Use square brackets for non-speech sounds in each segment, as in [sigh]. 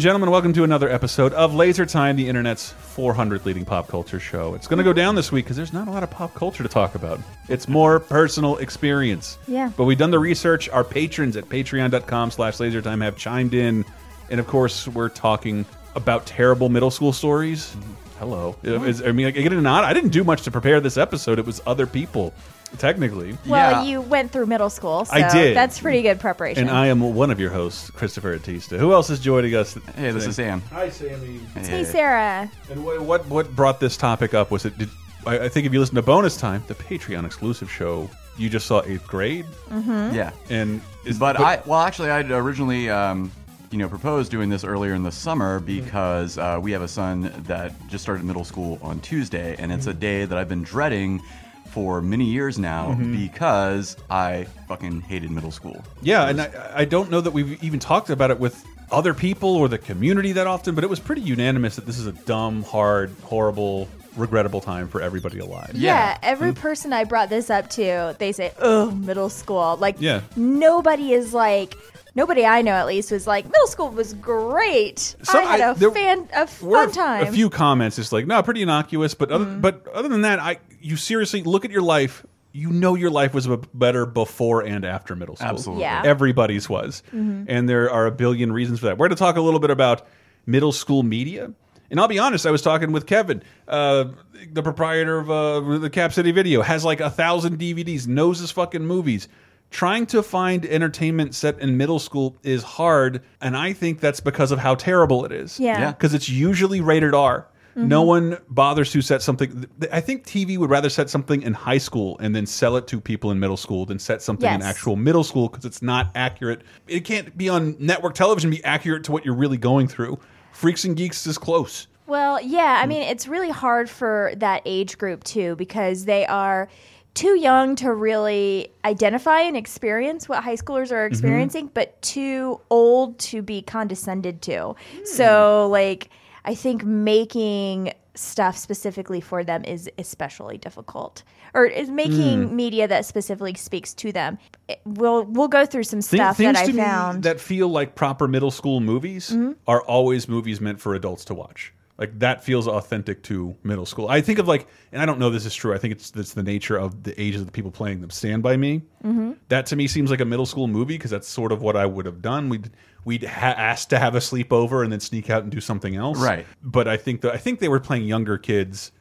And gentlemen, welcome to another episode of Laser Time, the internet's 400th leading pop culture show. It's going to go down this week because there's not a lot of pop culture to talk about. It's more personal experience. Yeah. But we've done the research. Our patrons at patreon.com slash lasertime have chimed in. And of course, we're talking about terrible middle school stories. Mm-hmm. Hello. Is- I mean, I get it or not. I didn't do much to prepare this episode. It was other people, technically. Well, Yeah. you went through middle school, so I did. that's pretty good preparation. And I am one of your hosts, Christopher Antista. Who else is joining us? Hey, this is Sam. Hi, Sammy. hey, Sarah. And what, what what brought this topic up was it? Did, I, I think if you listen to bonus time, the Patreon exclusive show, you just saw eighth grade, Yeah. and is, But I, well, actually, I'd originally, um, you know, proposed doing this earlier in the summer because uh, we have a son that just started middle school on Tuesday, and it's a day that I've been dreading for many years now mm-hmm. because I fucking hated middle school. yeah, and I, I don't know that we've even talked about it with other people or the community that often, but it was pretty unanimous that this is a dumb, hard, horrible, regrettable time for everybody alive. Yeah, Yeah. every hmm? person I brought this up to, they say, "Oh, middle school." Like, Yeah. nobody is like, nobody I know at least was like, "Middle school was great. Some- I had I- a there fan, a fun time." A few comments, just like no, pretty innocuous, but other, Mm-hmm. but other than that, I you seriously look at your life. You know your life was better before and after middle school. Absolutely. Yeah. everybody's was, Mm-hmm. and there are a billion reasons for that. We're going to talk a little bit about middle school media. And I'll be honest, I was talking with Kevin, uh, the proprietor of uh, the Cap City Video, has like a thousand DVDs, knows his fucking movies. Trying to find entertainment set in middle school is hard, and I think that's because of how terrible it is. Yeah. Yeah. Because it's usually rated R. Mm-hmm. No one bothers to set something. I think TV would rather set something in high school and then sell it to people in middle school than set something in actual middle school because it's not accurate. It can't be on network television be accurate to what you're really going through. Freaks and Geeks is close. Well, yeah, I mean, it's really hard for that age group too because they are too young to really identify and experience what high schoolers are mm-hmm. experiencing, but too old to be condescended to. Hmm. So, like, I think making stuff specifically for them is especially difficult or is making hmm. media that specifically speaks to them It- we'll we'll go through some stuff things that i found Mm-hmm. that feel like proper middle school movies mm-hmm. are always movies meant for adults to watch. Like that feels authentic to middle school. I think of like, and I don't know this is true. I think it's that's the nature of the ages of the people playing them. Stand by Me. Mm-hmm. That to me seems like a middle school movie because that's sort of what I would have done. We'd we'd ha asked to have a sleepover and then sneak out and do something else. Right. But I think that I think they were playing younger kids.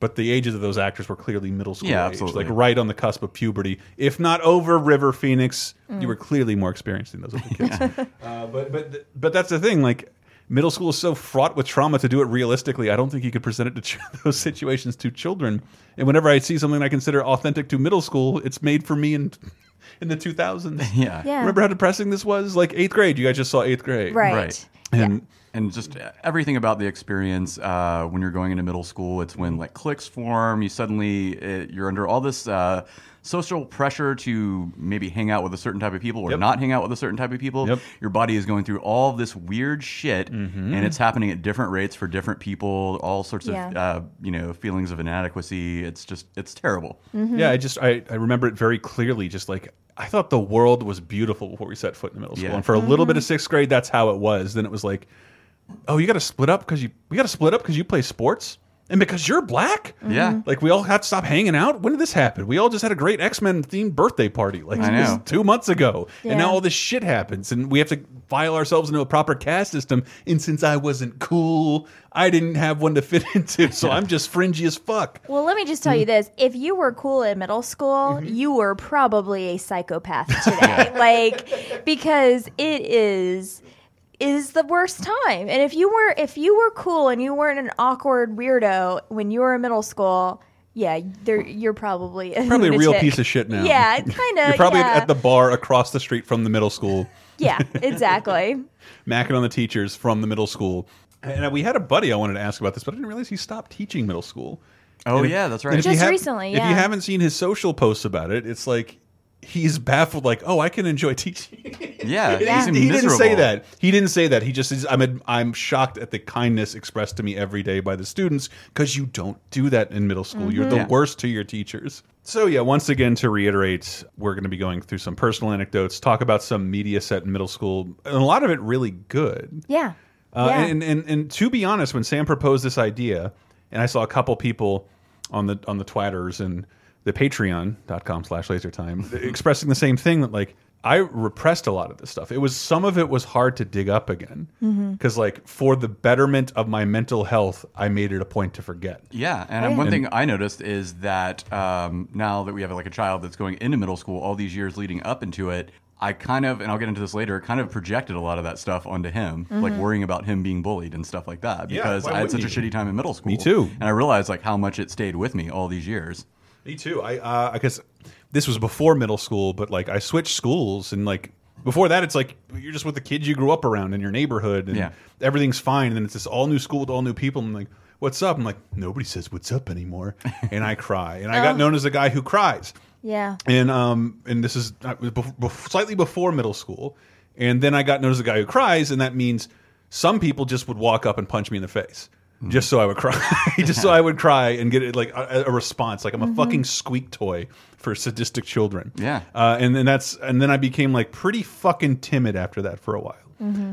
But the ages of those actors were clearly middle school Yeah, age, absolutely. like right on the cusp of puberty. If not over River Phoenix, Mm. you were clearly more experienced than those other kids. [laughs] uh, but but but that's the thing. Like middle school is so fraught with trauma. To do it realistically, I don't think you could present it to [laughs] ch those situations to children. And whenever I see something I consider authentic to middle school, it's made for me in [laughs] in the 2000s. Yeah. Yeah. Remember how depressing this was? Like eighth grade. You guys just saw eighth grade, right, Right. And and just everything about the experience uh, when you're going into middle school. It's when like cliques form. You suddenly uh you're under all this uh, social pressure to maybe hang out with a certain type of people or Yep. not hang out with a certain type of people. Yep. Your body is going through all this weird shit, and it's happening at different rates for different people. All sorts Yeah. of uh, you know feelings of inadequacy. It's just it's terrible. Yeah, I just I, I remember it very clearly. Just like I thought the world was beautiful before we set foot in the middle school, Yeah. and for a little bit of sixth grade, that's how it was. Then it was like, oh, you got to split up because you we got to split up because you play sports and because you're black. Mm-hmm. Yeah. Like we all had to stop hanging out. When did this happen? We all just had a great X Men themed birthday party, like I know. two months ago, and now all this shit happens, and we have to file ourselves into a proper caste system. And since I wasn't cool, I didn't have one to fit [laughs] into, so I'm just fringy as fuck. Well, let me just tell you mm-hmm. this. If you were cool in middle school, mm-hmm. you were probably a psychopath [laughs] today. like because it is is the worst time. And if you were if you were cool and you weren't an awkward weirdo when you were in middle school, yeah, you're probably a Probably a real piece of shit now. Yeah, [laughs] kind of. You're probably yeah. at the bar across the street from the middle school, yeah, exactly. [laughs] macking on the teachers from the middle school. And uh, we had a buddy I wanted to ask about this, but I didn't realize he stopped teaching middle school. Oh And if- yeah, that's right. if you Just have- recently, If you haven't seen his social posts about it, it's like he's baffled. Like, oh, I can enjoy teaching. [laughs] yeah, Yeah. he's he didn't say that. He didn't say that. He just is. I'm. I'm shocked at the kindness expressed to me every day by the students because you don't do that in middle school. You're the Yeah. worst to your teachers. So yeah, once again to reiterate, we're going to be going through some personal anecdotes, talk about some media set in middle school, and a lot of it really good. Yeah. Uh, yeah. and, and and to be honest, when Sam proposed this idea, and I saw a couple people on the on the twatters and the patreon.com slash laser time expressing the same thing that like I repressed a lot of this stuff. It was some of it was hard to dig up again Mm-hmm. because like for the betterment of my mental health, I made it a point to forget. Yeah, and Oh, yeah. one thing I noticed is that um, now that we have like a child that's going into middle school, all these years leading up into it, I kind of, and I'll get into this later, kind of projected a lot of that stuff onto him, like Mm-hmm. worrying about him being bullied and stuff like that, because why I had such a shitty time in middle school. Me too. And I realized like how much it stayed with me all these years. Me too. I uh, I guess this was before middle school, but like I switched schools and like before that, it's like you're just with the kids you grew up around in your neighborhood, and Yeah. everything's fine. And then it's this all new school with all new people. And I'm like, what's up? I'm like, nobody says what's up anymore, [laughs] and I cry. And I got known as a guy who cries. yeah. And um, and this is uh, bef- bef- slightly before middle school, and then I got known as a guy who cries, and that means some people just would walk up and punch me in the face. Just so I would cry, [laughs] just so I would cry and get it like a, a response, like I'm a fucking squeak toy for sadistic children. Yeah. uh, and then that's and then I became like pretty fucking timid after that for a while.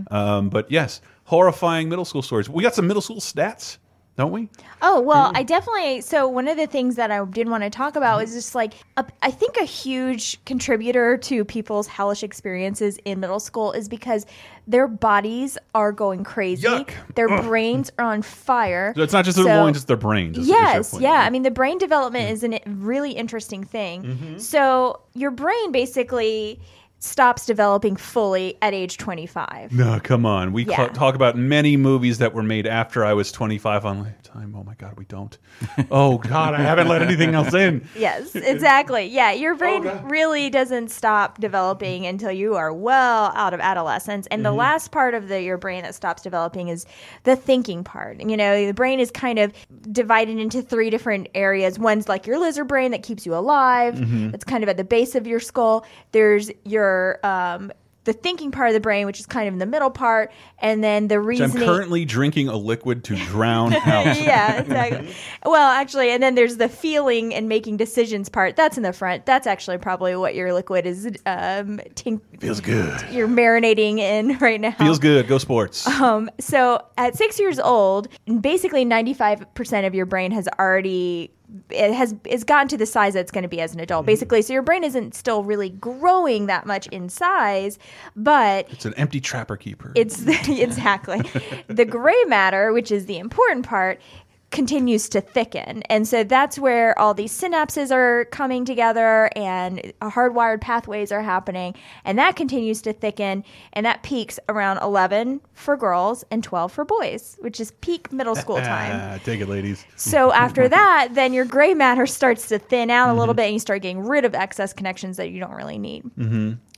Um, but yes, horrifying middle school stories. We got some middle school stats, don't we? Oh well, I definitely. So one of the things that I did want to talk about is just like a, I think a huge contributor to people's hellish experiences in middle school is because their bodies are going crazy. Yuck. Their brains are on fire. So it's not just their So- loins; it's their brains. is- is Yes, point. yeah. I mean, the brain development is a really interesting thing. Mm-hmm. So your brain basically stops developing fully at age 25. No, come on. We Yeah. talk about many movies that were made after I was 25 on Lifetime. Oh my God, we don't. oh God, I haven't let anything else in. [laughs] Yes, exactly. Yeah, your oh, brain God. really doesn't stop developing until you are well out of adolescence. And the mm-hmm. last part of the your brain that stops developing is the thinking part. You know, the brain is kind of divided into three different areas. One's like your lizard brain that keeps you alive. Mm-hmm. That's kind of at the base of your skull. There's your um the thinking part of the brain, which is kind of in the middle part, and then the Which I'm currently drinking a liquid to drown out. [laughs] yeah, exactly. well, actually, and then there's the feeling and making decisions part. That's in the front. That's actually probably what your liquid is. Um, tink- Feels good. you're marinating in [laughs] right now. Feels good. Go sports. Um, so at six years old, basically 95% of your brain has already it has it's gotten to the size that it's going to be as an adult. Mm-hmm. Basically, so your brain isn't still really growing that much in size, but It's an empty trapper keeper. it's [laughs] exactly [laughs] the gray matter, which is the important part, continues to thicken. And so that's where all these synapses are coming together and hardwired pathways are happening. And that continues to thicken. And that peaks around 11 for girls and 12 for boys, which is peak middle school [laughs] time. Ah, take it, ladies. So after [laughs] that, then your gray matter starts to thin out a little bit, and you start getting rid of excess connections that you don't really need.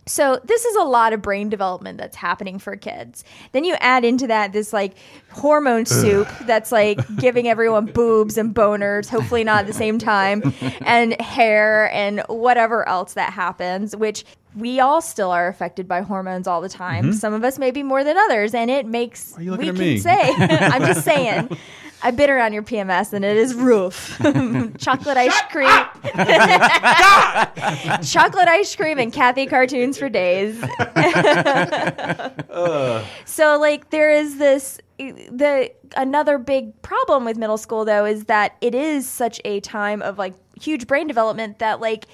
So this is a lot of brain development that's happening for kids. Then you add into that this like hormone soup that's like giving everyone [laughs] boobs and boners, hopefully not at the same time, [laughs] and hair and whatever else that happens, which we all still are affected by hormones all the time. Some of us maybe more than others, and it makes we can me? say [laughs] [laughs] I'm just saying. I've been around your PMS and it is roof. [laughs] Chocolate ice cream. Chocolate ice cream and Cathy cartoons for days. So like there is this the another big problem with middle school though is that it is such a time of like huge brain development that like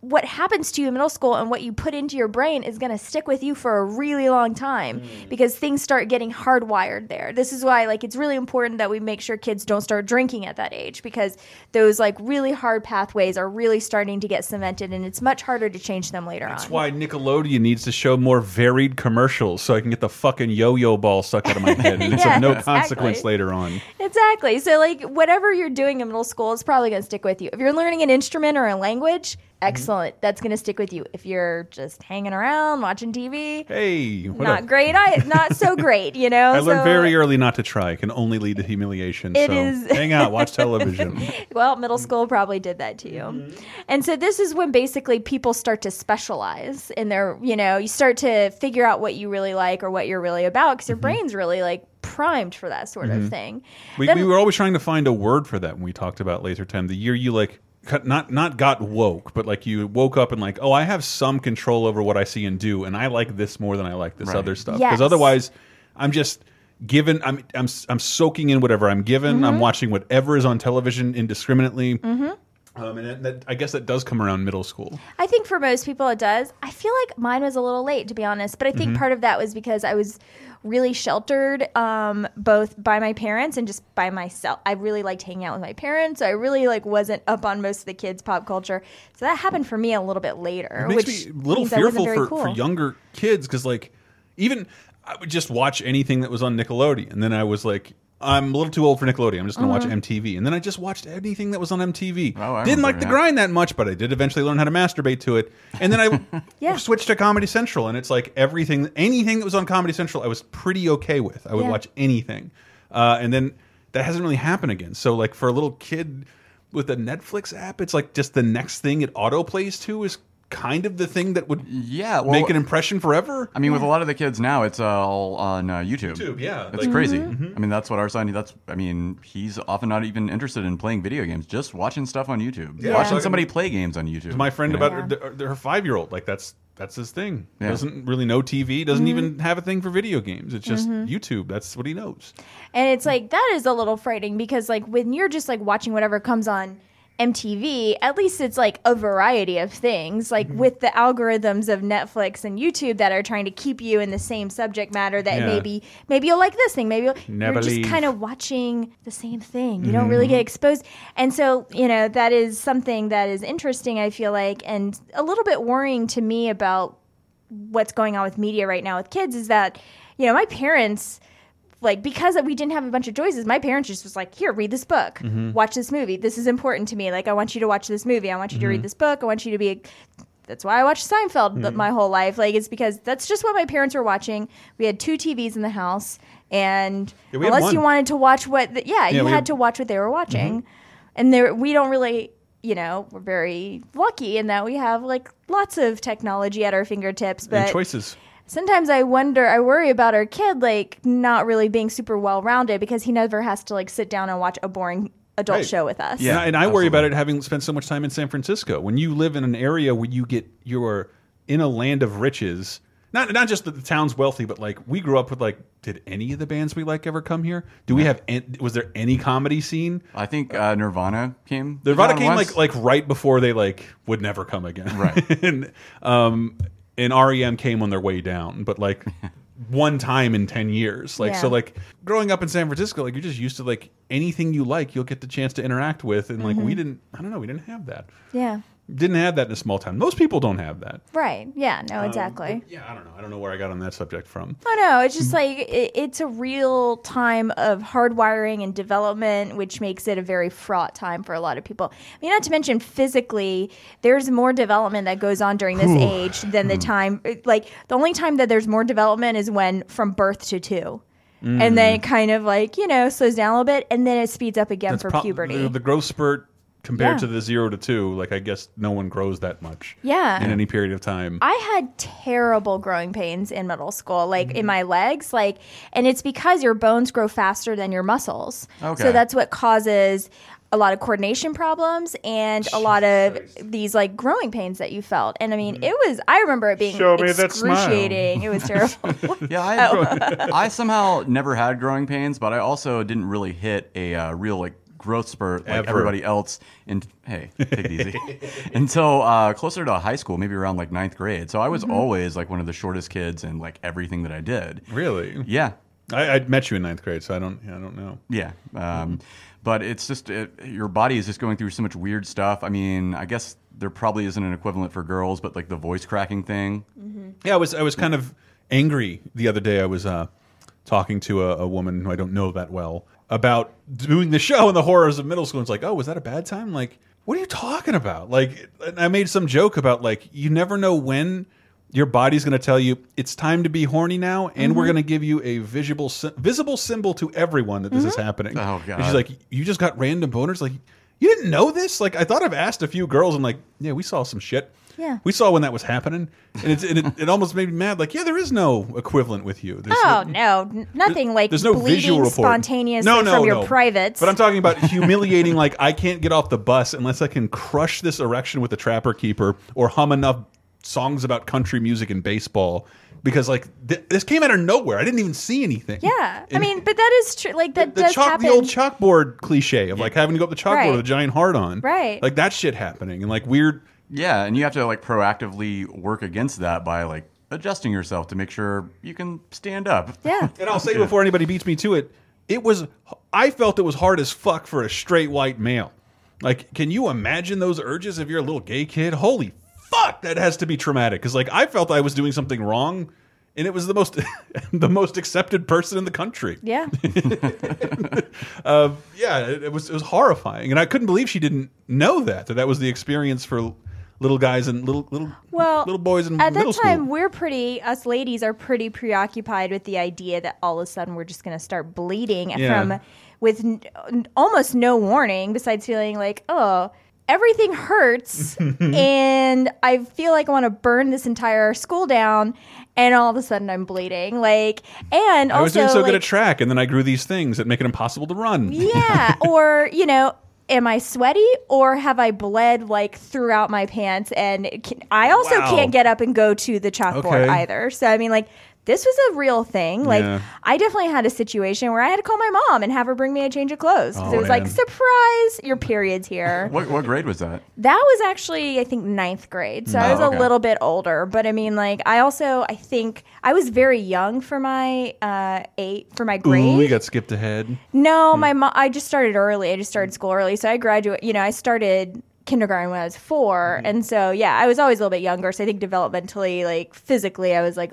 what happens to you in middle school and what you put into your brain is going to stick with you for a really long time Mm. because things start getting hardwired there. This is why like it's really important that we make sure kids don't start drinking at that age because those like really hard pathways are really starting to get cemented and it's much harder to change them later That's on. That's why Nickelodeon needs to show more varied commercials so I can get the fucking yo-yo ball stuck out of my head and [laughs] it's of no exactly. consequence later on. Exactly. So like whatever you're doing in middle school is probably going to stick with you. If you're learning an instrument or a language. Excellent. That's going to stick with you. If you're just hanging around watching TV, Hey, not up? great. I not so [laughs] great, you know. I learned So- very early not to try. It can only lead to humiliation. It so is- hang out, watch television. [laughs] Well, middle school probably did that to you. Mm-hmm. And so this is when basically people start to specialize in their, you know, you start to figure out what you really like or what you're really about because your Mm-hmm. brain's really like primed for that sort of thing. We, Then- we were always trying to find a word for that when we talked about laser time. The year you like not not got woke, but like you woke up and like, oh, I have some control over what I see and do, and I like this more than I like this Right. other stuff. Because Yes. otherwise, I'm just given. I'm I'm I'm soaking in whatever I'm given. Mm-hmm. I'm watching whatever is on television indiscriminately. Um, and that, that, I guess that does come around middle school. I think for most people it does. I feel like mine was a little late to be honest, but I think Mm-hmm. part of that was because I was really sheltered um, both by my parents and just by myself. I really liked hanging out with my parents. So I really like wasn't up on most of the kids' pop culture. So that happened for me a little bit later, It makes which me a little means I wasn't fearful for, cool. for younger kids because like even I would just watch anything that was on Nickelodeon, and then I was like. I'm a little too old for Nickelodeon. I'm just going to Mm-hmm. watch MTV, and then I just watched anything that was on MTV. Oh, I Didn't remember, like the grind that much, but I did eventually learn how to masturbate to it. And then I [laughs] Yeah. switched to Comedy Central, and it's like everything, anything that was on Comedy Central, I was pretty okay with. I would Yeah. watch anything, uh, and then that hasn't really happened again. So like for a little kid with a Netflix app, it's like just the next thing it auto plays to is kind of the thing that would Yeah, well, make an impression forever. I mean, with a lot of the kids now, it's uh, all on uh, YouTube. YouTube, yeah, It's like- crazy. Mm-hmm. I mean, that's what our son. That's. I mean, he's often not even interested in playing video games, just watching stuff on YouTube, Yeah. watching Yeah. somebody play games on YouTube. my friend you know? about her, her five year old. Like that's that's his thing. Yeah. Doesn't really know TV. Doesn't Mm-hmm. even have a thing for video games. It's just YouTube. That's what he knows. And it's like that is a little frightening because like when you're just like watching whatever comes on MTV, at least it's like a variety of things. Like Mm-hmm. with the algorithms of Netflix and YouTube that are trying to keep you in the same subject matter that Yeah. maybe maybe you'll like this thing, maybe you'll, Never you're just kind of watching the same thing. You don't really get exposed. And so, you know, that is something that is interesting I feel like and a little bit worrying to me about what's going on with media right now with kids is that you know my parents like because we didn't have a bunch of choices my parents just was like here read this book Mm-hmm. watch this movie this is important to me like i want you to watch this movie i want you to Mm-hmm. read this book i want you to be that's why i watched seinfeld Mm-hmm. my whole life like it's because that's just what my parents were watching we had two tvs in the house and Yeah, unless you wanted to watch what the, yeah, you had had- to watch what they were watching Mm-hmm. and there we don't really you know we're very lucky in that we have like lots of technology at our fingertips but and choices. Sometimes I wonder, I worry about our kid like not really being super well rounded because he never has to like sit down and watch a boring adult Right. show with us. Yeah. and I, and I worry about it having spent so much time in San Francisco. When you live in an area where you get you're in a land of riches, not not just that the town's wealthy, but like we grew up with like, did any of the bands we like ever come here? Do we have? an- Was there any comedy scene? I think uh, Nirvana came. Nirvana came once. like like right before they like would never come again, Right. [laughs] and um, and REM came on their way down, but like [laughs] one time in ten years, like so like growing up in San Francisco, like you're just used to like anything you like, you'll get the chance to interact with, and like Mm-hmm. we didn't, I don't know, we didn't have that, Yeah. Didn't have that in a small town. Most people don't have that. Right. Yeah. No, Um, exactly. but yeah, I don't know. I don't know where I got on that subject from. I know. It's just like it, it's a real time of hardwiring and development, which makes it a very fraught time for a lot of people. I mean, not to mention physically, there's more development that goes on during this age than the hmm. time. Uh, like the only time that there's more development is when from birth to two. And then it hmm. kind of like, you know, slows down a little bit and then it speeds up again That's for puberty. The, the growth spurt compared Yeah. to the zero to two, like I guess no one grows that much. Yeah. In any period of time. I had terrible growing pains in middle school, like Mm-hmm. in my legs, like, and it's because your bones grow faster than your muscles. Okay. So that's what causes a lot of coordination problems and a lot of these like growing pains that you felt. And I mean, it was. I remember it being Mm-hmm. Show me that smile. excruciating. It was terrible. [laughs] Yeah, I, Oh. I somehow never had growing pains, but I also didn't really hit a uh, real like growth spurt like Ever. everybody else. And hey, take it easy. [laughs] Until uh, closer to high school, maybe around like ninth grade. So I was always like one of the shortest kids in like everything that I did. Really? Yeah, I, I met you in ninth grade, so I don't. I don't know. yeah. Um, But it's just it, your body is just going through so much weird stuff. I mean, I guess there probably isn't an equivalent for girls, but like the voice cracking thing. Yeah, I was. I was kind of angry the other day. I was uh, talking to a, a woman who I don't know that well about doing the show and the horrors of middle school. And It's like, oh, was that a bad time? Like, what are you talking about? Like, and I made some joke about like you never know when your body's going to tell you it's time to be horny now, and we're mm-hmm. going to give you a visible visible symbol to everyone that this is mm-hmm. happening. Oh, And she's like, you just got random boners. Like, you didn't know this? Like, I thought I've asked a few girls, and like, yeah, we saw some shit. Yeah. We saw when that was happening, and, it's, and it, it almost made me mad. Like, yeah, there is no equivalent with you. There's Oh no, n- nothing like there's no visual report. spontaneous no, no, from your no. privates. But I'm talking about [laughs] humiliating. Like, I can't get off the bus unless I can crush this erection with the Trapper Keeper or hum enough songs about country music and baseball. Because like th this came out of nowhere. I didn't even see anything. yeah, I mean, but that is true. Like that the, does chalk, happen. the old chalkboard cliche of like having to go up the chalkboard Right. with a giant heart on. Right. Like that shit happening and like weird. Yeah, and you have to like proactively work against that by like adjusting yourself to make sure you can stand up. yeah, [laughs] And I'll say before anybody beats me to it, it was I felt it was hard as fuck for a straight white male. Like, can you imagine those urges if you're a little gay kid? Holy fuck, that has to be traumatic. Because like I felt I was doing something wrong, and it was the most [laughs] the most accepted person in the country. yeah. [laughs] Uh, yeah, it, it was it was horrifying, and I couldn't believe she didn't know that that that was the experience for little guys and little little Well, little boys in at middle that time, school. we're pretty. Us ladies are pretty preoccupied with the idea that all of a sudden we're just going to start bleeding Yeah. from with n- almost no warning. Besides feeling like, oh, everything hurts, [laughs] and I feel like I want to burn this entire school down. And all of a sudden, I'm bleeding. Like, and also, I was doing so good at track, and then I grew these things that make it impossible to run. yeah, [laughs] or you know, am I sweaty or have I bled like throughout my pants? And can, I also Wow. can't get up and go to the chalkboard Okay. either. So I mean, like. This was a real thing. Like, Yeah. I definitely had a situation where I had to call my mom and have her bring me a change of clothes because Oh, it was like, surprise, your period's here. [laughs] What what grade was that? That was actually, I think, ninth grade. So I mm. Oh, was okay. a little bit older. But I mean, like, I also, I think I was very young for my uh, eight, for my grade. Ooh, we got skipped ahead. No, hmm. my mom. I just started early. I just started school early, so I graduate. You know, I started kindergarten when I was 4 mm-hmm. and so yeah, I was always a little bit younger. So I think developmentally, like physically, I was like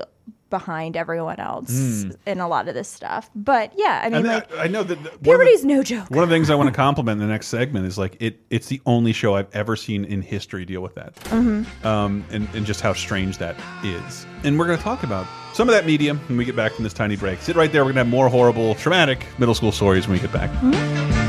behind everyone else in a lot of this stuff. But yeah, I mean, And like I, I know that one of the- no joke. One of the things I want to compliment in the next segment is like it. It's the only show I've ever seen in history deal with that, Mm-hmm. um, and and just how strange that is. And we're going to talk about some of that medium when we get back from this tiny break. Sit right there. We're going to have more horrible, traumatic middle school stories when we get back. going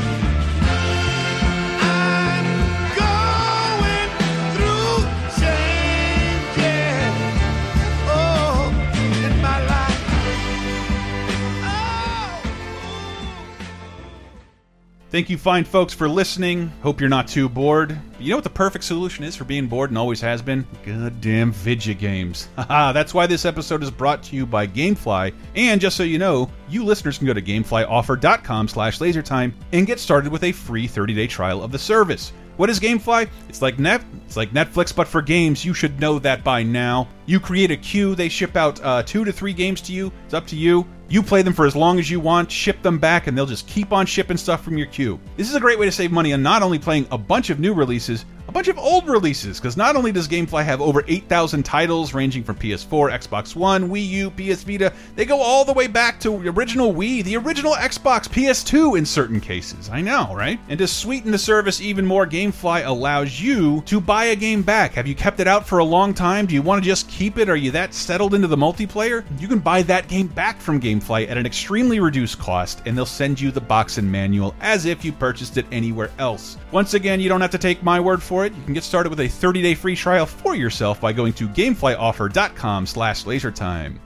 Thank you, fine folks, for listening. Hope you're not too bored. You know what the perfect solution is for being bored and always has been? Goddamn video games. [laughs] Haha, that's why this episode is brought to you by Gamefly. And just so you know, you listeners can go to gameflyoffer.com slash lasertime and get started with a free 30-day trial of the service. What is GameFly? It's like net, it's like Netflix, but for games. You should know that by now. You create a queue. They ship out uh, two to three games to you. It's up to you. You play them for as long as you want, ship them back, and they'll just keep on shipping stuff from your queue. This is a great way to save money on not only playing a bunch of new releases, bunch of old releases, because not only does GameFly have over 8,000 titles ranging from PS4, Xbox One, Wii U, PS Vita, they go all the way back to original Wii, the original Xbox, PS2 in certain cases. I know, right? And to sweeten the service even more, GameFly allows you to buy a game back. Have you kept it out for a long time? Do you want to just keep it? Are you that settled into the multiplayer? You can buy that game back from GameFly at an extremely reduced cost, and they'll send you the box and manual as if you purchased it anywhere else. Once again, you don't have to take my word for it. You can get started with a 30-day free trial for yourself by going to gameflyoffer.com slash lasertime.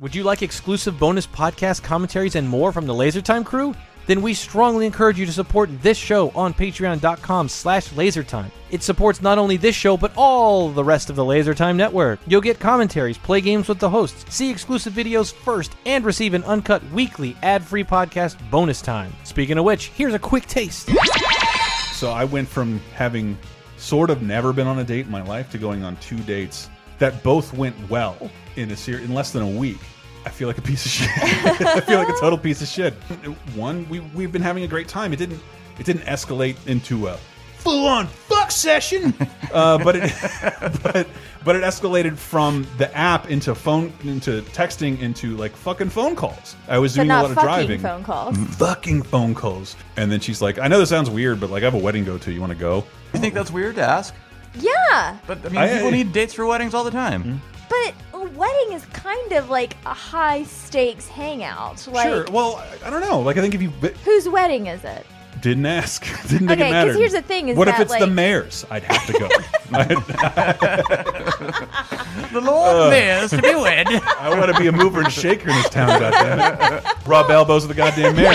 Would you like exclusive bonus podcast commentaries and more from the LaserTime crew? then we strongly encourage you to support this show on patreon.com slash lasertime. It supports not only this show, but all the rest of the Lasertime Network. You'll get commentaries, play games with the hosts, see exclusive videos first, and receive an uncut weekly ad-free podcast bonus time. Speaking of which, here's a quick taste. So I went from having sort of never been on a date in my life to going on two dates that both went well in a series in less than a week. I feel like a piece of shit. [laughs] I feel like a total piece of shit. One, we we've been having a great time. It didn't it didn't escalate into a full on fuck session, uh, but it [laughs] but but it escalated from the app into phone into texting into like fucking phone calls. I was doing a lot of driving phone calls. fucking phone calls. And then she's like, I know this sounds weird, but like I have a wedding go to. You want to go? You think that's weird to ask? Yeah, But I mean, I- people need dates for weddings all the time. but a wedding is kind of like a high stakes hangout. Like, sure. Well, I, I don't know. Like I think if you b- whose wedding is it? Didn't ask, [laughs] didn't think Okay, it 'cause mattered. here's the thing is what if that, it's the mayor's? I'd have to go. [laughs] The Lord Mayor's to be wed. [laughs] I want to be a mover and shaker in this town. Goddammit. Rub elbows with the goddamn mayor.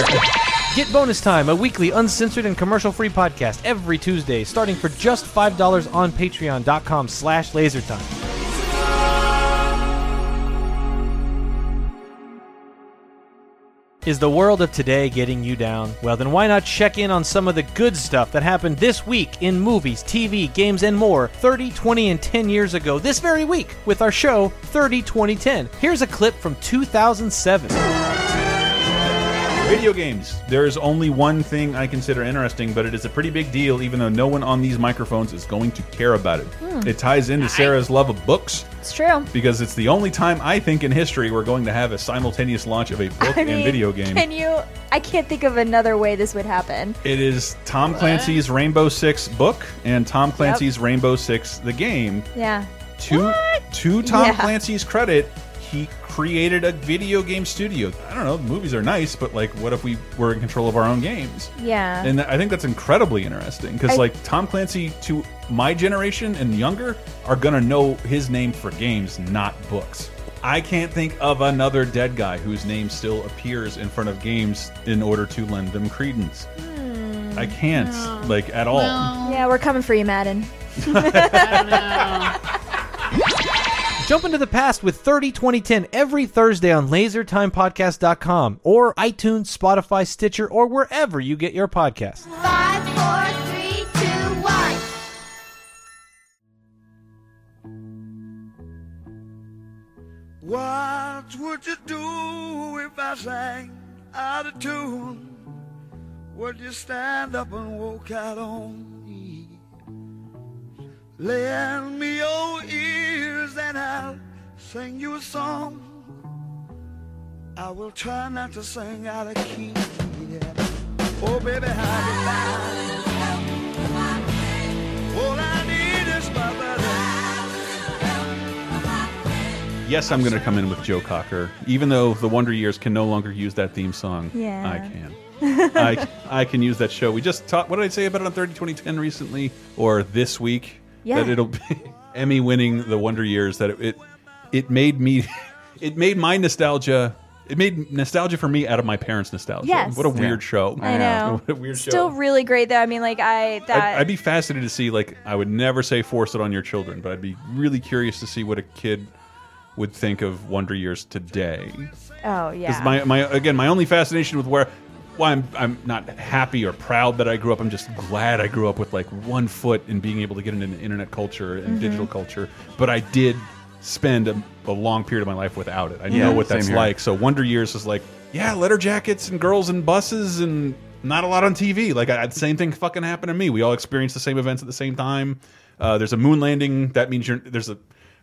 Get Bonus Time, a weekly uncensored and commercial-free podcast every Tuesday, starting for just $5 on patreon.com slash lasertime. Is the world of today getting you down? Well, then why not check in on some of the good stuff that happened this week in movies, TV, games, and more 30, 20, and 10 years ago this very week with our show 30, 20, 10. Here's a clip from 2007. Video games. There is only one thing I consider interesting, but it is a pretty big deal, even though no one on these microphones is going to care about it. Hmm. It ties into Sarah's love of books. It's true. because it's the only time I think in history we're going to have a simultaneous launch of a book I and mean, video game. Can you? I can't think of another way this would happen. It is Tom Clancy's Rainbow Six book and Tom Clancy's Rainbow Six the game. Yeah. To to Tom Yeah. Clancy's credit, he created a video game studio. I don't know, movies are nice, but like what if we were in control of our own games? Yeah. And I think that's incredibly interesting because, like, Tom Clancy to my generation and younger are gonna know his name for games, not books. I can't think of another dead guy whose name still appears in front of games in order to lend them credence. Hmm. I can't, like, at all. yeah, we're coming for you, Madden. [laughs] Jump into the past with 30 2010 every Thursday on lasertimepodcast.com or iTunes, Spotify, Stitcher, or wherever you get your podcasts. Five, four, three, two, one. What would you do if I sang out of tune? Would you stand up and walk out on me? Lend me your ears and I'll sing you a song. I will try not to sing out of key. Yeah. Oh, baby, how you like? All I need is my brother. Yes, I'm gonna come in with Joe Cocker, even though the Wonder Years can no longer use that theme song. Yeah. I can. I, I can use that show. We just talked. What did I say about it on 30 2010 recently or this week? Yeah. That it'll be [laughs] Emmy winning the Wonder Years. That it, it it made me [laughs] it made my nostalgia. It made nostalgia for me out of my parents' nostalgia. Yes. What a weird show. I know. [laughs] What a weird show. Still really great though. I mean, like I that. I'd, I'd be fascinated to see. Like, I would never say force it on your children, but I'd be really curious to see what a kid would think of Wonder Years today. oh yeah. Because my, my again, my only fascination with where why I'm I'm not happy or proud that I grew up. I'm just glad I grew up with like one foot in being able to get into internet culture and Mm-hmm. digital culture. But I did spend a, a long period of my life without it. I Yeah, know what that's here. like. So Wonder Years is like, yeah, letter jackets and girls and buses and not a lot on TV. Like I, the same thing fucking happened to me. We all experienced the same events at the same time. Uh, there's a moon landing. That means you're there's a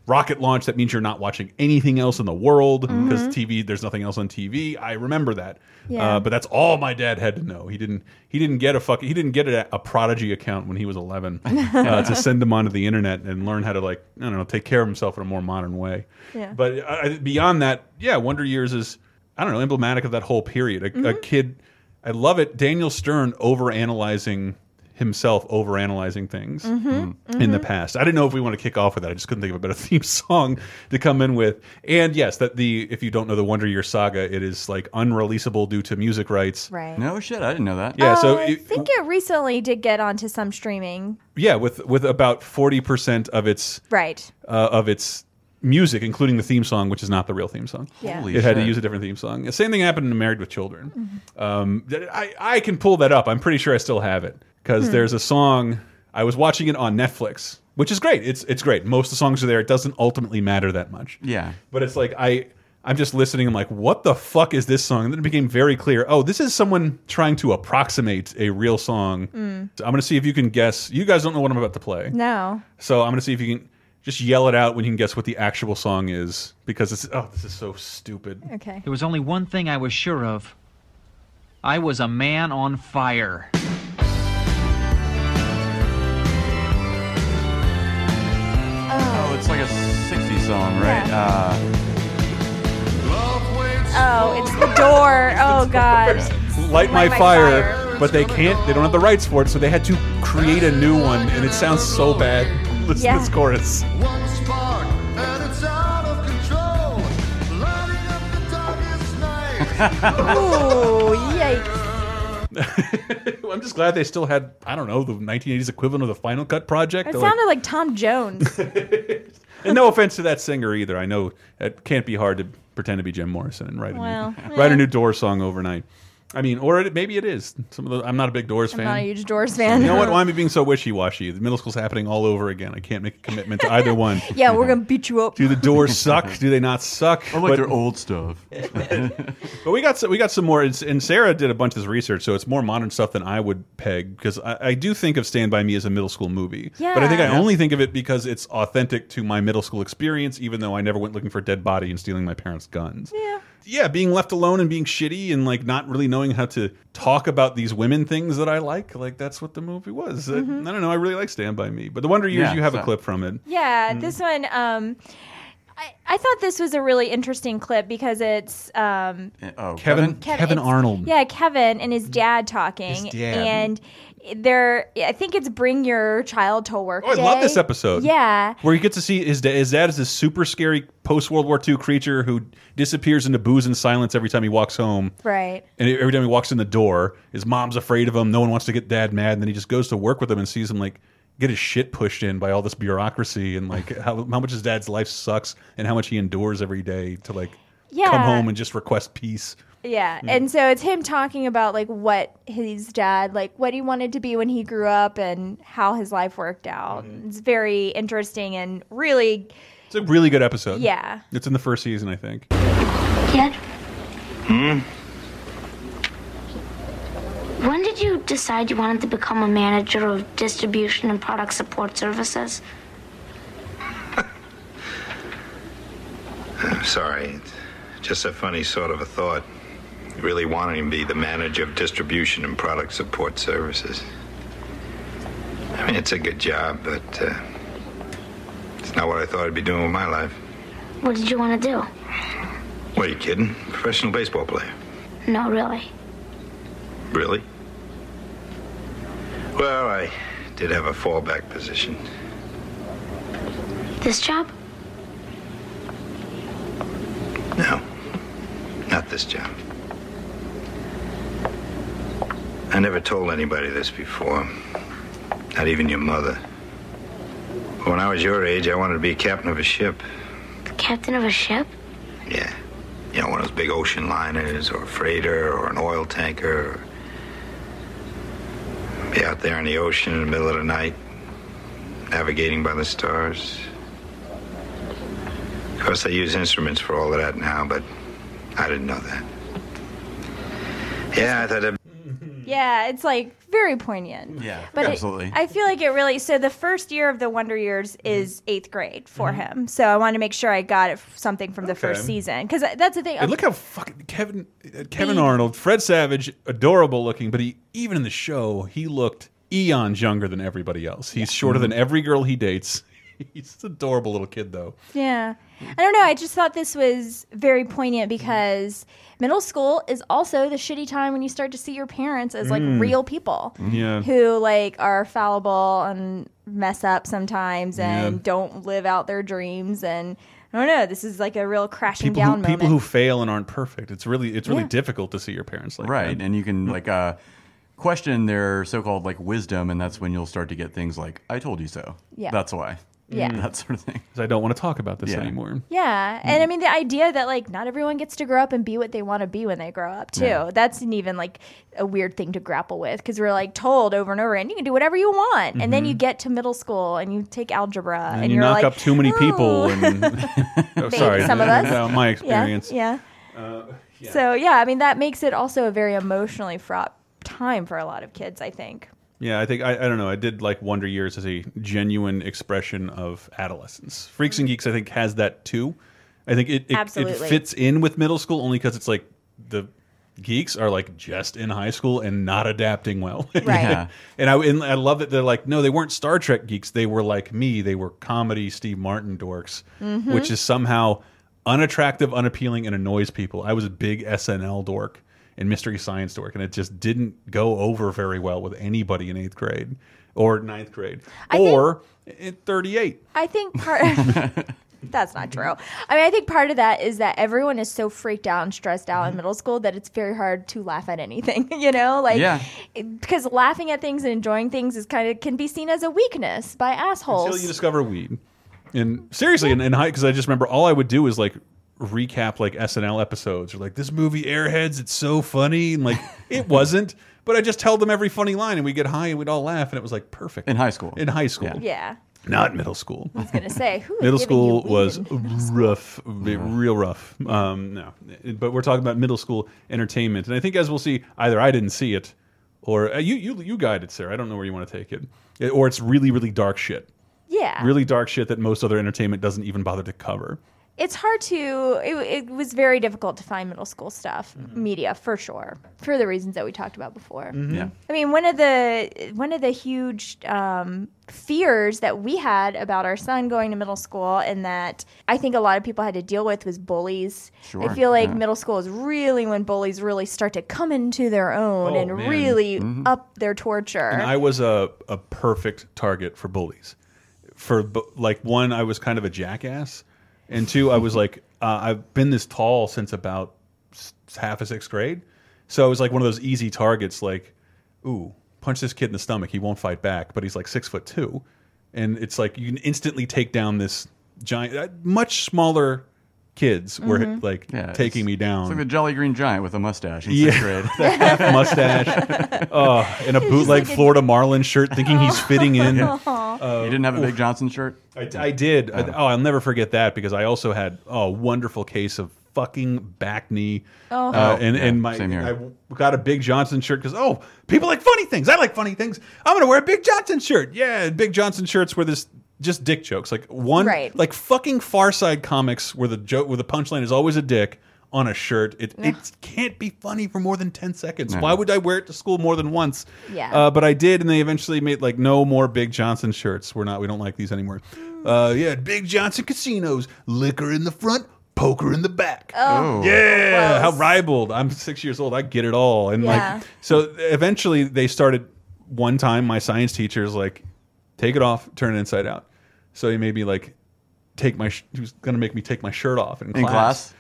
rocket launch. That means you're not watching anything else in the world because TV. There's nothing else on TV. I remember that. Yeah. Uh, but that's all my dad had to know. He didn't. He didn't get a fucking. He didn't get a, a Prodigy account when he was 11 [laughs] uh, to send him onto the internet and learn how to like I don't know take care of himself in a more modern way. Yeah. But uh, beyond that, yeah, Wonder Years is I don't know emblematic of that whole period. A, Mm-hmm. a kid, I love it. Daniel Stern over analyzing himself overanalyzing things Mm-hmm, in the past. I didn't know if we want to kick off with that. I just couldn't think of a better [laughs] theme song to come in with. And yes, that the if you don't know the Wonder Year saga, it is like unreleasable due to music rights. Right. No shit, I didn't know that. Yeah, so Uh, I think it recently did get onto some streaming. yeah, with with about forty percent of its Right. uh, of its music, including the theme song, which is not the real theme song. Yeah. Holy it had to use a different theme song. The same thing happened in Married with Children. Mm-hmm. Um, I I can pull that up. I'm pretty sure I still have it because Hmm. there's a song. I was watching it on Netflix, which is great. It's it's great. Most of the songs are there. It doesn't ultimately matter that much. Yeah. But it's like I I'm just listening. I'm like, what the fuck is this song? And then it became very clear. Oh, this is someone trying to approximate a real song. Hmm. So I'm gonna see if you can guess. You guys don't know what I'm about to play. No. So I'm gonna see if you can just yell it out when you can guess what the actual song is because it's oh this is so stupid. Okay. There was only one thing I was sure of. I was a man on fire. It's like a 60s song, right? Uh, Oh, it's the door. [laughs] Oh God. Light my, Light My fire, Fire. but they can't. They don't have the rights for it, so they had to create a new one, and it sounds so bad. [laughs] Listen Yeah. to this chorus. One spark and it's out of control, lighting up the darkest [laughs] night. Ooh, yikes. [laughs] I'm just glad they still had I don't know the 1980s equivalent of the Final Cut project. It They're like- sounded like Tom Jones. [laughs] and no offense to that singer either. I know it can't be hard to pretend to be Jim Morrison and write a Well, new, write a new Doors song overnight. I mean, or it, maybe it is. Some of the, I'm not a big Doors I'm fan. not a huge Doors fan. You know what? Why am I [laughs] being so wishy-washy? The middle school's happening all over again. I can't make a commitment to either one. [laughs] yeah, we're gonna beat you up. Do the Doors suck? Do they not suck? I like But- their old stuff. [laughs] But we got some, we got some more, and and Sarah did a bunch of this research, so it's more modern stuff than I would peg because I, I do think of Stand by Me as a middle school movie. Yeah. But I think I only think of it because it's authentic to my middle school experience, even though I never went looking for a dead body and stealing my parents' guns. Yeah. Yeah, being left alone and being shitty and like not really knowing how to talk about these women things that I like, like that's what the movie was. I- Mm-hmm. I, don't know. I really like Stand by Me, but the Wonder Years, Yeah, you have a clip from it. Yeah, this one. Um, I, I thought this was a really interesting clip because it's um, Oh, Kevin Kevin? Kevin, Arnold. Yeah, Kevin and his dad talking, His dad. and they're. I think it's bring your child to work. Oh, I love this episode. Yeah, where you get to see his dad. His dad is this super scary post World War II creature who disappears into booze and silence every time he walks home. right. And every time he walks in the door, his mom's afraid of him. No one wants to get dad mad. And then he just goes to work with him and sees him like get his shit pushed in by all this bureaucracy and like [laughs] how, how much his dad's life sucks and how much he endures every day to like Yeah. come home and just request peace. Yeah, and so it's him talking about like what his dad, like what he wanted to be when he grew up, and how his life worked out. Mm-hmm. It's very interesting and really, It's a really good episode. yeah. It's in the first season, I think. Dad? Hmm? When did you decide you wanted to become a manager of distribution and product support services? I'm [laughs] sorry. It's just a funny sort of a thought. Really wanting to be the manager of distribution and product support services. I mean, it's a good job, but uh, it's not what I thought I'd be doing with my life. What did you want to do? What are you kidding? Professional baseball player. No, really. Really? Well, I did have a fallback position. This job? No, not this job. I never told anybody this before, not even your mother. But when I was your age, I wanted to be captain of a ship. The captain of a ship? Yeah. You know, one of those big ocean liners, or a freighter, or an oil tanker. Or be out there in the ocean in the middle of the night, navigating by the stars. Of course, they use instruments for all of that now, but I didn't know that. Yeah, I thought that. Mm. Yeah, it's like very poignant. Yeah, but it- absolutely. I feel like it really. So the first year of the Wonder Years mm-hmm. is eighth grade for mm-hmm. him. So I wanted to make sure I got it, something from the first season because that's the thing. Look how fucking Kevin uh, Kevin Baby. Arnold, Fred Savage, adorable looking, but he even in the show he looked eons younger than everybody else. He's shorter than mm-hmm. every girl he dates. [laughs] He's an adorable little kid, though. Yeah. I don't know. I just thought this was very poignant because middle school is also the shitty time when you start to see your parents as like Mm. real people Yeah. who like are fallible and mess up sometimes and Yeah. don't live out their dreams and I don't know. This is like a real crashing People down who, moment. people who fail and aren't perfect. It's really it's really Yeah. difficult to see your parents like right, that. and you can like uh, question their so-called like wisdom, and that's when you'll start to get things like "I told you so." Yeah. that's why. Yeah. that sort of thing. 'Cause I don't want to talk about this Yeah. anymore. Yeah, and I mean the idea that like not everyone gets to grow up and be what they want to be when they grow up too. Yeah. That's an even like a weird thing to grapple with because we're like told over and over, and you can do whatever you want, and then you get to middle school and you take algebra, and, Mm-hmm. And, you you're knock like, up too many people [laughs] [laughs] "Oh." and oh, sorry, some of [laughs] us. uh, my yeah, experience. yeah. Uh, yeah. So yeah, I mean that makes it also a very emotionally fraught time for a lot of kids. I think. Yeah, I think I, I don't know. I did like Wonder Years as a genuine expression of adolescence. Freaks and Geeks, I think, has that too. I think it it, it fits in with middle school only because it's like the geeks are like just in high school and not adapting well. [laughs] Right. Yeah. and I and I love that they're like no, they weren't Star Trek geeks. They were like me. They were comedy Steve Martin dorks, Mm-hmm. which is somehow unattractive, unappealing, and annoys people. I was a big SNL dork and Mystery Science work, and it just didn't go over very well with anybody in eighth grade or ninth grade I think- or in 38. I think part. [laughs] That's not true. I mean, I think part of that is that everyone is so freaked out and stressed out Mm-hmm. in middle school that it's very hard to laugh at anything. [laughs] You know, like Yeah. it- because laughing at things and enjoying things is kind of can be seen as a weakness by assholes. until you discover weed. And seriously, in, in high, because I just remember all I would do is like recap like SNL episodes or like this movie Airheads. It's so funny, and like [laughs] it wasn't. But I just tell them every funny line, and we get high and we'd all laugh, and it was like perfect In high school. In high school, yeah, not middle school. I was gonna say who is Middle giving you school was in middle school? rough, real rough. Um, no, but we're talking about middle school entertainment, and I think as we'll see, either I didn't see it, or uh, you you you guided Sarah. I don't know where you want to take it, It- or it's really really dark shit, Yeah, really dark shit that most other entertainment doesn't even bother to cover. It's hard to. It, it was very difficult to find middle school stuff, Mm-hmm. media for sure, for the reasons that we talked about before. Yeah. I mean, one of the one of the huge um, fears that we had about our son going to middle school, and that I think a lot of people had to deal with, was bullies. Sure, I feel like yeah. middle school is really when bullies really start to come into their own Oh, and man. really Mm-hmm. up their torture. And I was a a perfect target for bullies. For bu- like one, I was kind of a jackass, and two, I was like uh, I've been this tall since about half of sixth grade, so I was like one of those easy targets. Like, ooh, punch this kid in the stomach, he won't fight back, but he's like six foot two, and it's like you can instantly take down this giant, uh, much smaller kids were Mm-hmm. like Yeah, taking me down. It's like the Jolly Green Giant with a mustache in Yeah. [laughs] grade. half [laughs] mustache, oh, and a bootleg Florida Marlin shirt, thinking he's fitting in. [laughs] you didn't have a Big Johnson shirt? I, I did. I- oh, I'll never forget that because I also had oh, a wonderful case of fucking bacne. Oh. Uh, and Yeah, and my same here. I got a Big Johnson shirt because oh, people like funny things. I like funny things. I'm gonna wear a Big Johnson shirt. Yeah, Big Johnson shirts were this just dick jokes. Like one, Right. like fucking Far Side comics where the joke where the punchline is always a dick on a shirt. It it can't be funny for more than ten seconds. No. Why would I wear it to school more than once? Yeah. Uh, but I did, and they eventually made like no more Big Johnson shirts. We're not, we don't like these anymore. Uh, yeah, Big Johnson casinos, liquor in the front, poker in the back. Oh. Yeah, how ribald. I'm six years old. I get it all. And Yeah. like, so eventually they started. One time, my science teacher was like, "Take it off, turn it inside out." So he made me like take my. sh- He was gonna make me take my shirt off in, In class?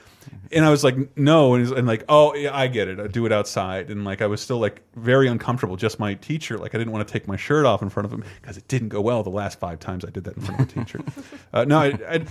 and I was like, no, and, he's, and like, oh, yeah, I get it. I do it outside, and like, I was still like very uncomfortable. Just my teacher, like, I didn't want to take my shirt off in front of him because it didn't go well the last five times I did that in front of a teacher. [laughs] uh, no, I, I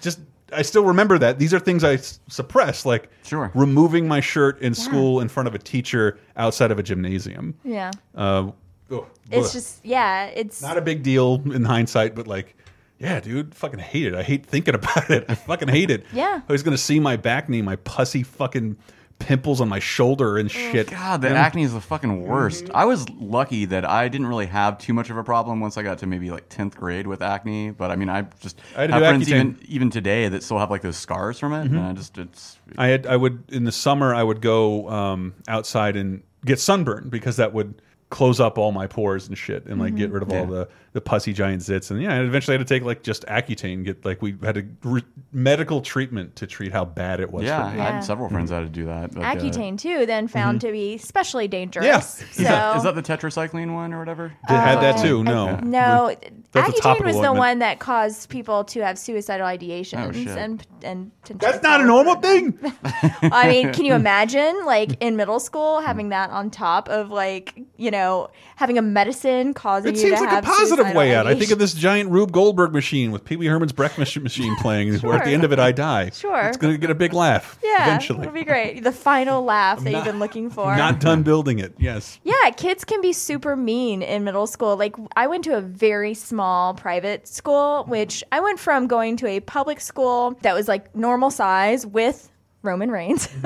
just, I still remember that. These are things I s- suppress, like Sure. removing my shirt in school in front of a teacher outside of a gymnasium. yeah, Uh, ugh, it's ugh. just yeah, it's not a big deal in hindsight, but like. Yeah, dude, fucking hate it. I hate thinking [laughs] about it. I fucking hate it. Yeah. I was gonna see my bacne, my pussy fucking pimples on my shoulder and shit. God, the And- acne is the fucking worst. I was lucky that I didn't really have too much of a problem once I got to maybe like tenth grade with acne. But I mean, I just I had to have do friends Accutane. even even today that still have like those scars from it. And I just it's I had I would in the summer I would go um, outside and get sunburned because that would close up all my pores and shit and like get mm-hmm. rid of all the the pussy giant zits and yeah and eventually I had to take like just Accutane get like we had a re medical treatment to treat how bad it was Yeah, for I me. Yeah. had several friends that had to do that. but, uh, Accutane too, then found to be especially dangerous. Yeah. So Is that, is that the tetracycline one or whatever? Did- had that Oh. too no no, That's Accutane was the one that caused people to have suicidal ideations Oh, shit. and and that's not a normal thing [laughs] I mean, can you [laughs] imagine like in middle school having that on top of like you know having a medicine causing it you seems to like a positive way out I think of this giant Rube Goldberg machine with Pee Wee Herman's breakfast [laughs] machine playing where at the end of it I die Sure. it's gonna get a big laugh Yeah, eventually it'll be great. The final [laughs] laugh that not- you've been looking for. not done building it yes Yeah, kids can be super mean in middle school. Like I went to a very small private school, which I went from going to a public school that was like normal size with Roman Reigns, [laughs]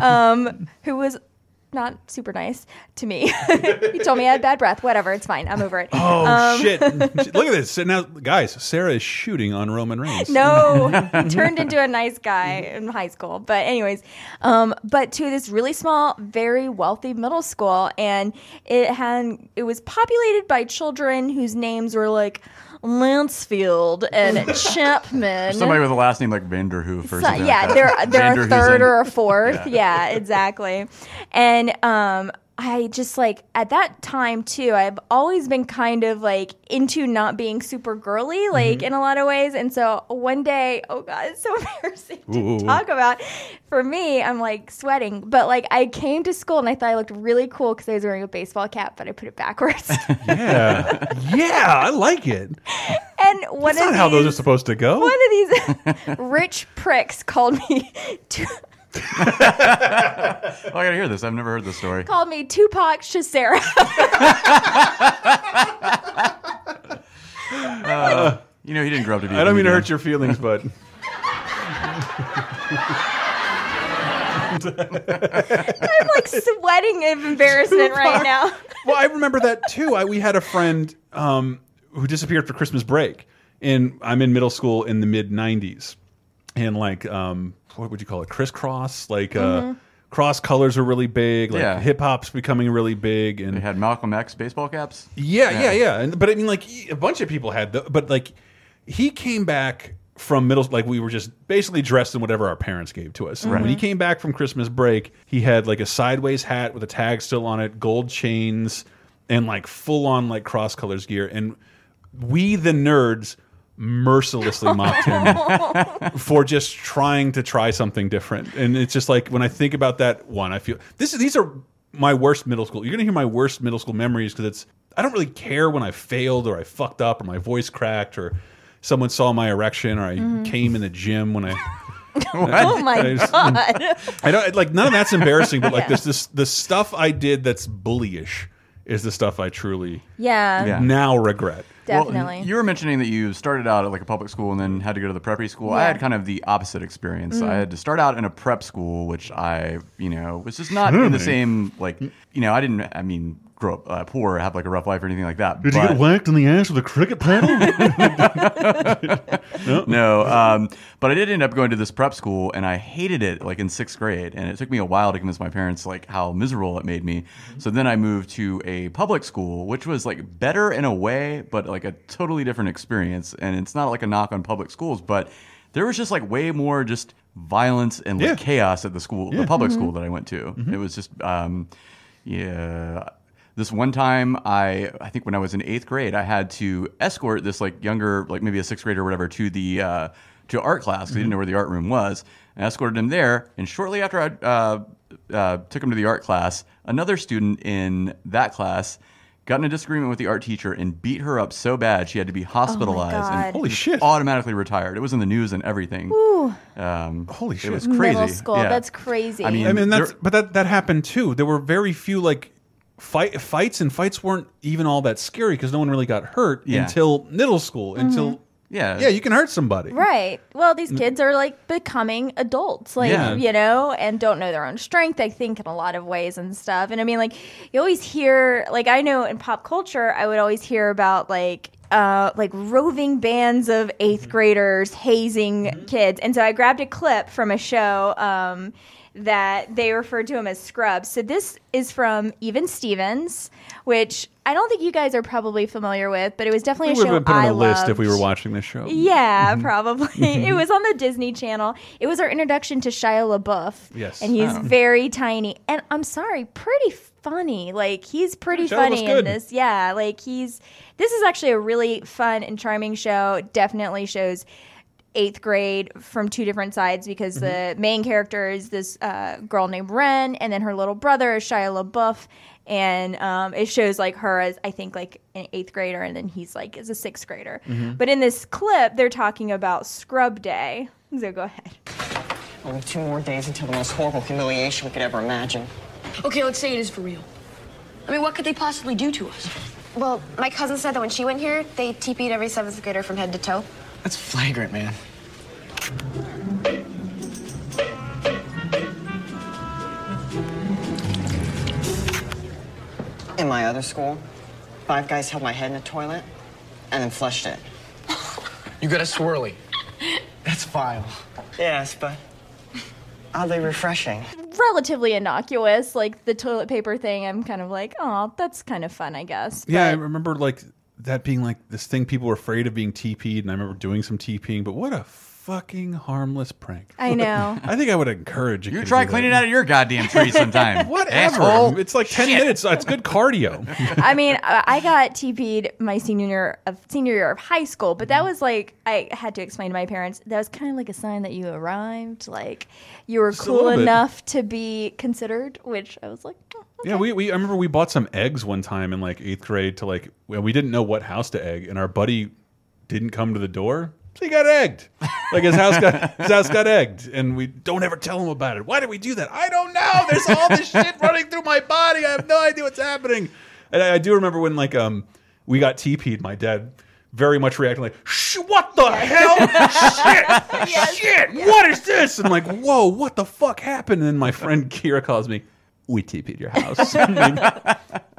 um, who was not super nice to me. [laughs] he told me I had bad breath. Whatever, it's fine. I'm over it. Oh Um, shit! [laughs] Look at this. Now, guys, Sarah is shooting on Roman Reigns. No, [laughs] he turned into a nice guy in high school. But anyways, um, but to this really small, very wealthy middle school, and it had it was populated by children whose names were like Lansfield and [laughs] Chapman. Somebody with a last name like Vanderhoof or So- something. yeah, like they're they're a third or a fourth. yeah. exactly. And um I just like at that time too, I've always been kind of like into not being super girly, like Mm-hmm. in a lot of ways. And so one day, oh god, it's so [laughs] embarrassing to Ooh. talk about. For me, I'm like sweating, but like I came to school and I thought I looked really cool because I was wearing a baseball cap, but I put it backwards. [laughs] Yeah, yeah, I like it. and one That's of not how those are these- supposed to go. one of these [laughs] rich pricks called me to Oh, I gotta hear this. I've never heard this story. called me Tupac Shasera. [laughs] You know, he didn't grow up to be. I don't mean to hurt your feelings, but I'm like sweating of embarrassment right now. well, I remember that too. I, we had a friend um, who disappeared for Christmas break, and I'm in middle school in the mid '90s, and like, um, what would you call it? Crisscross, like. Uh, Cross colors are really big. Like Yeah. hip hop's becoming really big, and They had Malcolm X baseball caps. Yeah, yeah, Yeah. yeah. And, but I mean, like a bunch of people had, the, but like he came back from middle, like we were just basically dressed in whatever our parents gave to us. When he came back from Christmas break, he had like a sideways hat with a tag still on it, gold chains, and like full on like cross colors gear. And we, the nerds, mercilessly mocked him [laughs] for just trying to try something different. And it's just like when I think about that one, I feel this is these are my worst middle school. You're gonna hear my worst middle school memories because it's I don't really care when I failed or I fucked up or my voice cracked or someone saw my erection or I mm-hmm. came in the gym when I [laughs] [laughs] Oh my I just- god. I don't like none of that's embarrassing, but like Yeah. this this the stuff I did that's bullyish is the stuff I truly Yeah, Yeah. now regret. definitely. Well, you were mentioning that you started out at like a public school and then had to go to the preppy school. I had kind of the opposite experience. Mm. I had to start out in a prep school, which I, you know, was just not in the same like, you know, I didn't. I mean, grow up uh, poor, have like a rough life or anything like that. Did you get whacked in the ass with a cricket paddle? [laughs] no, um, but I did end up going to this prep school, and I hated it like in sixth grade, and it took me a while to convince my parents like how miserable it made me. So then I moved to a public school, which was like better in a way, but like a totally different experience. And it's not like a knock on public schools, but there was just like way more just violence and like Yeah. chaos at the school, the public school that I went to. It was just, um, yeah. This one time, I I think when I was in eighth grade, I had to escort this like younger, like maybe a sixth grader or whatever, to the uh, to art class because he didn't know where the art room was. I escorted him there, and shortly after I uh, uh, took him to the art class, another student in that class got in a disagreement with the art teacher and beat her up so bad she had to be hospitalized God. and Holy shit. automatically retired. It was in the news and everything. Um, Holy shit. It was crazy. Middle school. Yeah. That's crazy. I mean, I mean, that's there- but that that happened too. There were very few like fight fights, and fights weren't even all that scary because no one really got hurt Yeah. until middle school. Until yeah, yeah, you can hurt somebody. Right. Well, these kids are like becoming adults, like, Yeah. you know, and don't know their own strength, I think, in a lot of ways and stuff. And I mean, like, you always hear, like, I know in pop culture, I would always hear about, like, uh, like roving bands of eighth graders hazing kids. And so I grabbed a clip from a show, um, that they referred to him as Scrubs. So this is from Even Stevens, which I don't think you guys are probably familiar with, but it was definitely We a would show have put on I a list if we were watching this show. Yeah, Mhm. probably. [laughs] it was on the Disney Channel. It was our introduction to Shia LaBeouf. Yes. And he's Oh. very tiny. And I'm sorry, pretty funny. Like, he's pretty Shia funny in this. Yeah, like, he's. This is actually a really fun and charming show. Definitely shows eighth grade from two different sides because Mm-hmm. the main character is this uh, girl named Ren, and then her little brother is Shia LaBeouf, and um, it shows like her as I think like an eighth grader, and then he's like as a sixth grader. Mhm. But in this clip, they're talking about Scrub Day. So go ahead. Only two more days until the most horrible humiliation we could ever imagine. Okay, let's say it is for real. I mean, what could they possibly do to us? Well, my cousin said that when she went here, they TP'd every seventh grader from head to toe. That's flagrant, man. In my other school, five guys held my head in a toilet and then flushed it. You got a swirly. That's vile. Yes, but oddly refreshing. Relatively innocuous, like the toilet paper thing. I'm kind of like, oh, that's kind of fun, I guess. Yeah, I remember like that being like this thing people were afraid of being TP'd, and I remember doing some TPing. But what a fucking harmless prank! I know. [laughs] I think I would encourage you. You try cleaning out of your goddamn tree [laughs] sometime. Whatever. Asshole. It's like ten minutes. It's good cardio. I mean, I I got TP'd my senior year of senior year of high school, but that was like I had to explain to my parents that was kind of like a sign that you arrived, like you were Just cool enough to be considered. Which I was like, oh, Yeah, we, we I remember we bought some eggs one time in like eighth grade to like we didn't know what house to egg, and our buddy didn't come to the door, so he got egged. Like his house got his house got egged, and we don't ever tell him about it. Why did we do that? I don't know. There's all this shit running through my body. I have no idea what's happening. And I, I do remember when like um we got TP'd. My dad very much reacting like, Shh, "What the hell? [laughs] shit, shit! What is this?" And I'm like, "Whoa, what the fuck happened?" And then my friend Kira calls me. We TP'd your house. [laughs] I'm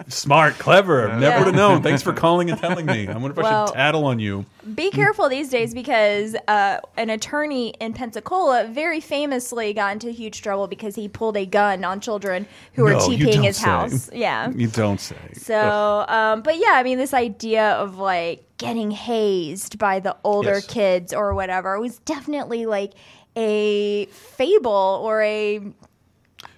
Smart, clever. Never Yeah. would have known. Thanks for calling and telling me. I wonder if I should tattle on you. Be careful these days because uh, an attorney in Pensacola very famously got into huge trouble because he pulled a gun on children who were No, you TPing his say. house. Yeah. You don't say. So, um, but yeah, I mean, this idea of like getting hazed by the older Yes. kids or whatever was definitely like a fable or a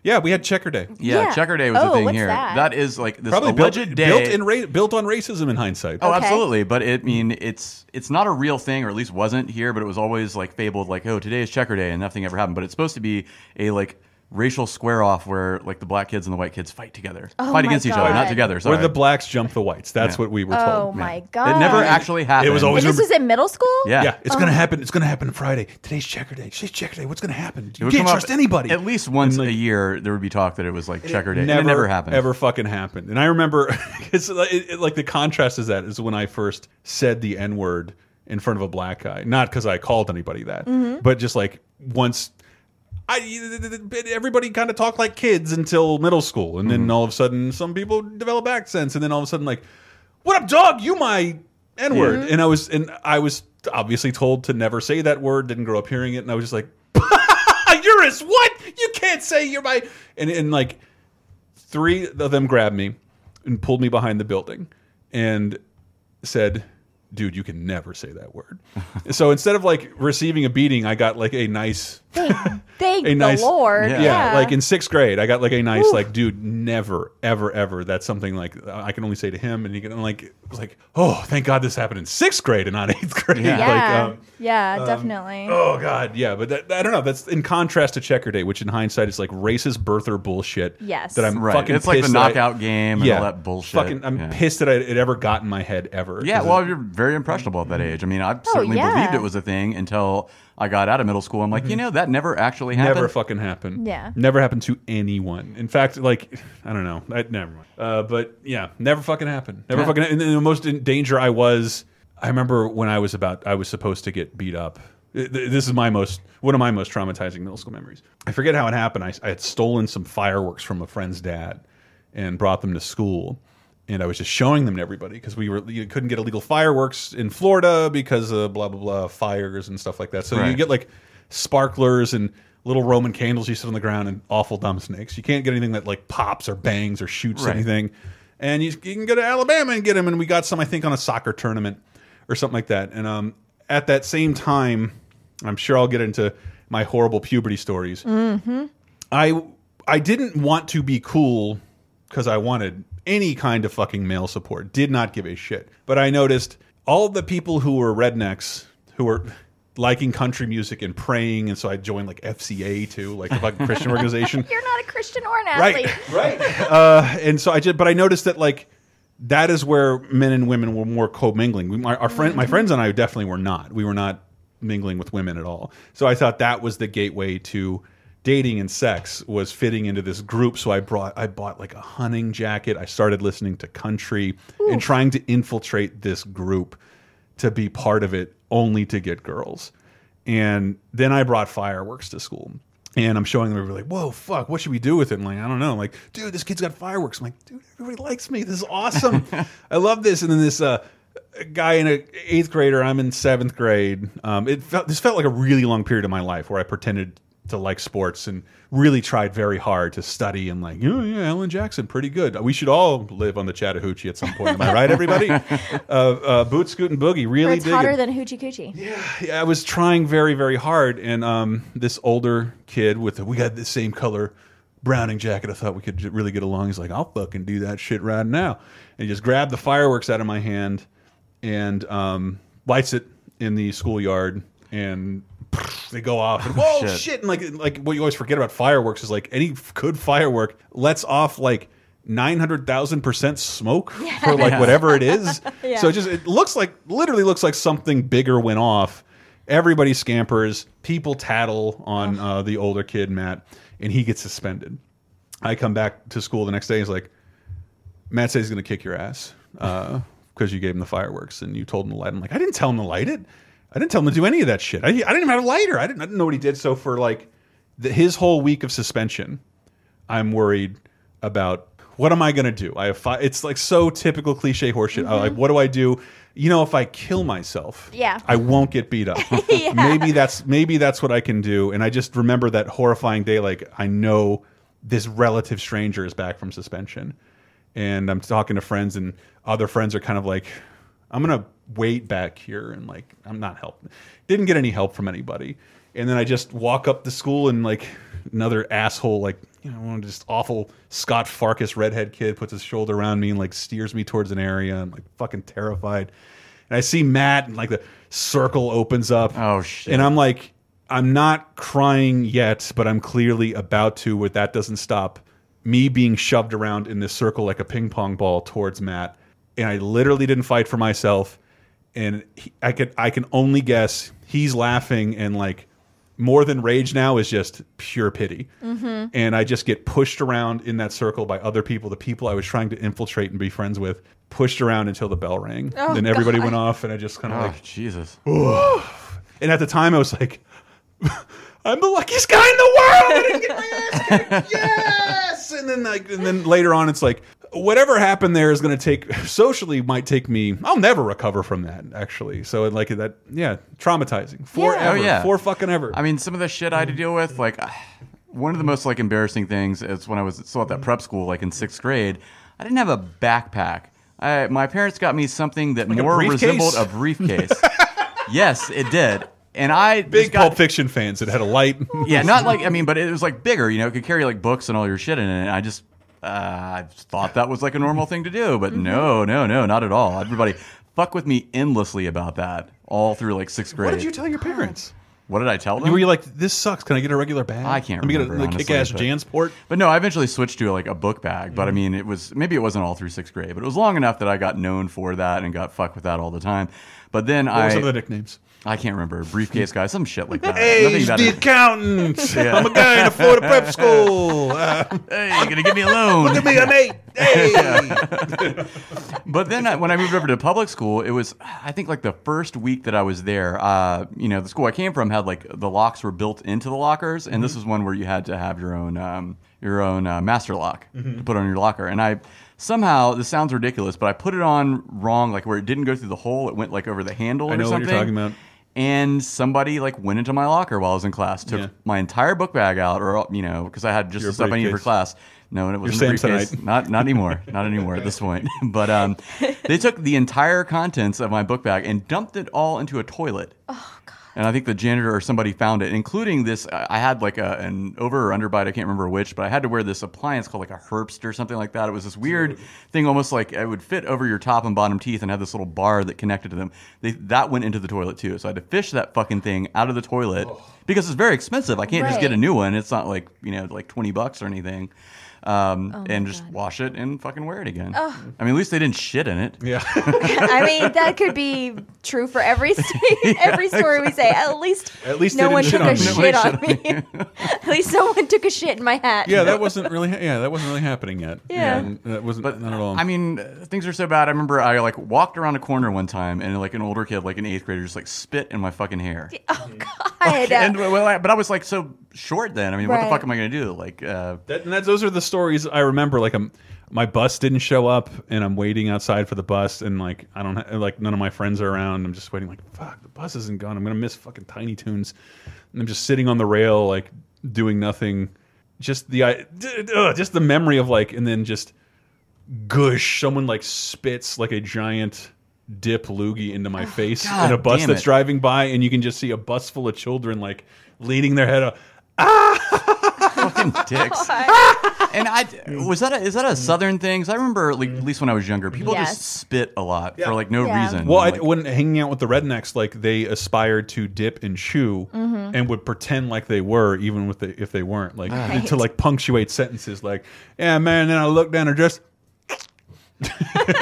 Yeah, we had Checker Day. Yeah, Yeah. Checker Day was Oh, the thing what's here. that? that is like this Probably alleged built, day. built in ra built on racism in hindsight. Oh, absolutely. But it I mean it's it's not a real thing, or at least wasn't here. But it was always like fabled, like oh today is Checker Day, and nothing ever happened. But it's supposed to be a like racial square off where like the black kids and the white kids fight together, Oh fight my against each other, not together. Sorry. Where the blacks jump the whites. That's Yeah. what we were told. Oh told. my God! It never actually happened. It was always And this was in middle school. Yeah. Yeah, it's Oh. gonna happen. It's gonna happen Friday. Today's Checker Day. Today's Checker Day. What's gonna happen? It You would can't come up trust anybody. At least once a year, there would be talk that it was like Checker Day. and Never, it never happened. Ever fucking happened. And I remember, [laughs] it's like, it, it- like the contrast is that is when I first said the N word in front of a black guy. Not because I called anybody that, Mhm. but just like once. I everybody kind of talked like kids until middle school, and then all of a sudden, some people develop accents, and then all of a sudden, like, "What up, dog? You my N word?" Mhm. And I was, and I was obviously told to never say that word. Didn't grow up hearing it, and I was just like, [laughs] "You're as what? You can't say you're my." And and like three of them grabbed me and pulled me behind the building and said, "Dude, you can never say that word." so instead of like receiving a beating, I got like a nice, [laughs] Thank [laughs] a the nice, Lord. Yeah. like in sixth grade, I got like a nice, Oof. like, dude, never, ever, ever. That's something like I can only say to him, and he can like, it was like, oh, thank God this happened in sixth grade and not eighth [laughs] grade. Yeah, Like, um, yeah, um, definitely. Oh God, yeah, but that, I don't know. That's in contrast to Checker Day, which in hindsight is like racist birther bullshit. Yes. that I'm Right. fucking. It's like the pissed that I- knockout game and yeah, all that bullshit. Fucking, I'm Yeah. pissed that I, it ever got in my head ever. Yeah, well, it- you're very impressionable at that age. I mean, I Oh, certainly yeah. believed it was a thing until I got out of middle school. I'm like, you know, that never actually happened. Mm-hmm. never fucking happened. Yeah. never happened to anyone. In fact, like I don't know, I, never mind. Uh, but yeah, never fucking happened. Never Yeah. fucking. And the most in danger I was. I remember when I was about. I was supposed to get beat up. Th- th- This is my most one of my most traumatizing middle school memories. I forget how it happened. I, I had stolen some fireworks from a friend's dad and brought them to school. And I was just showing them to everybody because we were you couldn't get illegal fireworks in Florida because of blah blah blah fires and stuff like that. So you get like sparklers and little Roman candles you sit on the ground, and awful dumb snakes. You can't get anything that like pops or bangs or shoots Right. anything. And you, you can go to Alabama and get them. And we got some, I think, on a soccer tournament or something like that. And um, at that same time, I'm sure I'll get into my horrible puberty stories. Mm-hmm. I I didn't want to be cool because I wanted any kind of fucking male support. Did not give a shit. But I noticed all the people who were rednecks who were liking country music and praying, and so I joined like FCA too, like a fucking Christian [laughs] organization. You're not a Christian or an athlete. Right, [laughs] right. Uh, and so I just, but I noticed that like that is where men and women were more co-mingling. We, my, our friend, my friends and I definitely were not. We were not mingling with women at all. So I thought that was the gateway to dating and sex was fitting into this group. So I brought, I bought like a hunting jacket. I started listening to country and trying to infiltrate this group to be part of it, only to get girls. And then I brought fireworks to school. And I'm showing them, everybody like, whoa, fuck, what should we do with it? And like, I don't know. I'm like, dude, this kid's got fireworks. I'm like, dude, everybody likes me. This is awesome. [laughs] I love this. And then this uh, guy in a eighth grader, I'm in seventh grade. Um, it felt this felt like a really long period of my life where I pretended to like sports and really tried very hard to study and like, oh yeah, Alan Jackson, pretty good. We should all live on the Chattahoochee at some point. Am I right, everybody? [laughs] uh, uh, Boot Scoot and Boogie, Or really it's dig hotter it. than hoochie coochie. Yeah, I was trying very, very hard, and um, this older kid with the, we got the same color Browning jacket. I thought we could really get along. He's like, I'll fucking do that shit right now, and he just grabbed the fireworks out of my hand and um, lights it in the schoolyard, and they go off. And, Whoa, shit. shit! And like, like what you always forget about fireworks is like any good firework lets off like. Nine hundred thousand percent smoke for like Yeah. whatever it is. [laughs] Yeah. So it just it looks like literally looks like something bigger went off. Everybody scampers. People tattle on uh, the older kid Matt, and he gets suspended. I come back to school the next day. He's like, Matt says he's going to kick your ass because you gave him the fireworks and you told him to light. I'm like, I didn't tell him to light it. I didn't tell him to do any of that shit. I, I didn't even have a lighter. I didn't, I didn't know what he did. So for like the, his whole week of suspension, I'm worried about what am I going to do? I have five. It's like so typical cliche horseshit. I'm uh, like, mm-hmm. what do I do? You know, if I kill myself, Yeah. I won't get beat up. [laughs] Yeah. Maybe that's maybe that's what I can do. And I just remember that horrifying day. Like I know this relative stranger is back from suspension, and I'm talking to friends, and other friends are kind of like, I'm gonna wait back here, and like I'm not helping. Didn't get any help from anybody. And then I just walk up the school, and like another asshole, like you know, one of just awful Scut Farkus redhead kid puts his shoulder around me and like steers me towards an area. I'm like fucking terrified. And I see Matt, and like the circle opens up. Oh shit! And I'm like, I'm not crying yet, but I'm clearly about to. But that doesn't stop me being shoved around in this circle like a ping pong ball towards Matt. And I literally didn't fight for myself. And he, I could, I can only guess he's laughing and like more than rage now is just pure pity. Mhm. And I just get pushed around in that circle by other people, the people I was trying to infiltrate and be friends with, pushed around until the bell rang. Oh, then everybody God. went off, and I just kind of Oh, like, Jesus. [sighs] and at the time, I was like, [laughs] I'm the luckiest guy in the world. I didn't get my ass kicked. Yes. And then like, and then later on, it's like whatever happened there is going to take socially might take me. I'll never recover from that. Actually, so like that, yeah, traumatizing forever. Oh yeah, for fucking ever. I mean, some of the shit I had to deal with, like [sighs] one of the most like embarrassing things is when I was still at that prep school, like in sixth grade. I didn't have a backpack. I, my parents got me something that Like more briefcase? resembled a briefcase. [laughs] yes, it did. And I Big got, Pulp Fiction fans. It had a light. yeah, not [laughs] like I mean, but it was like bigger. You know, it could carry like books and all your shit in it. And I just, uh, I thought that was like a normal thing to do, but no, no, no, not at all. Everybody fuck with me endlessly about that all through like sixth grade. What did you tell your parents? What did I tell them? You were you like, this sucks? Can I get a regular bag? I can't Let me remember. get a like, honestly, kick-ass Jansport. But no, I eventually switched to like a book bag. But I mean, it was maybe it wasn't all through sixth grade, but it was long enough that I got known for that and got fucked with that all the time. But then What I were some of the nicknames? I can't remember briefcase guy, some shit like that. Hey, Nothing the accountant. [laughs] Yeah. I'm a guy in a Florida prep school. [laughs] Uh, hey, you gonna give me a loan? Look at me, I'm eight. [laughs] Hey. but then I, when I moved over to public school, it was I think like the first week that I was there. Uh, you know, the school I came from had like the locks were built into the lockers, and this Mm-hmm. was one where you had to have your own um, your own uh, master lock Mhm. to put on your locker. And I somehow this sounds ridiculous, but I put it on wrong, like where it didn't go through the hole; it went like over the handle I or know what you're talking about. and somebody like went into my locker while I was in class, took Yeah. my entire book bag out, or you know, because I had just Your the stuff I needed for class. No, and it was Your in the. Samsonite. Not not anymore. Not anymore at this point. [laughs] But um, they took the entire contents of my book bag and dumped it all into a toilet. Oh, And I think the janitor or somebody found it, including this. I had like a, an over or underbite. I can't remember which, but I had to wear this appliance called like a Herbst or something like that. It was this weird thing, almost like it would fit over your top and bottom teeth, and had this little bar that connected to them. They, that went into the toilet too. So I had to fish that fucking thing out of the toilet because it's very expensive. I can't just get a new one. It's not like you know like twenty bucks or anything. Um, Oh and just wash it and fucking wear it again. Ugh. I mean, at least they didn't shit in it. Yeah. [laughs] I mean, that could be true for every [laughs] st- every story we say. At least, At least no one didn't took a shit shit on on me. [laughs] At least someone took a shit in my hat. yeah, that wasn't really. Yeah, that wasn't really happening yet. Yeah. And that wasn't not at all. I mean, uh, things are so bad. I remember I like walked around a corner one time, and like an older kid, like an eighth grader, just like spit in my fucking hair. Oh God. And well, I, but I was like so short then. I mean, what the fuck am I gonna do? Like, uh, That, and that, those are the stories I remember. Like, I'm, my bus didn't show up, and I'm waiting outside for the bus, and like I don't ha like none of my friends are around. I'm just waiting. Like, fuck, the bus isn't gone. I'm gonna miss fucking Tiny Toons. And I'm just sitting on the rail, like doing nothing. Just the I, d- d- ugh, just the memory of like, and then just gush. Someone like spits like a giant dip loogie into my face God in a bus that's driving by, and you can just see a bus full of children like leaning their head up. Fucking [laughs] dicks. and I was that a, is that a southern thing? 'Cause I remember like, at least when I was younger, people Yes. just spit a lot for like no Yeah. reason. Well, I, Like, when hanging out with the rednecks, like they aspired to dip and chew, Mhm. and would pretend like they were, even with the, if they weren't, like Right. to like punctuate sentences, like "Yeah, man." Then I look down and just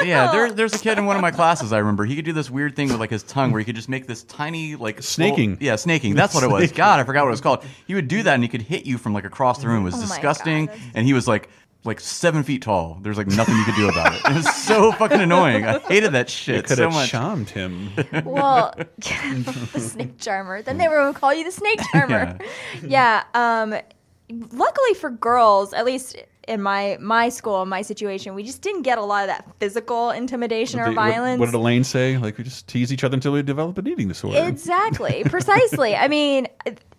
yeah, there, there's a kid in one of my classes. I remember he could do this weird thing with like his tongue, where he could just make this tiny like Snaking. little- yeah, snaking. That's what it was. [laughs] God, I forgot what it was called. He would do that, and he could hit you from like across the room. It was Oh my disgusting, and he was like like seven feet tall. There's like nothing you could do about it. It was so fucking annoying. I hated that it shit could so have much. charmed him. Well, the [laughs] snake charmer. Then they would call you the snake [laughs] charmer. yeah. Um, luckily for girls, at least in my my school, my situation, we just didn't get a lot of that physical intimidation or What- what- violence. What, did Elaine say? Like we just tease each other until we develop an eating disorder. Exactly, [laughs] precisely. I [laughs] mean,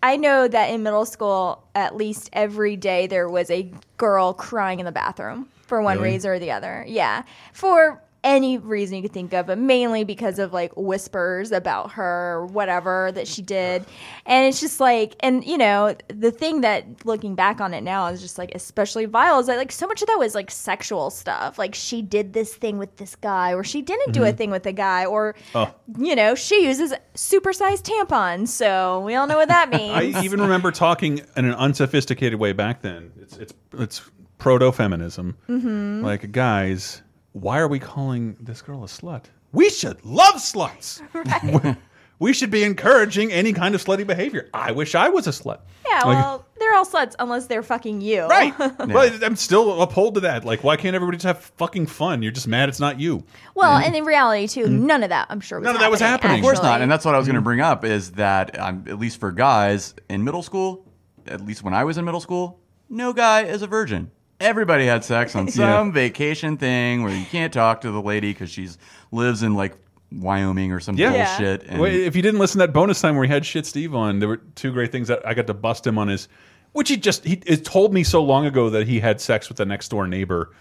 I know that in middle school, at least every day there was a girl crying in the bathroom for one Really? reason or the other. Yeah, for any reason you could think of, but mainly because of like whispers about her or whatever that she did. And it's just like, and you know, the thing that looking back on it now is just like especially vile is that like so much of that was like sexual stuff. Like she did this thing with this guy, or she didn't do a Mhm. thing with a guy, or Oh. you know, she uses supersized tampons, so we all know what that [laughs] means. I even remember talking in an unsophisticated way back then. It's it's it's proto feminism. Mhm. Like guys, why are we calling this girl a slut? We should love sluts. [laughs] Right. we should be encouraging any kind of slutty behavior. I wish I was a slut. yeah, Like- well, they're all sluts unless they're fucking you. Right. [laughs] But I'm still uphold to that. Like, why can't everybody just have fucking fun? You're just mad it's not you. well, and in reality too, none of that I'm sure was None of that was happening. Of course not, and that's what I was going to bring up is that um, at least for guys in middle school, at least when I was in middle school, no guy is a virgin. Everybody had sex on [laughs] some vacation thing where you can't talk to the lady because she's lives in like Wyoming or some Yeah. bullshit. And Well, if you didn't listen to that bonus time where he had shit Steve on, there were two great things that I got to bust him on his, which he just he it told me so long ago that he had sex with the next door neighbor,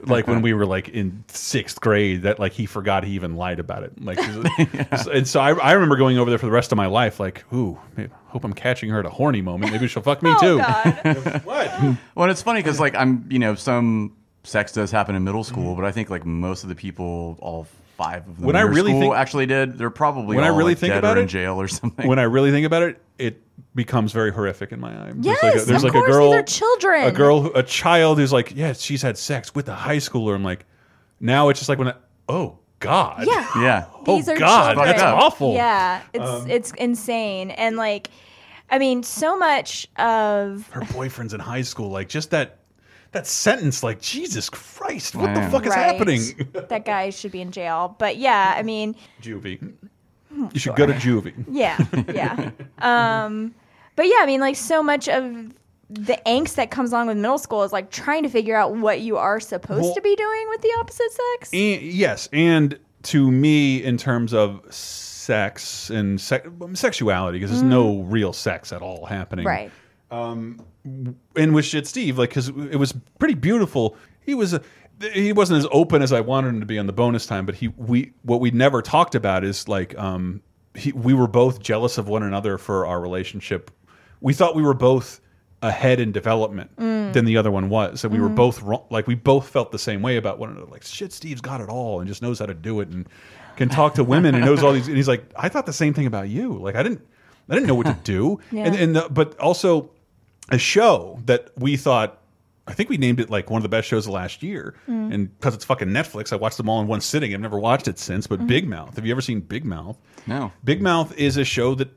like when we were like in sixth grade, that like he forgot he even lied about it. Like, [laughs] and so I, I remember going over there for the rest of my life, like, ooh, maybe, hope I'm catching her at a horny moment. Maybe she'll fuck me [laughs] Oh, too. [laughs] what? well, it's funny because like I'm, you know, some sex does happen in middle school, but I think like most of the people, all five of them, When in I your really school think- actually did, they're probably when I really like, think dead about it, in jail or [laughs] something. When I really think about it, it becomes very horrific in my eye. Yes, there's like a, there's of like course, a girl, these are children. a girl, a child who's like, yeah, she's had sex with a high schooler. I'm like, now it's just like when, I, oh God, Yeah. [laughs] yeah, oh These are God, children. that's awful. Yeah, it's Um, it's insane, and like, I mean, so much of her boyfriend's in high school. Like just that that sentence. Like Jesus Christ, what the fuck is Right. happening? [laughs] that guy should be in jail. But yeah, I mean, Juvie, you should go to juvie. yeah, yeah. [laughs] Um, but yeah, I mean, like so much of the angst that comes along with middle school is like trying to figure out what you are supposed Well- to be doing with the opposite sex. And, yes, and to me, in terms of sex and se sexuality because there's no real sex at all happening. Right. Um, in with Shit Steve, like because it was pretty beautiful. He was a, he wasn't as open as I wanted him to be on the bonus time, but he we what we never talked about is like um he, we were both jealous of one another for our relationship. We thought we were both ahead in development Mm. than the other one was, and we were Mhm. both wrong, like we both felt the same way about one another. Like shit, Steve's got it all and just knows how to do it and can talk to women and knows all these. And he's like, I thought the same thing about you. Like I didn't, I didn't know what to [laughs] do. Yeah. And and the, but also a show that we thought. I think we named it like one of the best shows of last year, Mm. and because it's fucking Netflix, I watched them all in one sitting. I've never watched it since. But Mhm. Big Mouth, have you ever seen Big Mouth? No. Big Mouth is a show that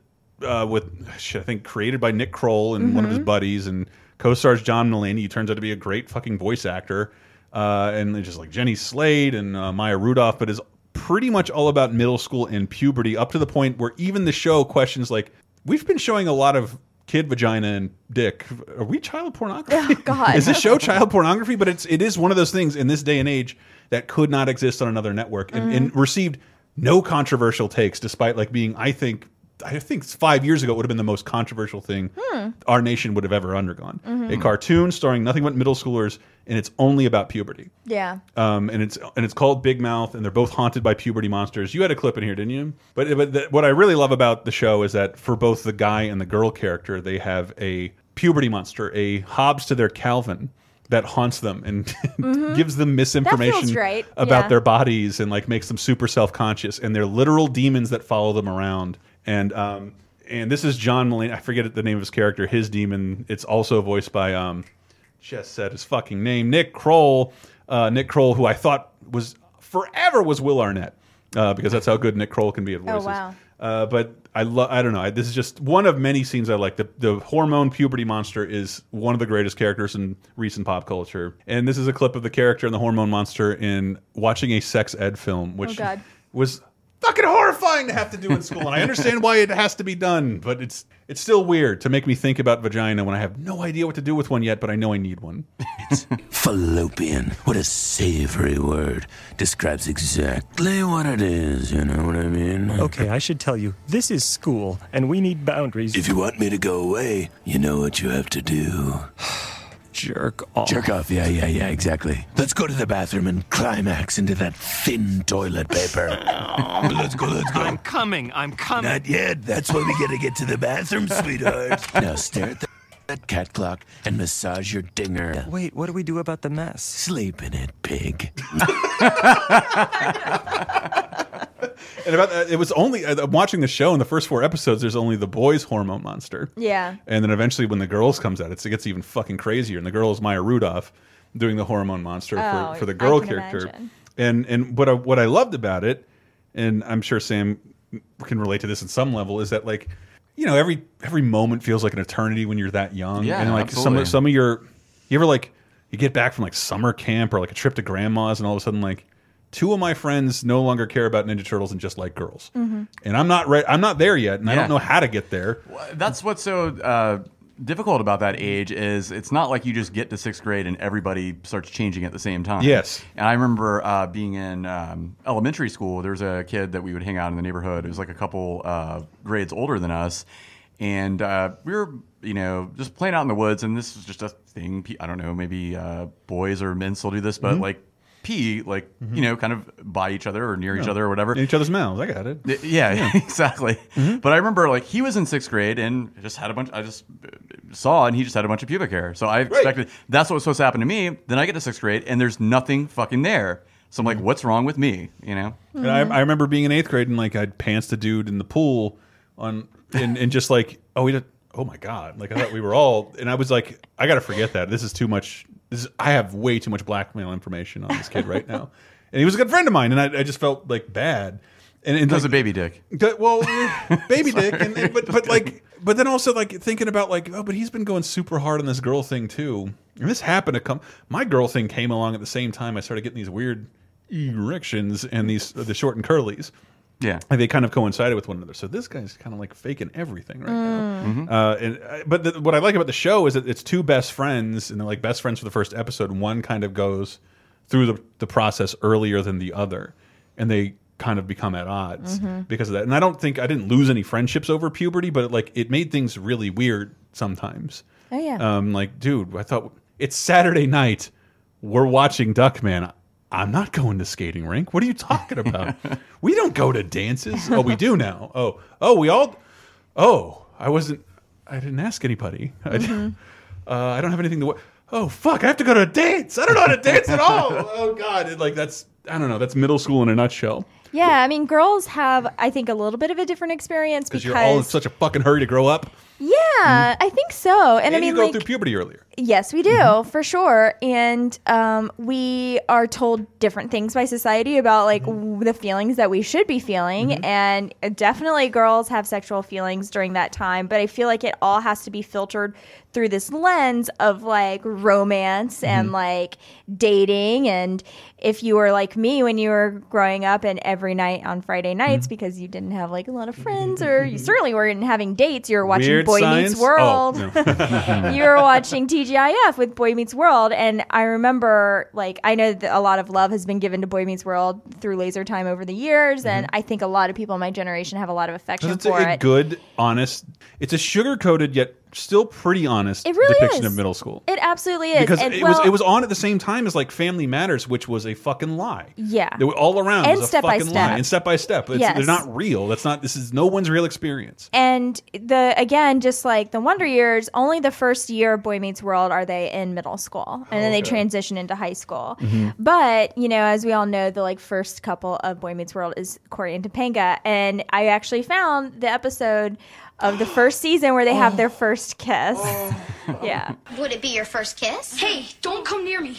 uh, with shit, I think created by Nick Kroll and one of his Mhm. buddies, and co-stars John Mulaney. He turns out to be a great fucking voice actor, uh, and it's just like Jenny Slate and uh, Maya Rudolph, but is pretty much all about middle school and puberty, up to the point where even the show questions like, we've been showing a lot of kid vagina and dick. Are we child pornography? Oh, God. is this show child pornography? But it's it is one of those things in this day and age that could not exist on another network and, and mm. received no controversial takes, despite like being, I think, I think five years ago it would have been the most controversial thing Hmm. our nation would have ever undergone. Mhm. A cartoon starring nothing but middle schoolers, and it's only about puberty. Yeah. Um, and it's and it's called Big Mouth, and they're both haunted by puberty monsters. You had a clip in here, didn't you? But, but the, what I really love about the show is that for both the guy and the girl character, they have a puberty monster, a Hobbes to their Calvin that haunts them and [laughs] Mhm. gives them misinformation right, about yeah. their bodies and like makes them super self conscious. And they're literal demons that follow them around. And um, and this is John Mulaney. I forget the name of his character. His demon. It's also voiced by um, just said his fucking name, Nick Kroll. Uh, Nick Kroll, who I thought was forever was Will Arnett, uh, because that's how good Nick Kroll can be at voices. Oh, voices. wow. Uh, but I love. I don't know. I, this is just one of many scenes I like. The the hormone puberty monster is one of the greatest characters in recent pop culture, and this is a clip of the character and the hormone monster in watching a sex ed film, which Oh, God. was fucking horrifying to have to do in school. And I understand why it has to be done, but it's it's still weird to make me think about vagina when I have no idea what to do with one yet, but I know I need one. It's [laughs] Fallopian. What a savory word. Describes exactly what it is, you know what I mean? Okay, I should tell you, this is school, and we need boundaries. If you want me to go away, you know what you have to do. [sighs] [sighs] [sighs] Jerk off. Jerk off, yeah, yeah, yeah, exactly. Let's go to the bathroom and climax into that thin toilet paper. [laughs] let's go, let's go. I'm coming. I'm coming. Not yet. That's why we gotta get to the bathroom, [laughs] sweetheart. now stare at the that cat clock and massage your dinger. Wait, what do we do about the mess? Sleep in it, pig. [laughs] [laughs] And about that, it was only uh, I'm watching the show in the first four episodes. There's only the boys' hormone monster. Yeah. And then eventually, when the girls comes out, it's, it gets even fucking crazier. And the girl is Maya Rudolph doing the hormone monster Oh, for, for the I girl can character. imagine. And and what I, what I loved about it, and I'm sure Sam can relate to this in some level, is that like, you know, every every moment feels like an eternity when you're that young. Yeah, and like absolutely. some some of your, you ever like, you get back from like summer camp or like a trip to grandma's, and all of a sudden like. Two of my friends no longer care about Ninja Turtles and just like girls, Mhm. and I'm not re I'm not there yet, and I don't know how to get there. That's what's so uh, difficult about that age is it's not like you just get to sixth grade and everybody starts changing at the same time. Yes. And I remember uh, being in um, elementary school. There was a kid that we would hang out in the neighborhood. It was like a couple uh, grades older than us, and uh, we were you know just playing out in the woods. And this was just a thing. I don't know, maybe uh, boys or men still do this, but Mhm. like pee like Mhm. you know kind of by each other or near each other or whatever In each other's mouths. I got it. Yeah, Yeah. [laughs] exactly. But I remember like he was in sixth grade and just had a bunch. I just uh, saw and he just had a bunch of pubic hair. So I expected that's what was supposed to happen to me. Then I get to sixth grade and there's nothing fucking there. So I'm like, what's wrong with me? You know? And I, I remember being in eighth grade and like I'd pants a dude in the pool on and, and just like oh we did oh my god like I thought we were all and I was like I got to forget that this is too much this is, I have way too much blackmail information on this kid right now and he was a good friend of mine and I, I just felt like bad and, and like, a baby dick. Well, [laughs] baby dick, and, and- but but [laughs] like, but then also like thinking about like, oh, but he's been going super hard on this girl thing too. And this happened to come. My girl thing came along at the same time. I started getting these weird erections and these the short and curlies. Yeah, and they kind of coincided with one another. So this guy's kind of like faking everything right now. Mhm. Uh, and uh, but the, what I like about the show is that it's two best friends, and they're like best friends for the first episode. And one kind of goes through the the process earlier than the other, and they kind of become at odds Mhm. because of that. And I don't think I didn't lose any friendships over puberty, but like it made things really weird sometimes. Oh, yeah. Um, like, dude, I thought it's Saturday night. We're watching Duckman. I'm not going to skating rink. What are you talking about? [laughs] we don't go to dances. Oh, we do now. Oh, oh, we all. Oh, I wasn't. I didn't ask anybody. I, Mhm. uh, I don't have anything to. Oh fuck! I have to go to a dance. I don't know how to dance at all. [laughs] Oh god! It, like that's. I don't know. That's middle school in a nutshell. Yeah, I mean, girls have, I think, a little bit of a different experience because. you're all in such a fucking hurry to grow up. Yeah, I think so. And, And, I mean, you go like, through puberty earlier. Yes, we do Mm-hmm. for sure, and um, we are told different things by society about like Mm-hmm. w- the feelings that we should be feeling, and definitely girls have sexual feelings during that time. But I feel like it all has to be filtered through this lens of like romance and Mm-hmm. Mhm. like dating, and if you were like me when you were growing up, and every night on Friday nights Mm-hmm. because you didn't have like a lot of friends, [laughs] or you certainly weren't having dates, you were watching Weird Boy science? Meets World. Oh, no. [laughs] [laughs] you were watching TGIF with Boy Meets World, and I remember, like, I know that a lot of love has been given to Boy Meets World through Laser Time over the years, and I think a lot of people in my generation have a lot of affection Mm-hmm. For a, a it. good, honest. It's a sugar coated yet still pretty honest It really depiction is. of middle school. It absolutely is. Because And, it was it was on at the same time as like Family Matters, which was a fucking lie. Yeah. They were all around. it And was a Step by fucking Step. lie. And step by step. It's, Yes. They're not real. That's not. This is no one's real experience. And the again, just like the Wonder Years, only the first year of Boy Meets World are they in middle school, and then they Okay. transition into high school. Mhm. But you know, as we all know, the like first couple of Boy Meets World is Cory and Topanga, and I actually found the episode of the first season where they have oh. their first kiss. Oh. yeah. Would it be your first kiss? Hey, don't come near me.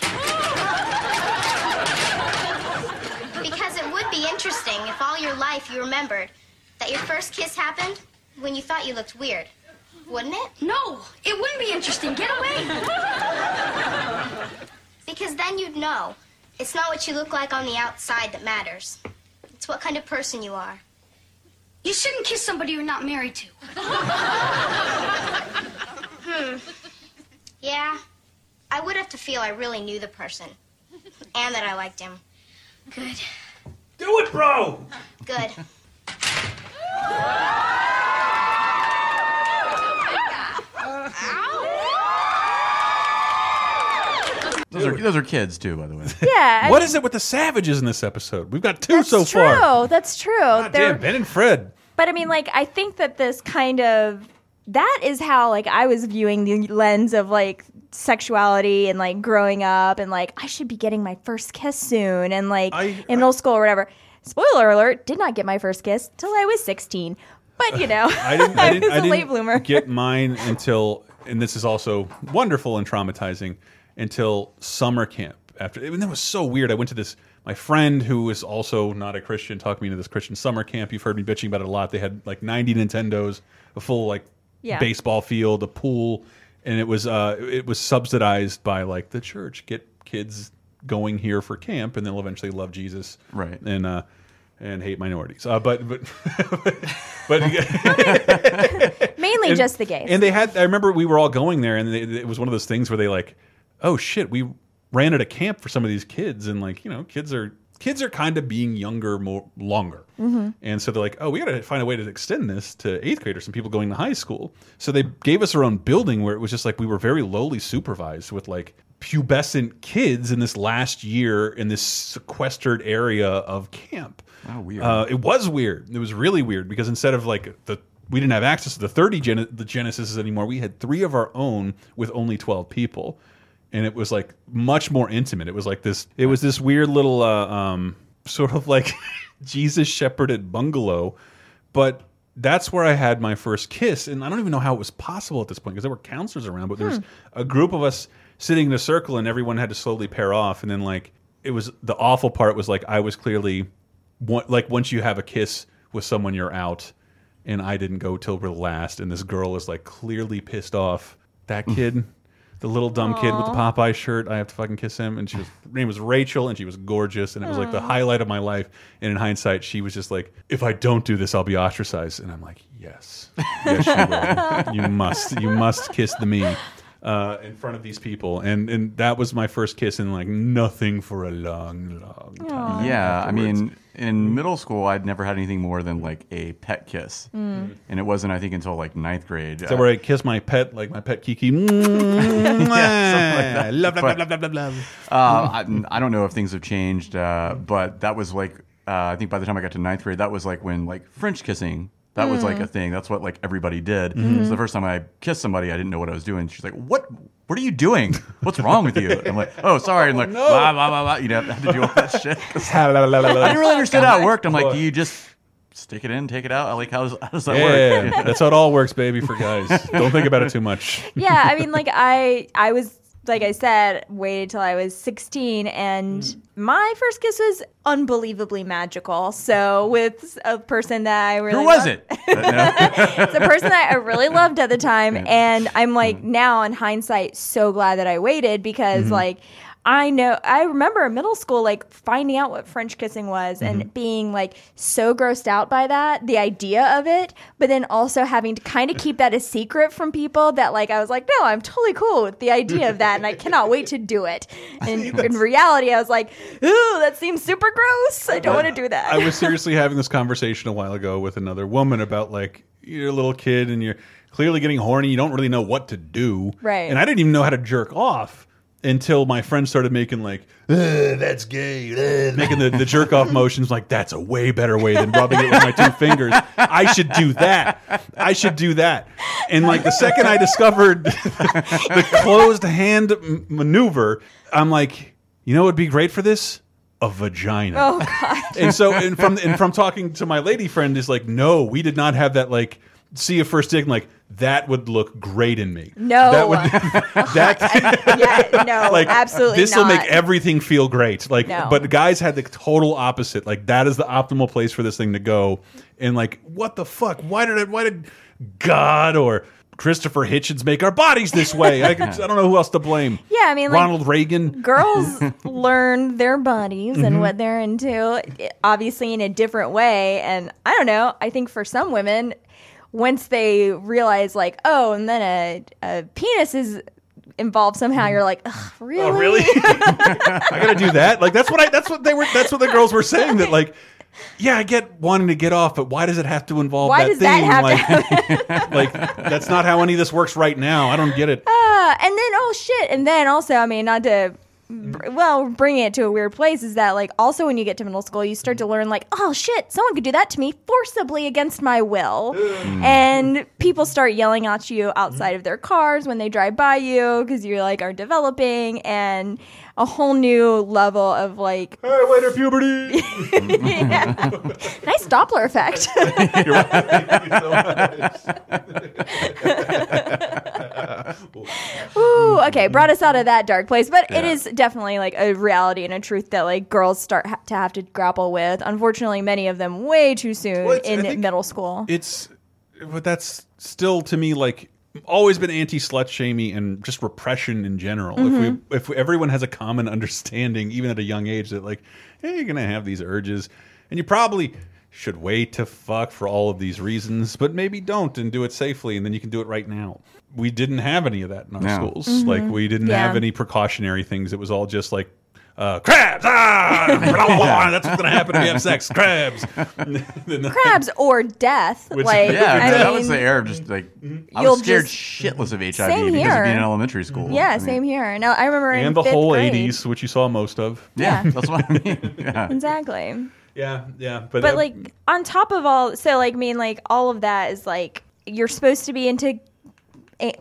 Because it would be interesting if all your life you remembered that your first kiss happened when you thought you looked weird. Wouldn't it? No, it wouldn't be interesting. Get away. Because then you'd know it's not what you look like on the outside that matters. It's what kind of person you are. You shouldn't kiss somebody you're not married to. Hmm. Yeah. I would have to feel I really knew the person. And that I liked him. Good. Do it, bro! Good. [laughs] Those are those are kids too, by the way. [laughs] Yeah. I What mean- is it with the savages in this episode? We've got two That's so true. far. That's true. God They're- damn, Ben and Fred. But I mean, like, I think that this kind of that is how like I was viewing the lens of like sexuality and like growing up and like I should be getting my first kiss soon and like in middle school or whatever. Spoiler alert: did not get my first kiss till I was sixteen. But you know, I didn't. I [laughs] didn't. was I a didn't late bloomer. get mine until, and this is also wonderful and traumatizing, until summer camp. After, and that was so weird. I went to this. My friend, who is also not a Christian, talked me into this Christian summer camp. You've heard me bitching about it a lot. They had like 90 Nintendos, a full like Yeah. baseball field, a pool, and it was uh it was subsidized by like the church. Get kids going here for camp, and they'll eventually love Jesus, right? And uh, and hate minorities. Uh, but but [laughs] but [laughs] Mainly and- just the gays. And they had, I remember we were all going there, and they, it was one of those things where they like, oh shit, we ran at a camp for some of these kids, and like, you know, kids are kids are kind of being younger more longer. Mhm. And so they're like, oh, we got to find a way to extend this to eighth graders and people going to high school. So they gave us our own building where it was just like we were very lowly supervised with like pubescent kids in this last year in this sequestered area of camp. Oh, weird. Uh, it was weird. It was really weird because instead of like the we didn't have access to the 30 gen the Genesis anymore. We had three of our own with only 12 people. And it was like much more intimate. It was like this it was this weird little uh, um sort of like [laughs] Jesus shepherded bungalow, but that's where I had my first kiss, and I don't even know how it was possible at this point because there were counselors around, but there was Hmm. a group of us sitting in a circle, and everyone had to slowly pair off, and then like it was the awful part was like I was clearly like once you have a kiss with someone, you're out, and I didn't go till real last, and this girl is like clearly pissed off. That kid, [laughs] the little dumb kid with the Popeye shirt, I have to fucking kiss him, and she was [laughs] her name was Rachel, and she was gorgeous, and it was like the highlight of my life. And in hindsight, she was just like, if I don't do this, I'll be ostracized, and I'm like, yes, yes, you will. [laughs] you must, you must kiss the me. uh, in front of these people, and and that was my first kiss, and like nothing for a long, long time. Yeah, I mean, in middle school, I'd never had anything more than like a pet kiss, Mm. and it wasn't, I think, until like ninth grade. Is that where I kiss my pet, like my pet Kiki? [laughs] Love, that. love, But- love, love, love, love. Uh, I, I don't know if things have changed, uh, but that was like uh, I think by the time I got to ninth grade, that was like when like French kissing. That was like Mm. a thing. That's what like everybody did. Mhm. So the first time I kissed somebody, I didn't know what I was doing. She's like, "What? What are you doing? What's wrong with you?" I'm like, "Oh, sorry." And like, oh, no. blah, blah, blah, blah. you know, I had to do all that shit. [laughs] I I didn't really understand how it worked. I'm like, do you just stick it in, take it out? I like how does, how does that Yeah, work? [laughs] that's how it all works, baby. For guys, don't think about it too much. yeah, I mean, like I, I was like I said, waited till I was 16, and my first kiss was unbelievably magical. So with a person that I really Who was loved- it? [laughs] it's a person that I really [laughs] loved at the time, and I'm like now in hindsight so glad that I waited because Mhm. like. I know. I remember in middle school, like finding out what French kissing was and Mhm. being like so grossed out by that, the idea of it, but then also having to kind of keep that a secret from people that, like, I was like, no, I'm totally cool with the idea of that and I cannot wait to do it. [laughs] And in reality, I was like, ooh, that seems super gross. I don't want to do that. I was [laughs] seriously having this conversation a while ago with another woman about like you're a little kid and you're clearly getting horny. You don't really know what to do, Right. And I didn't even know how to jerk off until my friends started making like that's gay, ugh," making the, the jerk off motions. Like that's a way better way than rubbing it with my two fingers. I should do that. I should do that. And like the second I discovered [laughs] the closed hand maneuver, I'm like, you know, what would be great for this. A vagina Oh, God. and so and from and from talking to my lady friend is like no we did not have that like see a first dick and like that would look great in me No. that would [laughs] that [laughs] yeah, no, [laughs] like absolutely this will make everything feel great like No. but guys had the total opposite like that is the optimal place for this thing to go and like what the fuck why did it why did god or Christopher Hitchens make our bodies this way. I, I don't know who else to blame. Yeah, I mean, like, Ronald Reagan. girls learn their bodies and mm-hmm. what they're into obviously in a different way and i don't know i think for some women once they realize like oh and then a, a penis is involved somehow you're like Ugh, really Oh, really? [laughs] I gotta do that. Like that's what I. That's what they were. That's what the girls were saying. That like, yeah, I get wanting to get off, but why does it have to involve Why that does thing? that have to like, [laughs] like that's not how any of this works right now. I don't get it. Ah, and then oh shit and then also i mean not to Mm. br- well bringing it to a weird place is that like also when you get to middle school you start to learn like oh shit someone could do that to me forcibly against my will. [gasps] Mm. And people start yelling at you outside of their cars when they drive by you because you like are developing. And a whole new level of like hey later puberty yeah. [laughs] nice doppler effect [laughs] [laughs] Ooh, okay, brought us out of that dark place, but it Yeah. is definitely like a reality and a truth that like girls start ha- to have to grapple with. Unfortunately, many of them way too soon Well, it's- I in think middle school. It's, but that's still to me like always been anti slut shaming and just repression in general. If Mhm. we if everyone has a common understanding, even at a young age, that like, hey, you're gonna have these urges, and you probably should wait to fuck for all of these reasons, but maybe don't and do it safely, and then you can do it right now. We didn't have any of that in our No. schools. Mhm. Like we didn't Yeah. have any precautionary things. It was all just like. Uh, crabs! Ah, [laughs] blah, blah, blah, that's what's gonna happen if you have sex. Crabs. [laughs] Crabs or death. Which- like yeah, I that mean, was the era of just like I You'll was scared just- shitless of HIV Same because here. of being in elementary school. Yeah, I mean, same here. No, I remember in and the fifth whole grade. '80s, which you saw most of. Yeah, Yeah. that's what I mean. [laughs] Yeah. Exactly. Yeah, yeah, but, But, uh, like on top of all, so like I mean like all of that is like you're supposed to be into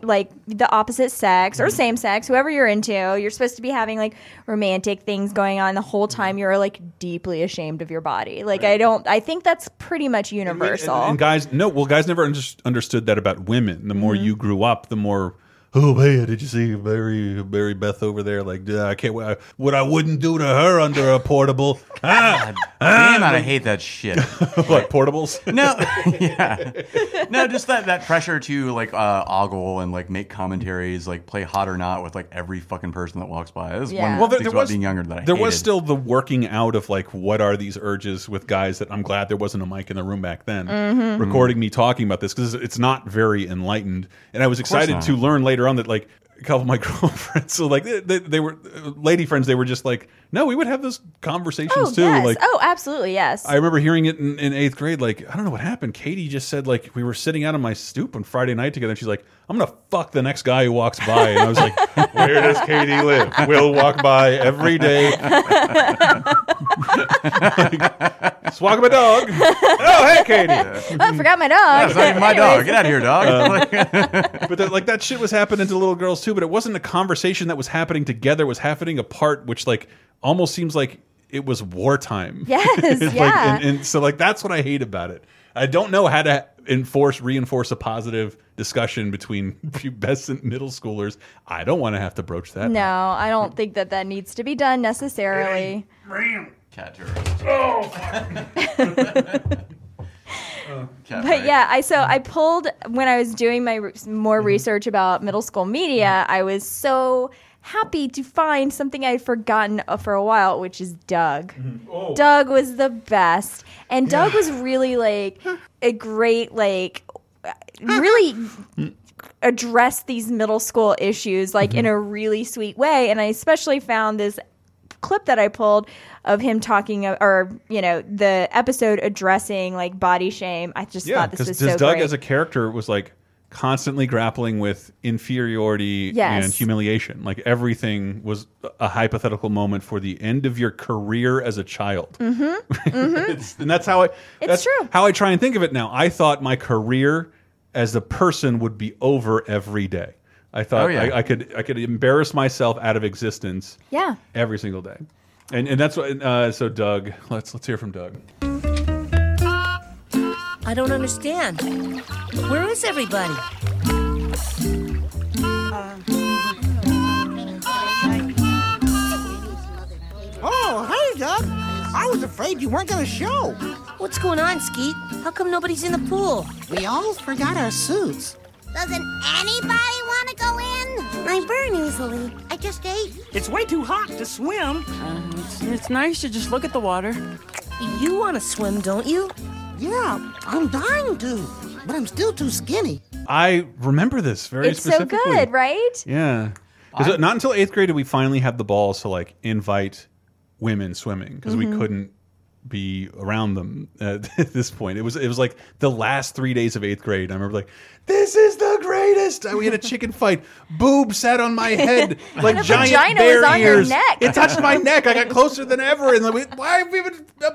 like the opposite sex Mm-hmm. or same sex, whoever you're into. You're supposed to be having like romantic things going on the whole time. You're like deeply ashamed of your body. Like I don't. I think that's pretty much universal. and, and guys, no, well, guys never under understood that about women. The more Mhm. you grew up, the more. Oh man, did you see Mary Mary Beth over there? Like, "Duh, I can't. I, what I wouldn't do to her under a portable. [laughs] Ah, Damn, ah." I hate that shit. [laughs] what portables? [laughs] No, yeah, no, just that that pressure to like uh, ogle and like make commentaries, like play hot or not with like every fucking person that walks by. This is one Well, there, there about was being younger that I there was still the working out of like what are these urges with guys that I'm glad there wasn't a mic in the room back then Mhm. recording me talking about this because it's not very enlightened and I was excited to learn later on that like a couple of my [laughs] girlfriends. So like they, they, they were lady friends. They were just like, no, we would have those conversations Oh too. yes. Like oh, absolutely yes. I remember hearing it in, in eighth grade. Like I don't know what happened. Katie just said like we were sitting out on my stoop on Friday night together. and She's like, I'm gonna fuck the next guy who walks by. And I was like, [laughs] Where does Katie live? We'll walk by every day. like, [laughs] just walking my dog. Oh hey Katie. oh, I forgot my dog. That's not even my dog. Get out of here, dog. Uh, but that, like that shit was happening to little girls too. But it wasn't a conversation that was happening together. It was happening apart, which like almost seems like it was wartime. [laughs] Yes, It's like- yeah. and, and so like that's what I hate about it. I don't know how to enforce reinforce a positive discussion between [laughs] pubescent middle schoolers. I don't want to have to broach that. No, I don't think that that needs to be done necessarily. Ram, Cat terrorist. Oh, [laughs] Oh. Cat But fight. yeah, I so mm. I pulled when I was doing my re- more mm-hmm. research about middle school media. Mm-hmm. I was so happy to find something I'd forgotten uh, for a while, which is Doug. Mm-hmm. Oh. Doug was the best, and Doug was really like a great like [laughs] really mm. address these middle school issues like in a really sweet way. And I especially found this clip that I pulled of him talking, uh, or you know, the episode addressing like body shame. I just Yeah, thought this was so Doug great. as a character was like constantly grappling with inferiority Yes. and humiliation. Like everything was a hypothetical moment for the end of your career as a child. mm-hmm. [laughs] Mm-hmm. It's- and that's how I that's true. how I try and think of it now. I thought my career as a person would be over every day. I thought Oh, yeah. I, I could I could embarrass myself out of existence yeah. every single day. And and that's what uh, so Doug, let's let's hear from Doug. I don't understand. Where is everybody? Oh, hey, Doug. I was afraid you weren't going to show. What's going on, Skeet? How come nobody's in the pool? We all forgot our suits. Doesn't anybody want to go in? I burn easily. I just ate. It's way too hot to swim. it's, it's nice to just look at the water. You want to swim, don't you? Yeah, I'm dying to, but I'm still too skinny. I remember this very It's so good, right? Yeah. Because not until eighth grade did we finally have the balls to like invite women swimming because Mhm. we couldn't be around them [laughs] at this point. It was it was like the last three days of eighth grade. I remember like this is the greatest. We had a chicken fight. Boob sat on my head [laughs] like The giant vagina bear was on your ears. neck. It touched my neck. I got closer than ever. And like, why have we been? Uh,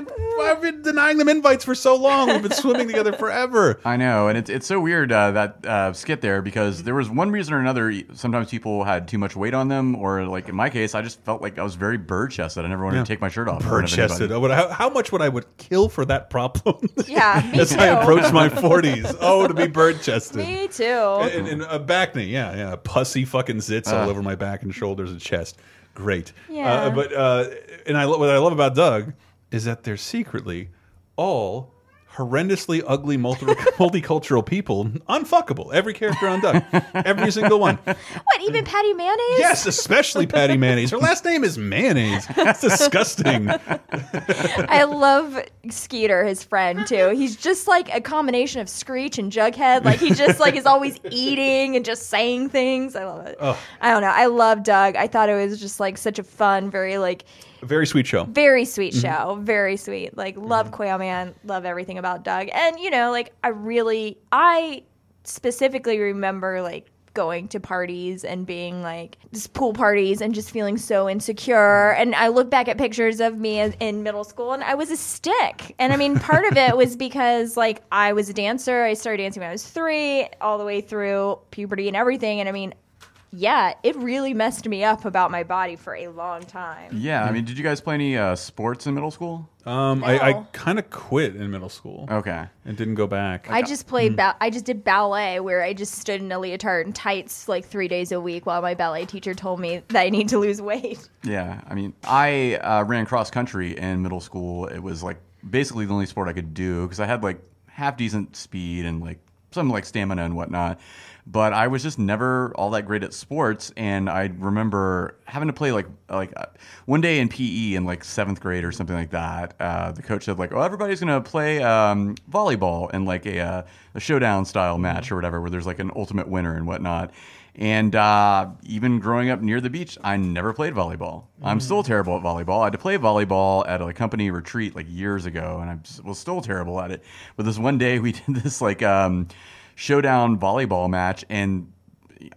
why have been denying them invites for so long? We've been swimming together forever. [laughs] I know, and it's it's so weird uh, that uh, skit there because there was one reason or another. Sometimes people had too much weight on them, or like in my case, I just felt like I was very bird chested. I never wanted Yeah. to take my shirt off. Bird chested. How, how much would I would kill for that problem? [laughs] Yeah, [laughs] me As too. I approach my forties. Oh, to be bird chested. Me too. And, and a bacne, yeah, yeah, pussy fucking zits all over my back and shoulders and chest. Great. Yeah. Uh, but uh, and I what I love about Doug is that they're secretly all horrendously ugly multi [laughs] multicultural people, unfuckable. Every character on Doug, [laughs] every single one. What, even Patty Mayonnaise? Yes, especially Patty Mayonnaise. Her last name is Mayonnaise. That's disgusting. I love Skeeter, his friend too. He's just like a combination of Screech and Jughead. Like he just like is always [laughs] eating and just saying things. I love it. Oh, I don't know. I love Doug. I thought it was just like such a fun, very like very sweet show. very sweet Mhm. show. Very sweet. Like love Quail Man. Love everything about Doug. And you know, like I really I specifically remember like going to parties and being like just pool parties and just feeling so insecure and I look back at pictures of me in middle school and I was a stick and I mean part of it was [laughs] because like I was a dancer I started dancing when I was 3 all the way through puberty and everything and I mean yeah it really messed me up about my body for a long time Yeah, I mean, did you guys play any uh, sports in middle school? Um, I, I kind of quit in middle school. Okay, and didn't go back. I just played. Ba- I just did ballet, where I just stood in a leotard and tights like three days a week, while my ballet teacher told me that I need to lose weight. Yeah, I mean, I uh, ran cross country in middle school. It was like basically the only sport I could do because I had like half decent speed and like some like stamina and whatnot. But I was just never all that great at sports. And I remember having to play like like uh, one day in PE in like seventh grade or something like that. Uh, the coach said like, "Oh, everybody's gonna play um, volleyball in like a, uh, a showdown style match or whatever, where there's like an ultimate winner and whatnot." And uh, even growing up near the beach, I never played volleyball. I'm still terrible at volleyball. I had to play volleyball at a company retreat like years ago, and I was still terrible at it. But this one day, we [laughs] did this like um, showdown volleyball match, and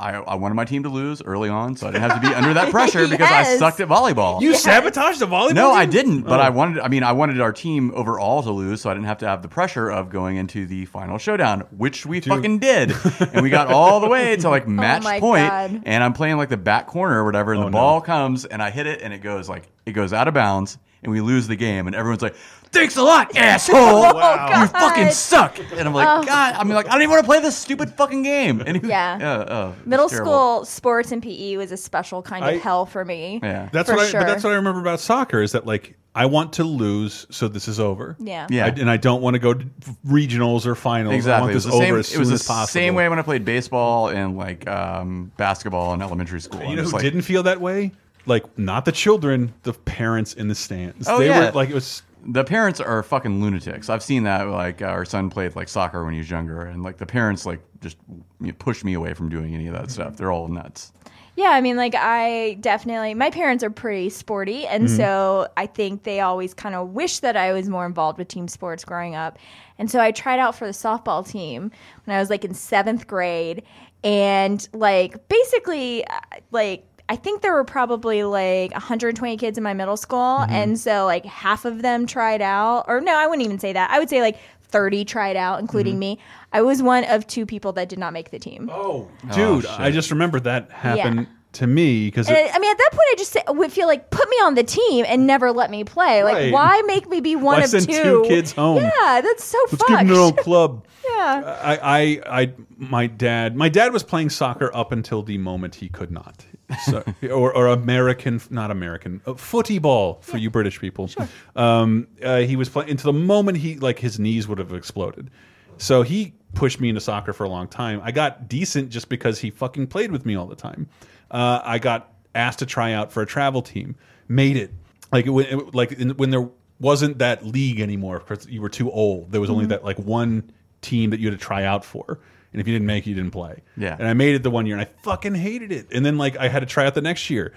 I, I wanted my team to lose early on, so I didn't have to be under that [laughs] pressure because I sucked at volleyball. You sabotaged the volleyball No, I didn't. But Oh. I wanted. I mean, I wanted our team overall to lose, so I didn't have to have the pressure of going into the final showdown, which we fucking did, and we got all the way [laughs] to like oh match Oh point, God. And I'm playing like the back corner or whatever, and Oh, the no. ball comes, and I hit it, and it goes like it goes out of bounds, and we lose the game, and everyone's like. Thanks a lot, [laughs] asshole! Wow. You fucking [laughs] suck! And I'm like, Oh. God, I mean, like, I don't even want to play this stupid fucking game. And he was- Yeah. yeah, oh, it Middle terrible. school sports and PE was a special kind of I- hell for me. Yeah. That's for what I. sure. But that's what I remember about soccer is that like I want to lose, so this is over. Yeah. Yeah. I- and I don't want to go to regionals or finals. I Exactly. want It was this the same, over as it was the as possible. same way when I played baseball and like um, basketball in elementary school. You I'm know just who like, didn't feel that way? Like not the children, the parents in the stands. Oh they yeah, were like it was. The parents are fucking lunatics. I've seen that. Like our son played like soccer when he was younger, and like the parents like just you know, pushed me away from doing any of that stuff. They're all nuts. Yeah, I mean, like I definitely, my parents are pretty sporty, and Mhm. so I think they always kind of wish that I was more involved with team sports growing up. And so I tried out for the softball team when I was like in seventh grade, and like basically, uh, like I think there were probably like 120 kids in my middle school, Mhm. and so like half of them tried out, or no, I wouldn't even say that. I would say like 30 tried out, including Mhm. me. I was one of two people that did not make the team. Oh, dude, shit. I just remember that happened Yeah. To me because I I mean, at that point, I just say- would feel like put me on the team and never let me play. Like, Right. why make me be one Why of send two? two kids home? Yeah, that's so Let's fucked. give them their own club. [laughs] yeah. I, I, I, my dad, my dad was playing soccer up until the moment he could not. So, [laughs] or, or American, not American, uh, footy ball for you British people. Um, uh, he was playing until the moment he, like, his knees would have exploded. So he pushed me into soccer for a long time. I got decent just because he fucking played with me all the time. Uh, I got asked to try out for a travel team, made it. Like, it, it, like in, when there wasn't that league anymore because you were too old. There was only Mhm. that like one team that you had to try out for. And if you didn't make it, you didn't play. Yeah. And I made it the one year and I fucking hated it. And then like I had to try out the next year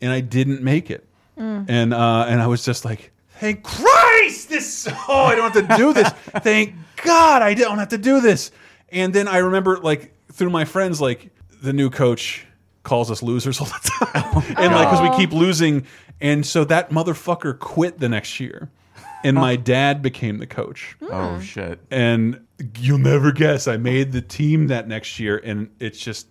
and I didn't make it. Mm. And uh and I was just like, thank Christ this oh I don't have to do this. [laughs] thank God I don't have to do this. And then I remember like through my friends like the new coach calls us losers all the [laughs] time. Oh and like cuz we keep losing and so that motherfucker quit the next year. And my [laughs] dad became the coach. Oh hmm. shit! And you'll never guess, I made the team that next year, and it's just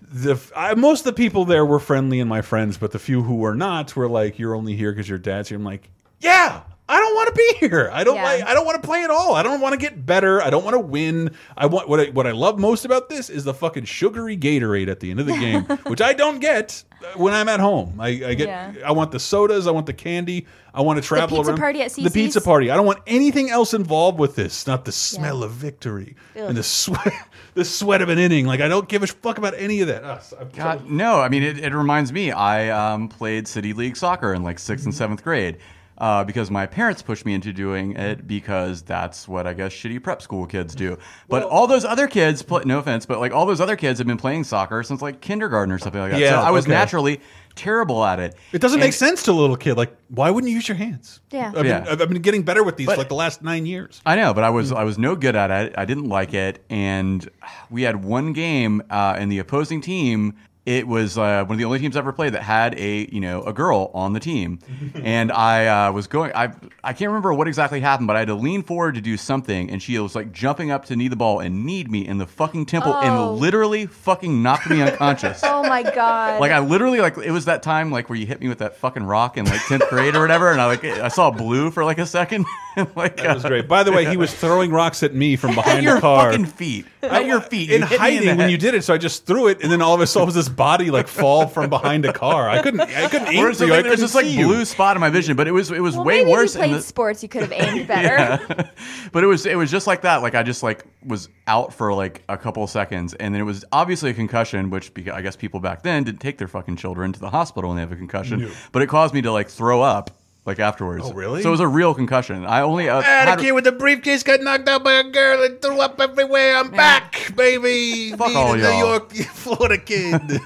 the I, most of the people there were friendly and my friends, but the few who were not were like, "You're only here because your dad's here." I'm like, "Yeah, I don't want to be here. I don't Yeah. like. I don't want to play at all. I don't want to get better. I don't want to win. I want what I, what I love most about this is the fucking sugary Gatorade at the end of the game, [laughs] which I don't get uh, when I'm at home. I, I get. Yeah. I want the sodas. I want the candy. I want to travel pizza around. party at The pizza party. I don't want anything else involved with this. Not the smell of victory Ugh. and the sweat, [laughs] the sweat of an inning. Like I don't give a fuck about any of that. Ah, Ugh, I'm God, no. I mean, it, it reminds me. I um, played city league soccer in like 6th and mm-hmm. seventh grade uh, because my parents pushed me into doing it because that's what I guess shitty prep school kids do. But all those other kids, play, no offense, but like all those other kids have been playing soccer since like kindergarten or something like that. Yeah, so I was okay. naturally terrible at it. It doesn't And- make sense to a little kid. Like, why wouldn't you use your hands? Yeah. I've been, Yeah. I've I've been getting better with these But- for like the last nine years. I know, but I was I was no good at it. I didn't like it, and we had one game, uh, and the opposing team. It was uh, one of the only teams I ever played that had a you know a girl on the team, [laughs] and I uh, was going. I I can't remember what exactly happened, but I had to lean forward to do something, and she was like jumping up to knee the ball and kneed me in the fucking temple, Oh. and literally fucking knocked me unconscious. [laughs] Oh my god. Like I literally like it was that time like where you hit me with that fucking rock in like tenth grade or whatever, and I like I saw blue for like a second. [laughs] like That was great. By the way, he was throwing rocks at me from behind your the car. fucking feet. At your [laughs] feet. You in hiding the when you did it. So I just threw it, and then all of a sudden was this body like fall from behind a car. I couldn't, I couldn't aim Or for you. I there's couldn't this like you. blue spot in my vision, but it was it was Well, way maybe worse. if you played the- sports, you could have aimed [laughs] better. but it was it was just like that. Like I just like was out for like a couple of seconds, and then it was obviously a concussion, which beca- I guess people back then didn't take their fucking children to the hospital when they have a concussion. No. But it caused me to like throw up like afterwards. Oh, really? So it was a real concussion. I only uh, I had a kid with a briefcase got knocked out by a girl and threw up everywhere. I'm back, baby. [laughs] Fuck Me, all the y'all. New York, [laughs] Florida kid. [laughs]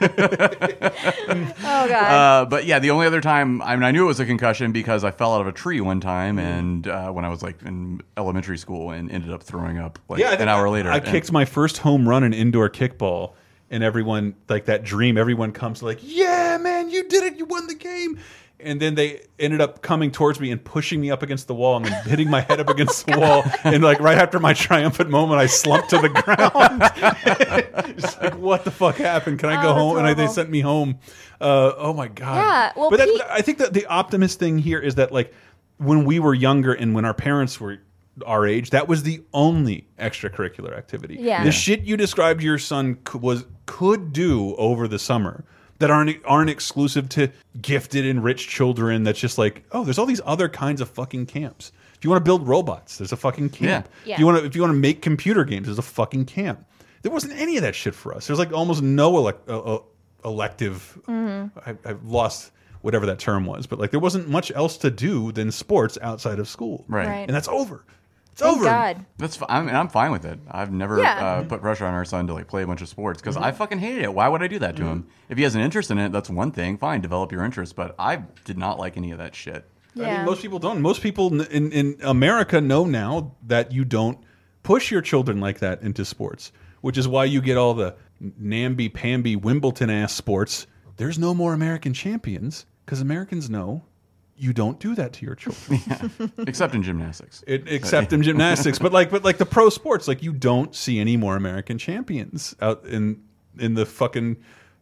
oh god. Uh, but yeah, the only other time I mean, I knew it was a concussion because I fell out of a tree one time, Mm-hmm. and uh, when I was like in elementary school, and ended up throwing up like yeah, an hour I- later. I And- kicked my first home run in indoor kickball, and everyone like that dream. Everyone comes like, "Yeah, man, you did it! You won the game!" And then they ended up coming towards me and pushing me up against the wall and then hitting my head up against the wall. And like right after my triumphant moment, I slumped to the ground. [laughs] Just like, what the fuck happened? Can I Oh, go that's home? And I, they sent me home. Uh, oh my god. Yeah, well, but that, I think that the optimist thing here is that like when we were younger and when our parents were our age, that was the only extracurricular activity. Yeah. The shit you described your son was could do over the summer that aren't aren't exclusive to gifted and rich children. That's just like, oh, there's all these other kinds of fucking camps. If you want to build robots, there's a fucking camp. Yeah. If you want to if you want to make computer games, there's a fucking camp. There wasn't any of that shit for us. There's like almost no elect, uh, uh, elective. Mhm. I, I've lost whatever that term was, but like there wasn't much else to do than sports outside of school. Right. Right. And that's over. It's Thank over. God. That's fi- I mean, I'm fine with it. I've never Yeah. uh, put pressure on our son to like play a bunch of sports because Mm-hmm. I fucking hated it. Why would I do that to him? If he has an interest in it, that's one thing. Fine, develop your interest. But I did not like any of that shit. I Yeah. mean, most people don't. Most people in, in in America know now that you don't push your children like that into sports, which is why you get all the namby pamby Wimbledon ass sports. There's no more American champions because Americans know you don't do that to your children. [laughs] Except in gymnastics. It, except in gymnastics, but like, but like the pro sports, like you don't see any more American champions out in in the fucking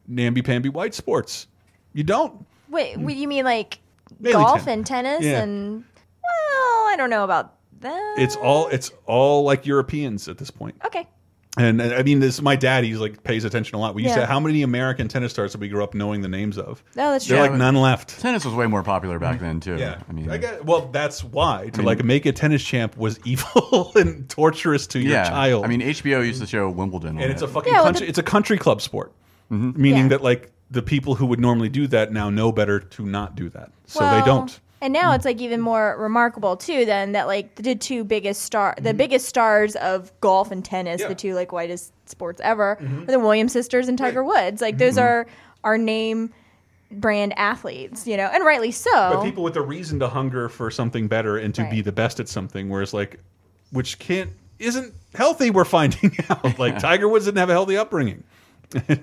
namby pamby white sports. You don't. Wait, mm. what, you mean like Mainly golf ten- and tennis Yeah. and well, I don't know about that. It's all it's all like Europeans at this point. Okay. And I mean, this my dad. He's like pays attention a lot. We used Yeah. to how many American tennis stars did we grow up knowing the names of? No, that's There true. are like none left. Tennis was way more popular back then too. Yeah, I mean, I get, well, that's why to mean- like make a tennis champ was [laughs] evil and torturous to your yeah. child. I mean, HBO used to show Wimbledon, and it's a fucking Yeah, well, country. it's a country club sport, mm-hmm. meaning Yeah. that like the people who would normally do that now know better to not do that, so Well, they don't. And now it's like even more remarkable too. Then that like the two biggest star, the biggest stars of golf and tennis, Mm-hmm. Yeah. the two like whitest sports ever, Mhm. are the Williams sisters and Tiger Woods. Like those Mhm. are our name brand athletes, you know, and rightly so. But people with a reason to hunger for something better and to be Right. the best at something, whereas like, which can't isn't healthy. We're finding [laughs] out like [laughs] Tiger Woods didn't have a healthy upbringing.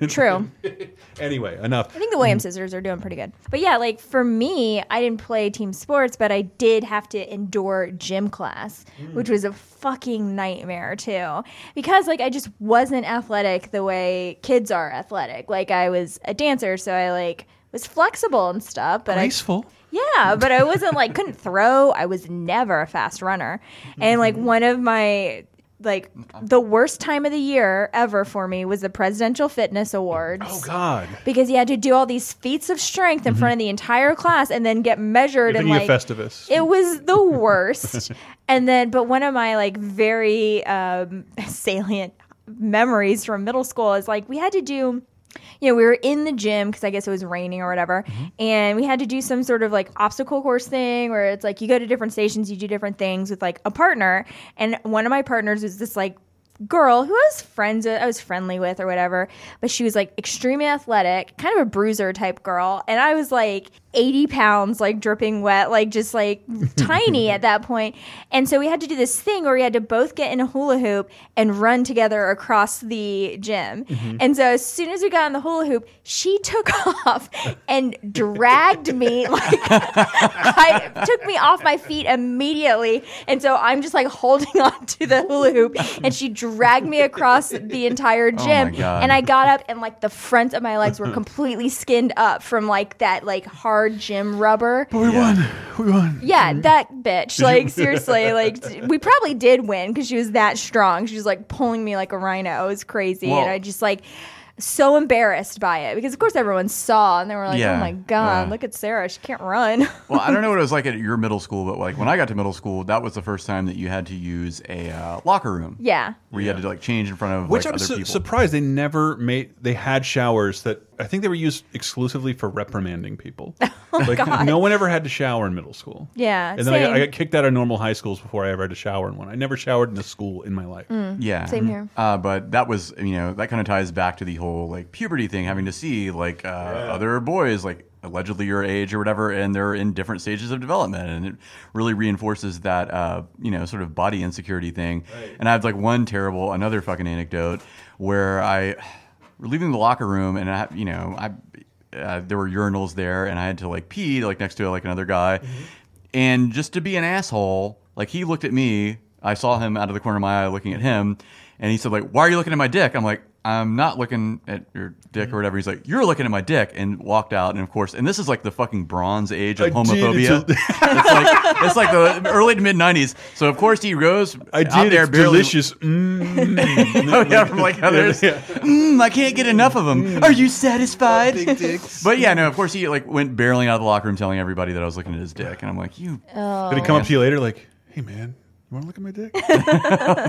True. [laughs] anyway, enough. I think the Williams sisters are doing pretty good. But yeah, like for me, I didn't play team sports, but I did have to endure gym class, hmm. which was a fucking nightmare too. Because like I just wasn't athletic the way kids are athletic. Like I was a dancer, so I like was flexible and stuff, but Graceful. I yeah, but I wasn't like couldn't throw. I was never a fast runner. And like hmm. one of my like the worst time of the year ever for me was the Presidential Fitness Awards Oh God. because you had to do all these feats of strength in front of the entire class and then get measured and like Festivus. it was the worst [laughs] and then but one of my like very um, [laughs] salient memories from middle school is like we had to do you know, we were in the gym because I guess it was raining or whatever, mm-hmm. and we had to do some sort of like obstacle course thing where it's like you go to different stations, you do different things with like a partner, and one of my partners was this like girl who I was friends with, I was friendly with or whatever, but she was like extremely athletic, kind of a bruiser type girl, and I was like 80 pounds, like dripping wet, like just like [laughs] tiny at that point. And so we had to do this thing where we had to both get in a hula hoop and run together across the gym. Mhm. And so as soon as we got in the hula hoop, she [laughs] took off and dragged me like [laughs] I took me off my feet immediately. And so I'm just like holding on to the hula hoop and she dragged me across the entire Oh gym. God. and I got up and like the front of my legs were completely skinned up from like that like hard hard gym rubber. But we won. We won. Yeah, that bitch. Like seriously, like we probably did win because she was that strong. She was like pulling me like a rhino. It was crazy, and I just like so embarrassed by it because of course everyone saw and they were like, Yeah, "Oh my god, yeah. look at Sarah. She can't run." [laughs] well, I don't know what it was like at your middle school, but like when I got to middle school, that was the first time that you had to use a uh, locker room. Yeah. Where you had to like change in front of Which like I'm other su- people. surprised they never made. They had showers that I think they were used exclusively for reprimanding people. [laughs] like Oh, God. no one ever had to shower in middle school. Yeah, and then I got, I same. got kicked out of normal high schools before I ever had to shower in one. I never showered in a school in my life. Mm, yeah, same here. Uh, but that was, you know, that kind of ties back to the whole like puberty thing, having to see like uh, other boys like allegedly your age or whatever, and they're in different stages of development, and it really reinforces that uh, you know sort of body insecurity thing. And I have like one terrible, another fucking anecdote where I we're leaving the locker room, and I, you know, I uh, there were urinals there, and I had to like pee like next to like another guy, and just to be an asshole, like he looked at me. I saw him out of the corner of my eye looking at him, and he said like, "Why are you looking at my dick?" I'm like, "I'm not looking at your dick or whatever." He's like, "You're looking at my dick," and walked out. And of course, and this is like the fucking Bronze Age of I did, homophobia. it's [laughs] It's, like it's like the early to mid '90s. So of course he goes I out did. there It's barely- delicious. Mm. [laughs] oh yeah, from like others. Yeah. Mm, I can't get enough of them. Are you satisfied? [laughs] but yeah, no. Of course, he like went barreling out of the locker room, telling everybody that I was looking at his dick, and I'm like, you. Oh. Did he come up to you later like, "Hey man, you want to look at my dick?"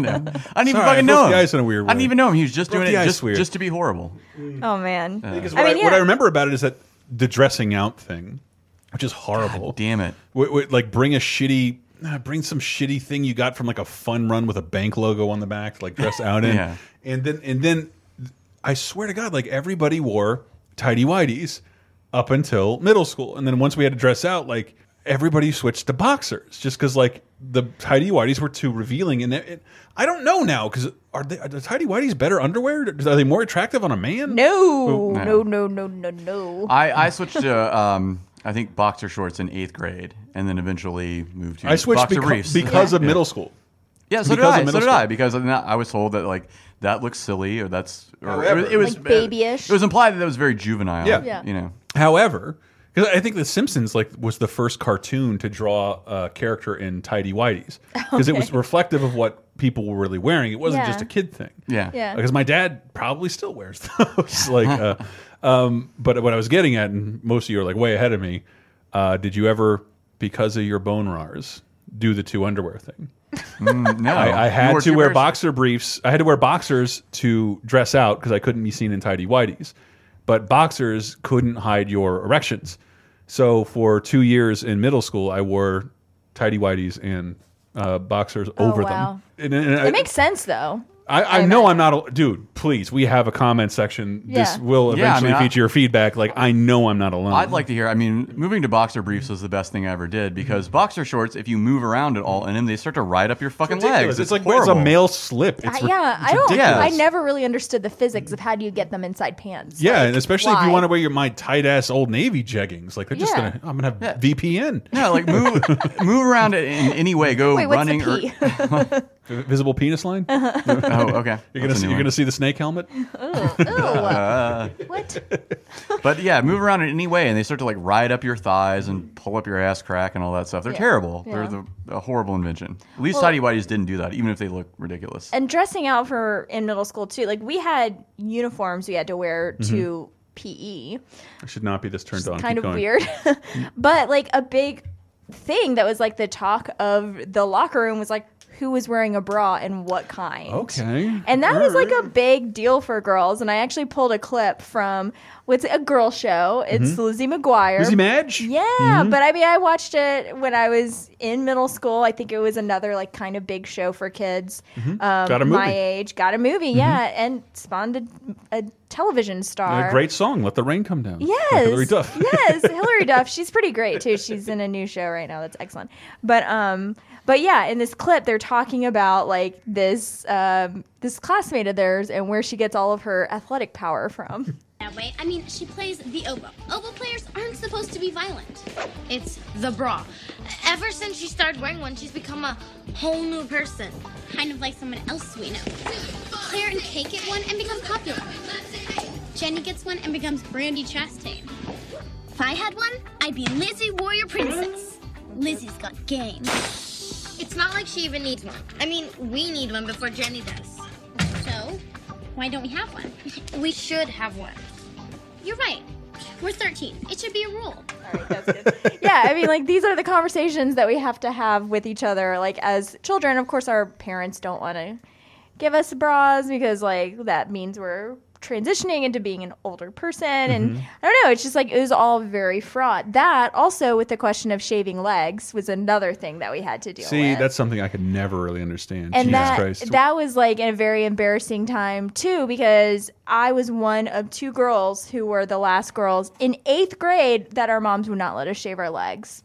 no. [laughs] [laughs] I didn't even Sorry, I fucking know broke him. the ice in a weird I didn't way. even know him. He was just Broke doing the it ice just, weird. just to be horrible. Oh man. Because I what, mean, I, yeah. what I remember about it is that the dressing out thing, which is horrible. damn it! like bring a shitty, uh, bring some shitty thing you got from like a fun run with a bank logo on the back, to, like dress [laughs] out in, Yeah. and then and then I swear to God, like everybody wore tidy whities up until middle school, and then once we had to dress out, like everybody switched to boxers just because like the tidy whities were too revealing, and it, it- I don't know now because are, they, are the tidy whities better underwear? Are they more attractive on a man? No, No. no, no, no, no, no. I, I switched to um, I think boxer shorts in eighth grade, and then eventually moved to I switched boxer beca- briefs because of Yeah. middle school. Yeah, so did Because of I. So middle did school. I because I was told that like that looks silly or that's or it was, it was Like babyish. It was implied that that was very juvenile. Yeah. Yeah. you know. However, because I think The Simpsons like was the first cartoon to draw a character in tidy whities [laughs] because it was reflective of what people were really wearing. It wasn't Yeah. just a kid thing. Yeah. Yeah. Because my dad probably still wears [laughs] those. like, uh, [laughs] um, but what I was getting at, and most of you are like way ahead of me. Uh, did you ever, because of your bone rars, do the two underwear thing? Mm, no, I, I had to wear boxer briefs. I had to wear boxers to dress out because I couldn't be seen in tidy whities. But boxers couldn't hide your erections. So for two years in middle school, I wore tidy whities and uh, boxers Oh, over wow. them. And, and I, it makes sense though. I, I know I'm not, a, dude. Please, we have a comment section. This Yeah. will Yeah, I eventually mean, I- feature your feedback. Like I know I'm not alone. I'd like to hear. I mean, moving to boxer briefs was the best thing I ever did mm-hmm. because boxer shorts, if you move around at all in them, they start to ride up your fucking ridiculous. legs. It's, like horrible. it's a male slip. It's I- ri- yeah, it's I don't. ridiculous. I never really understood the physics of how do you get them inside pants. Yeah, Like, and especially if you why? want to wear your my tight ass old navy jeggings, like they're just Yeah. gonna. I'm gonna have VPN. Yeah, like move [laughs] move around in any way. Go Wait, what's running the or P? [laughs] [laughs] V- Visible penis line. [laughs] oh, okay. [laughs] You're gonna see, you're gonna see the snake helmet. Ugh, ew. Uh, what? [laughs] but yeah, move around in any way, and they start to like ride up your thighs and pull up your ass crack and all that stuff. They're Yeah, terrible. yeah. They're the, a horrible invention. At least Well- tidy whities didn't do that, even if they look ridiculous. And dressing out for in middle school too. Like we had uniforms we had to wear Mm-hmm. to PE. I should not be this turned on. kind Keep of going. weird. but like a big thing that was like the talk of the locker room was like who was wearing a bra and what kind. Okay. And that was like a big deal for girls. And I actually pulled a clip from what's a girl show. It's Lizzie McGuire. Mm-hmm. Lizzie Madge? Yeah, Mhm. but I mean, I watched it when I was in middle school. I think it was another like kind of big show for kids um, Got a my age. Got a movie, yeah, and spawned a, a television star. A great song. Let the rain come down. Yes. Hilary Duff. yes, Hilary Duff. [laughs] She's pretty great too. She's in a new show right now that's excellent. But um but yeah, in this clip they're talking about like this um this classmate of theirs and where she gets all of her athletic power from. [laughs] That way, I mean, she plays the oboe. Oboe players aren't supposed to be violent. It's the bra. Ever since she started wearing one, she's become a whole new person. Kind of like someone else we know. Claire and Kate get one and become popular. Jenny gets one and becomes Brandi Chastain. If I had one, I'd be Lizzie Warrior Princess. Lizzie's got game. It's not like she even needs one. I mean, we need one before Jenny does. So, why don't we have one? [laughs] We should have one. You're right. We're 13. It should be a rule. [laughs] yeah, I mean, like these are the conversations that we have to have with each other. Like as children, of course, our parents don't want to give us bras because like that means we're transitioning into being an older person, and Mm-hmm. Mhm. I don't know. It's just like it was all very fraught. That also with the question of shaving legs was another thing that we had to deal See, with. that's something I could never really understand. and Jesus that Christ. that was like a very embarrassing time too because I was one of two girls who were the last girls in eighth grade that our moms would not let us shave our legs.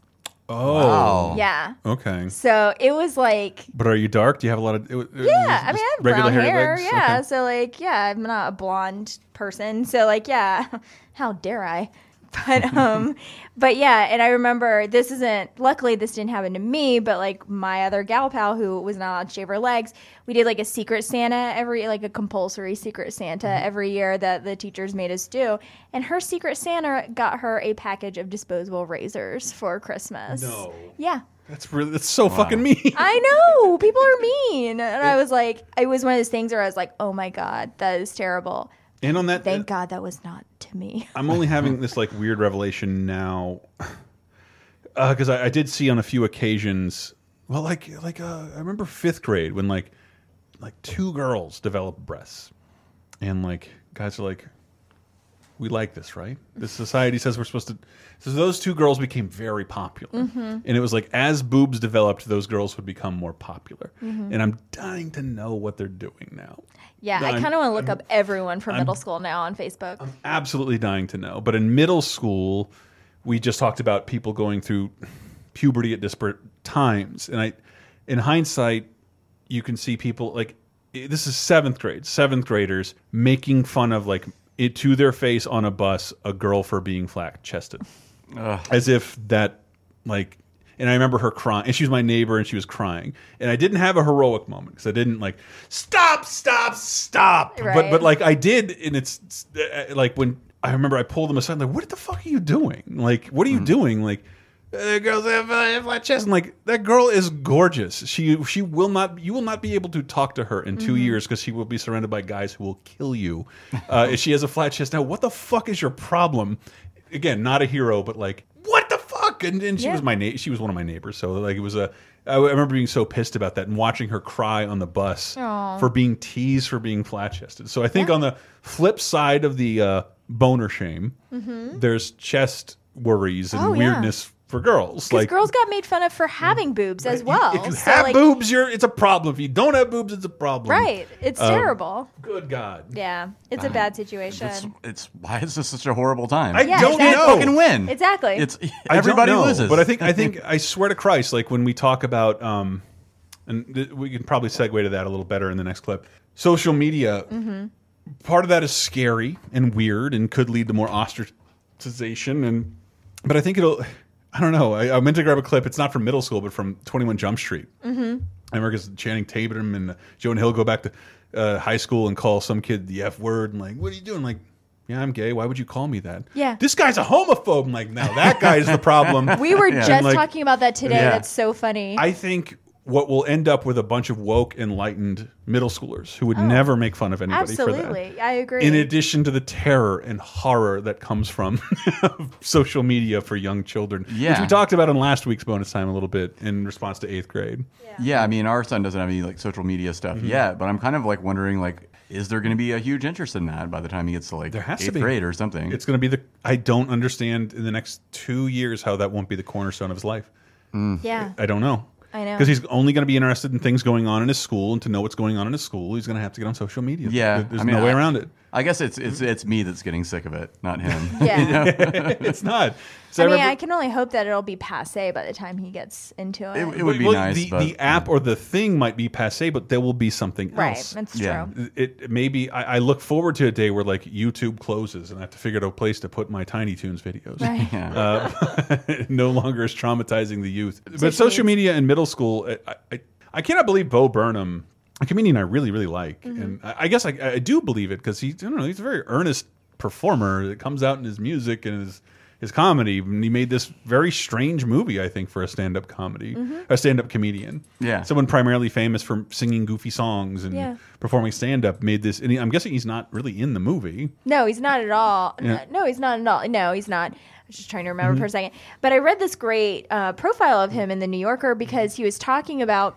Oh. Yeah. Okay. So it was like But are you dark? Do you have a lot of? it- it- yeah, I mean I have regular brown hair, yeah. Okay. So like yeah, I'm not a blonde person. So like yeah, [laughs] how dare I? [laughs] But [laughs] um but yeah, and I remember this isn't luckily this didn't happen to me, but like my other gal pal who was not allowed to shave her legs, we did like a secret Santa every like a compulsory secret Santa Mm-hmm. every year that the teachers made us do. And her secret Santa got her a package of disposable razors for Christmas. No. Yeah. That's really that's so fucking mean. I know people are mean, and I was like, it was one of those things where I was like, oh my god, that is terrible. And on that, Thank God that was not to me. [laughs] I'm only having this like weird revelation now, because I, I did see on a few occasions. Well, like like uh, I remember fifth grade when like like two girls developed breasts, and like guys are like, we like this, right? This society says we're supposed to. So those two girls became very popular, Mhm. and it was like as boobs developed, those girls would become more popular. Mhm. And I'm dying to know what they're doing now. Yeah, I I'm- kind of want to look up everyone from I'm- middle school now on Facebook. I'm absolutely dying to know. But in middle school, we just talked about people going through puberty at disparate times, and I, in hindsight, you can see people like this is seventh grade, seventh graders making fun of like it to their face on a bus a girl for being flat chested, as if that like. And I remember her crying, and she was my neighbor, and she was crying, and I didn't have a heroic moment because I didn't like stop, stop, stop. But Right. but like I did, and it's uh, like when I remember I pulled them aside, like, what the fuck are you doing? Like, what are you doing? Like, girls have uh, flat chest, and like that girl is gorgeous. She she will not you will not be able to talk to her in 2 Mhm. years because she will be surrounded by guys who will kill you. Uh, if she has a flat chest, now what the fuck is your problem? Again, not a hero, but like what the fuck? And, and she Yeah. was my she was one of my neighbors, so like it was a. I remember being so pissed about that and watching her cry on the bus Aw. for being teased for being flat chested. So I think on the flip side of the uh, boner shame, Mhm. there's chest worries and Oh, yeah. Weirdness for girls. Because Like girls got made fun of for having boobs as [laughs] well. if you So, have like, boobs, you're it's a problem. If you don't have boobs, it's a problem. right? It's Um, terrible. Good God. Yeah, it's a bad situation. It's, it's why is this such a horrible time? I Yeah, don't exactly. know. fucking win. Exactly. It's I don't everybody know, loses. But I think I think [laughs] I swear to Christ, like when we talk about um, and th we can probably segue to that a little better in the next clip. Social media, Mhm. part of that is scary and weird and could lead to more ostracization and but I think it'll I don't know. I, I meant to grab a clip. It's not from middle school, but from Twenty One Jump Street. Mhm. I remember because Channing Tatum and Jonah Hill go back to uh, high school and call some kid the F word and like, what are you doing? Like, yeah, I'm gay. Why would you call me that? Yeah. This guy's a homophobe. I'm like, now that guy is the problem. [laughs] We were [laughs] And, just like, talking about that today. Yeah. That's so funny. I think what will end up with a bunch of woke, enlightened middle schoolers who would Oh. never make fun of anybody for that. Absolutely, I agree. In addition to the terror and horror that comes from [laughs] social media for young children, which we talked about in last week's bonus time a little bit in response to eighth grade. Yeah, I mean, our son doesn't have any like social media stuff Mhm. yet, but I'm kind of like wondering, like, is there going to be a huge interest in that by the time he gets to like There has eighth to be grade or something? It's going to be the. I don't understand in the next two years how that won't be the cornerstone of his life. Yeah. I don't know. I know. Because he's only going to be interested in things going on in his school, and to know what's going on in his school, he's going to have to get on social media. yeah, there's I mean, no way I- around it. I guess it's it's it's me that's getting sick of it, not him. [laughs] Yeah. [laughs] You know? [laughs] it's not. So I mean, remember- I can only hope that it'll be passe by the time he gets into it. It would be Well, nice, The, but- the app or the thing might be passe, but there will be something Right, else. that's Yeah. true. It, it maybe I, I look forward to a day where like YouTube closes and I have to figure out a place to put my Tiny Toons videos. Right. Uh, no longer is traumatizing the youth. but Social social media in middle school, I, I, I cannot believe Bo Burnham, a comedian I really really like, Mhm. and I, I guess I, I do believe it because he, I don't know, he's a very earnest performer that comes out in his music and his his comedy. And he made this very strange movie, I think, for a stand up comedy, Mhm. a stand up comedian. Yeah. someone primarily famous for singing goofy songs and Yeah. performing stand up made this. And he, I'm guessing he's not really in the movie. No, he's not at all. [laughs] Yeah. No, he's not at all. No, he's not. I was just trying to remember Mhm. for a second. But I read this great uh, profile of him in the New Yorker because he was talking about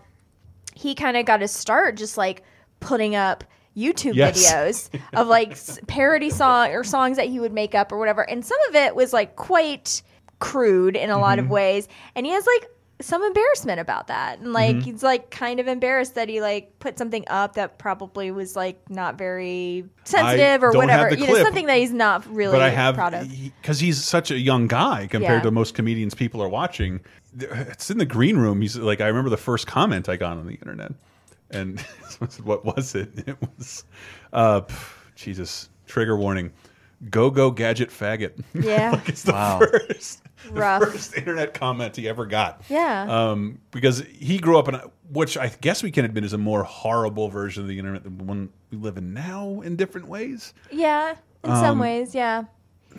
he kind of got his start just like putting up YouTube Yes. videos of like [laughs] parody song or songs that he would make up or whatever. And some of it was like quite crude in a lot of Mhm. ways. And he has like some embarrassment about that. And like Mhm. he's like kind of embarrassed that he like put something up that probably was like not very sensitive or whatever. You know, something that he's not really but I have proud of. because he's such a young guy compared Yeah. to most comedians people are watching. It's in the green room. He's like, I remember the first comment I got on the internet, and [laughs] what was it? [laughs] It was, uh, pff, Jesus, trigger warning. Go go gadget faggot. [laughs] Yeah. like it's the Wow. first, the Rough. first internet comment he ever got. Yeah. Um, because he grew up in, a, which I guess we can admit is a more horrible version of the internet than the one we live in now in different ways. Yeah, in Um, some ways, yeah.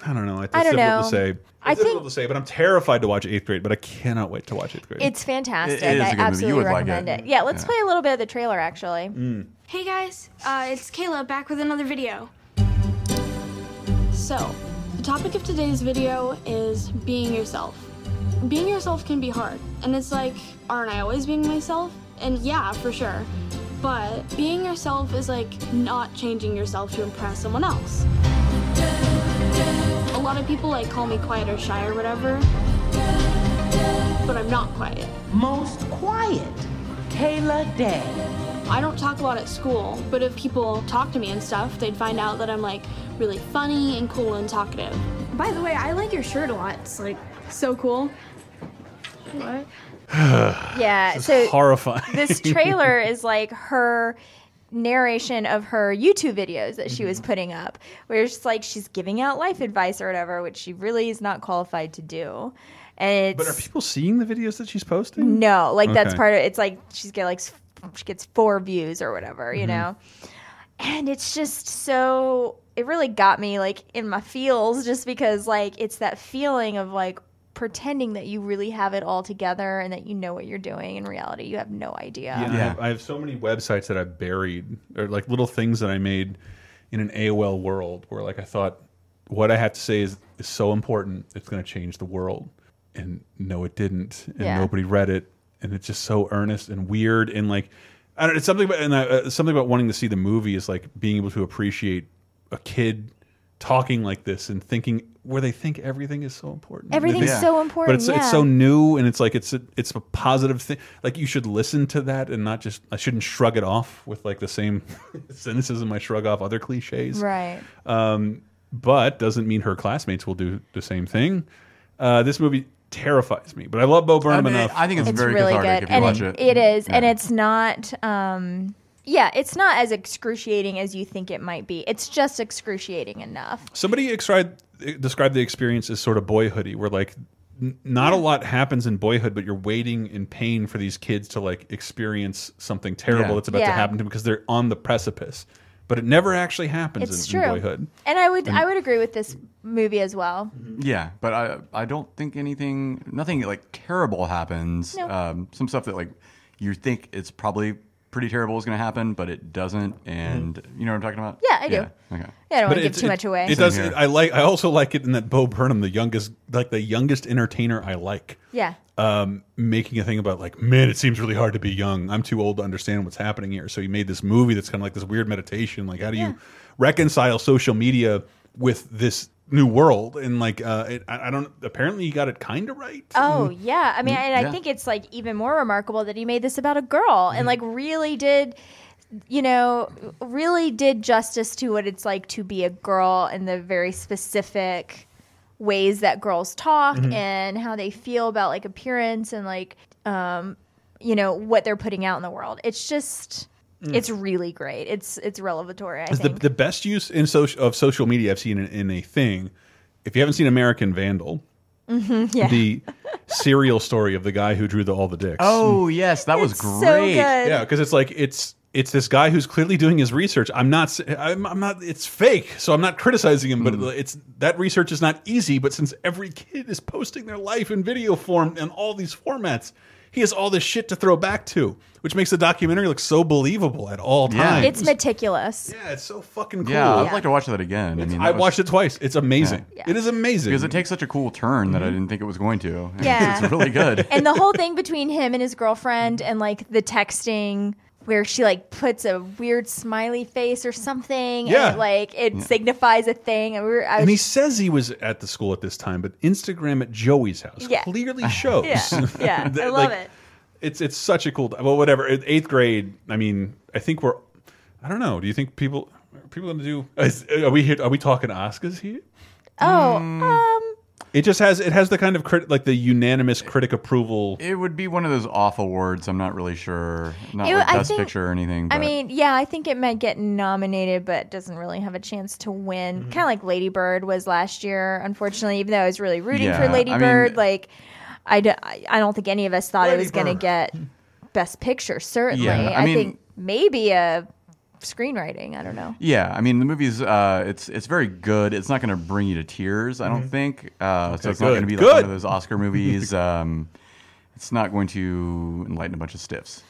I don't know. It's I don't difficult know. to say. It's I difficult think- to say, but I'm terrified to watch Eighth Grade. But I cannot wait to watch Eighth Grade. It's fantastic. It is a I good movie. You absolutely would like recommend it. it. Yeah, let's Yeah. play a little bit of the trailer actually. Mm. Hey guys, uh, it's Kayla back with another video. So, the topic of today's video is being yourself. Being yourself can be hard, and it's like, aren't I always being myself? And yeah, for sure. But being yourself is like not changing yourself to impress someone else. A lot of people like call me quiet or shy or whatever, but I'm not quiet. Most quiet. Kayla Day. I don't talk a lot at school, but if people talk to me and stuff, they'd find out that I'm like really funny and cool and talkative. By the way, I like your shirt a lot. It's like so cool. What? [sighs] Yeah, This so horrifying. this trailer is like her narration of her YouTube videos that she was Mm-hmm. putting up, where it's like she's giving out life advice or whatever, which she really is not qualified to do. And it's But are people seeing the videos that she's posting? no, like that's Okay. part of it's like she's get like s- she gets four views or whatever, you Mhm. know. And it's just so it really got me like in my feels just because like it's that feeling of like pretending that you really have it all together and that you know what you're doing in reality you have no idea. Yeah, I, have, I have so many websites that I've buried, or like little things that I made in an AOL world, where like I thought what I have to say is is so important, it's going to change the world, and no, it didn't, and Yeah. nobody read it, and it's just so earnest and weird, and like I don't. It's something about and uh, something about wanting to see the movie is like being able to appreciate a kid talking like this and thinking where they think everything is so important. Everything's They think- so important, but it's yeah. so new and it's like it's a, it's a positive thing. Like you should listen to that and not just I shouldn't shrug it off with like the same [laughs] cynicism I shrug off other cliches. Right. Um, but doesn't mean her classmates will do the same thing. Uh, this movie terrifies me, but I love Bo Burnham I mean, enough. I think it's, it's very really cathartic good if you and watch it, it. it is and it's not um yeah it's not as excruciating as you think it might be it's just excruciating enough Somebody described described the experience as sort of boyhoody, where like n- not a lot happens in boyhood, but you're waiting in pain for these kids to like experience something terrible Yeah. that's about Yeah. to happen to them because they're on the precipice. But it never actually happens it's in, in true boyhood. and i would And- i would agree with this movie as well Yeah, but I I don't think anything, nothing like terrible happens. No. Um, some stuff that like you think it's probably pretty terrible is going to happen, but it doesn't. And you know what I'm talking about? Yeah, I do. Okay. Yeah, I don't want to give it's- too it- much away. It does. I like. I also like it in that Bo Burnham, the youngest, like the youngest entertainer I like. yeah um, making a thing about like, man, it seems really hard to be young. I'm too old to understand what's happening here. So he made this movie that's kind of like this weird meditation. Like, how do you reconcile social media with this new world? And like, uh, it, I, I don't. Apparently, you got it kind of right. Oh yeah, I mean, and Yeah. I think it's like even more remarkable that he made this about a girl and like really did, you know, really did justice to what it's like to be a girl and the very specific ways that girls talk Mm-hmm. Mhm. and how they feel about like appearance and like, um, you know, what they're putting out in the world. It's just, Mm. it's really great. It's it's revelatory. I Is the think. the best use in social of social media I've seen in, in a thing. If you haven't seen American Vandal, Mhm, yeah. the [laughs] serial story of the guy who drew the all the dicks. Oh yes, that was It's so great. good. Yeah, because it's like it's it's this guy who's clearly doing his research. I'm not. s- I'm, I'm not. It's fake, so I'm not criticizing him. But it's that research is not easy. But since every kid is posting their life in video form in all these formats, he has all this shit to throw back to, which makes the documentary look so believable at all times. It's meticulous. Yeah, it's so fucking cool. Yeah, I'd like to watch that again. I mean, I was- watched it twice. It's amazing. Yeah. It is amazing because it takes such a cool turn that I mm-hmm. didn't think it was going to. [laughs] Yeah. it's really good. and the whole thing between him and his girlfriend and like the texting where she like puts a weird smiley face or something Yeah. and like it signifies a thing and we were I And he was, says he was at the school at this time, but Instagram at Joey's house Yeah. clearly [laughs] shows. Yeah, yeah, [laughs] that, I love it. It's it's such a cool. Well, whatever. Eighth grade. I mean, I think we're. I don't know. Do you think people are people going to do? Is, are we here? Are we talking Oscars here? oh Mm. um It just has it has the kind of crit, like the unanimous critic approval. It would be one of those off awards. I'm not really sure. Not It- like best think- picture or anything. I But mean, yeah, I think it might get nominated, but doesn't really have a chance to win. Mm-hmm. Kind of like Lady Bird was last year, unfortunately. Even though I was really rooting Yeah, for Lady I mean- Bird, like I, d- I I don't think any of us thought it was going to get Best Picture. Certainly, Yeah, I I, mean- think maybe a screenwriting. I don't know. yeah, I mean the movie's uh, it's it's very good. It's not going to bring you to tears. I don't think. Uh, Okay, so it's not going to be like one of those Oscar movies. [laughs] um, it's not going to enlighten a bunch of stiffs.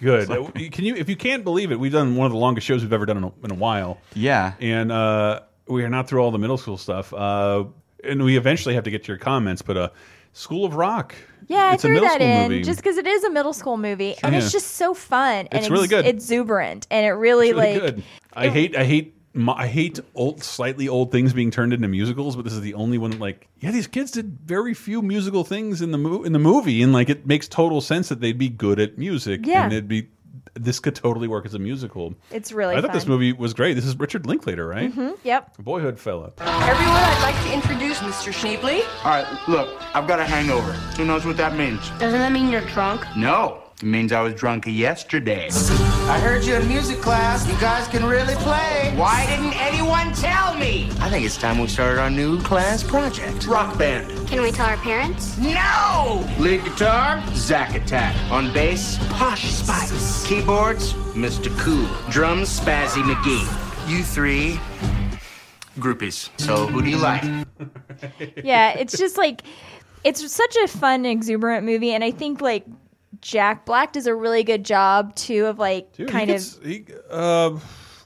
Good. [laughs] Uh, Can you, if you can't believe it, we've done one of the longest shows we've ever done in a, in a while. Yeah. And uh, we are not through all the middle school stuff. Uh, and we eventually have to get to your comments, but uh, School of Rock. Yeah, it's I a threw middle that in movie. just because it is a middle school movie, and Yeah. it's just so fun. And It's really good. exuberant, and it really, It's really like good. I hate I hate I hate old slightly old things being turned into musicals, but this is the only one like yeah, these kids did very few musical things in the mo in the movie, and like it makes total sense that they'd be good at music, Yeah. and it'd be this could totally work as a musical. It's really I thought this movie was great. This is Richard Linklater, right? Mhm, Yep. Boyhood fella. Everyone, I'd like to introduce Mr. Schneebly. All right, look, I've got a hangover. Who knows what that means? Doesn't that mean you're drunk? No, it means I was drunk yesterday. I heard you in music class. You guys can really play. Why didn't anyone tell me? I think it's time we started our new class project. Rock band. Can we tell our parents? No! Lead guitar, Zack Attack. On bass, Posh Spice. Keyboards, Mr. Cool. Drums, Spazzy McGee. You three, groupies. So who do you like? [laughs] yeah, it's just like it's such a fun, exuberant movie, and I think like Jack Black does a really good job too of like Dude, kind he of he, uh,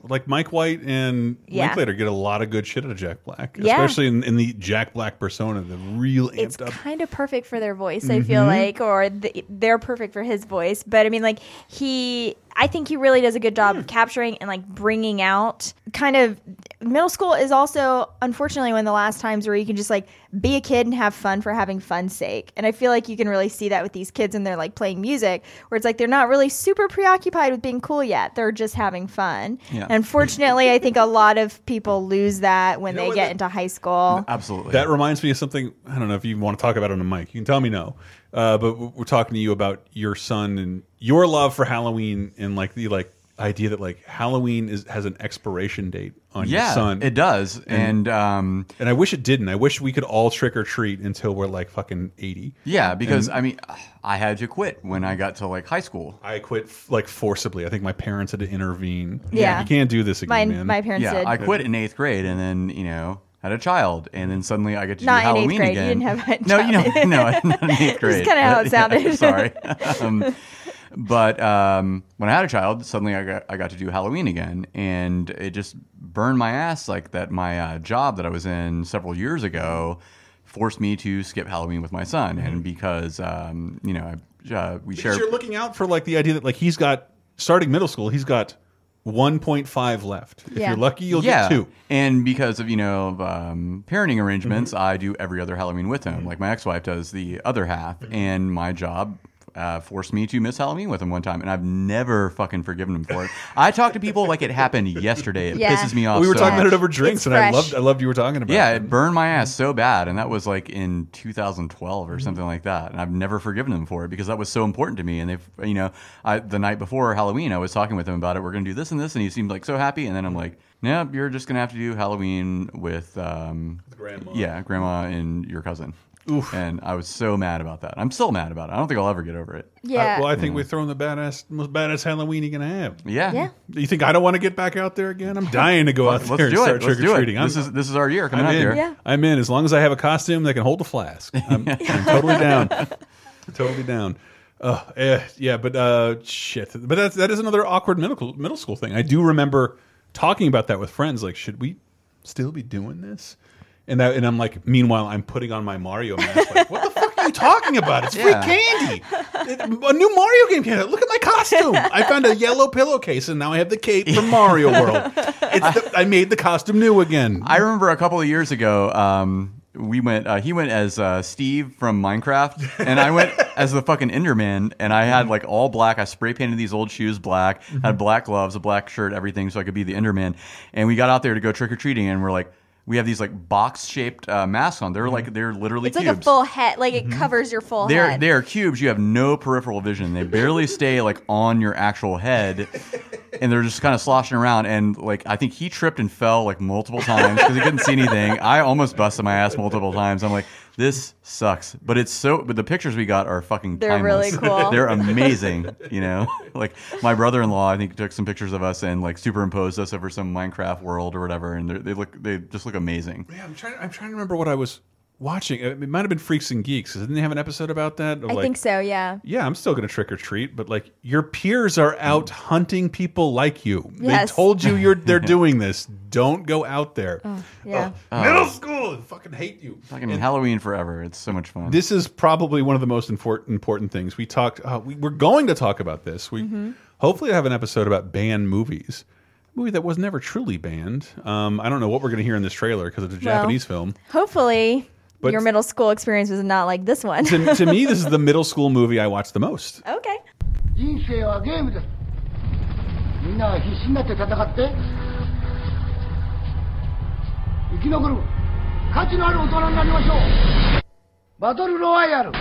like Mike White and Yeah. Linklater get a lot of good shit out of Jack Black, Yeah. especially in, in the Jack Black persona, the real amped it's up. kind of perfect for their voice. I feel Mhm. like, or th they're perfect for his voice. But I mean, like he, I think he really does a good job of capturing and like bringing out kind of middle school is also unfortunately one of the last times where you can just like be a kid and have fun for having fun's sake. And I feel like you can really see that with these kids and they're like playing music where it's like they're not really super preoccupied with being cool yet. They're just having fun. Yeah. Unfortunately, I think a lot of people lose that when You know they get that- into high school. Absolutely. That reminds me of something. I don't know if you want to talk about it on the mic. You can tell me no. Uh, but we're talking to you about your son and your love for Halloween and like the like idea that like Halloween is has an expiration date on Yeah, your son. it does. And, um, and I wish it didn't. I wish we could all trick or treat until we're like fucking eighty. Yeah, because And I mean, I had to quit when I got to like high school. I quit like forcibly. I think my parents had to intervene. Yeah. you can't do this again, Mine- man. my parents yeah, did. I quit in eighth grade, and then you know had a child, and then suddenly I get to Not do in eighth Halloween grade. You again. didn't have a [laughs] no, you know, child. no, [laughs] not in eighth That's kinda how it [laughs] Yeah, sounded. sorry. um, but um, when I had a child, suddenly I got I got to do Halloween again, and it just burned my ass like that. My uh, job that I was in several years ago forced me to skip Halloween with my son, and because um, you know I, uh, we share Because you're looking out for like the idea that like he's got starting middle school, he's got 1.5 left. If Yeah. you're lucky, you'll yeah. get two. And because of you know of, um, parenting arrangements, mm-hmm. I do every other Halloween with him. Mm-hmm. Like my ex-wife does the other half, mm-hmm. and my job. Uh, forced me to miss Halloween with him one time, and I've never fucking forgiven him for it. I talk to people like it happened yesterday. It Yeah. pisses me off. we were so talking about it over drinks, It's and I loved I loved you were talking about. Yeah, it. it burned my ass so bad, and that was like in 2012 or something like that. And I've never forgiven him for it because that was so important to me. And they've, you know, I, the night before Halloween, I was talking with him about it. We're going to do this and this, and he seemed like so happy. And then I'm like, "No, you're just going to have to do Halloween with, um, grandma. Yeah, grandma and your cousin. And I was so mad about that. I'm still mad about it. I don't think I'll ever get over it. Yeah. I, well, I think we're throwing the badass, most badass Halloween you can have. Yeah. Yeah. You think I don't want to get back out there again? I'm dying to go out Let's there and do it. start Let's trick do or it. treating. This is this is our year coming I'm out in. here. Yeah. I'm in as long as I have a costume that can hold a flask. I'm, I'm [laughs] totally down. totally down. Uh, eh, yeah, but uh, shit. But that's that is another awkward middle middle school thing. I do remember talking about that with friends. Like, should we still be doing this? And that, and I'm like, meanwhile, I'm putting on my Mario mask. Like, what the fuck are you talking about? It's free Yeah. candy. It- a new Mario game came out. Look at my costume. I found a yellow pillowcase, and now I have the cape from Mario World. It's the, I made the costume new again. I remember a couple of years ago, um, we went. Uh, he went as uh, Steve from Minecraft, and I went [laughs] as the fucking Enderman. And I had like all black. I spray painted these old shoes black. Had black gloves, a black shirt, everything, so I could be the Enderman. And we got out there to go trick or treating, and we're like, we have these like box shaped uh, masks on. They're like they're literally It's like a full head. Like it covers your full They're head. they're cubes. You have no peripheral vision. They barely [laughs] stay like on your actual head, and they're just kind of sloshing around. And like I think he tripped and fell like multiple times because he couldn't see anything. I almost busted my ass multiple times. I'm like, this sucks. But it's so. But the pictures we got are fucking. They're really [laughs] cool. they're amazing. You know, [laughs] like my brother-in-law, I think took some pictures of us and like superimposed us over some Minecraft world or whatever, and they're- they look they just look amazing. Yeah, I'm trying. I'm trying to remember what I was watching. It might have been Freaks and Geeks. Didn't they have an episode about that? Of I like, think so. Yeah. Yeah, I'm still going to trick or treat, but like your peers are out hunting people like you. Yes. They told you you're they're [laughs] doing this. Don't go out there. yeah. Oh, middle school, I fucking hate you. Fucking Halloween forever. It's so much fun. This is probably one of the most important important things. We talked. Uh, we, we're going to talk about this. We Mm-hmm. hopefully have an episode about banned movies. Movie that was never truly banned. Um, I don't know what we're going to hear in this trailer because it's a Well, Japanese film. Hopefully, But- your middle school experience was not like this one. to, to me, this is the middle [laughs] school movie I watched the most. okay. 人生はゲームですみんなは必死になって戦って生き残る価値のある大人になりましょうバトルロワイヤル [laughs]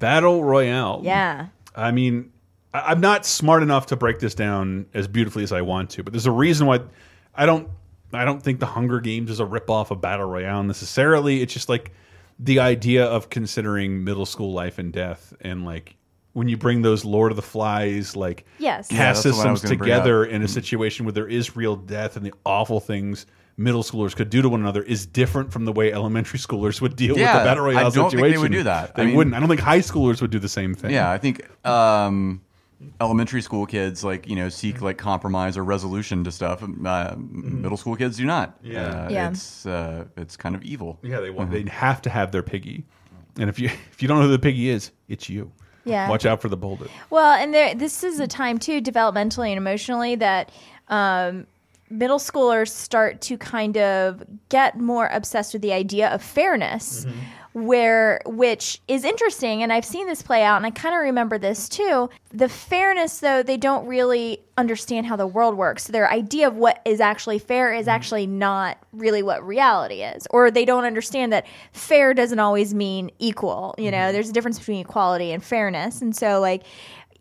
Battle Royale. Yeah. I mean, I- I'm not smart enough to break this down as beautifully as I want to, but there's a reason why I don't. I don't think the Hunger Games is a ripoff of Battle Royale necessarily. It's just like the idea of considering middle school life and death, and like when you bring those Lord of the Flies like Yes. Yeah, caste that's the one I was systems gonna bring up. together in a situation where there is real death and the awful things middle schoolers could do to one another is different from the way elementary schoolers would deal with Yeah, the battle royale I don't situation. think they would do that. They I mean- wouldn't. I don't think high schoolers would do the same thing. Yeah, I think um, elementary school kids like you know seek like compromise or resolution to stuff. Uh, Middle school kids do not. Yeah. uh, Yeah. It's uh, it's kind of evil. Yeah, they want. They have to have their piggy, and if you [laughs] if you don't know who the piggy is, it's you. Yeah. Watch out for the bullet. Well, and there, this is a time too, developmentally and emotionally, that um, middle schoolers start to kind of get more obsessed with the idea of fairness. Where, which is interesting, and I've seen this play out, and I kind of remember this too. The fairness, though, they don't really understand how the world works. Their idea of what is actually fair is mm-hmm. actually not really what reality is, or they don't understand that fair doesn't always mean equal. You know, mm-hmm. there's a difference between equality and fairness, and so like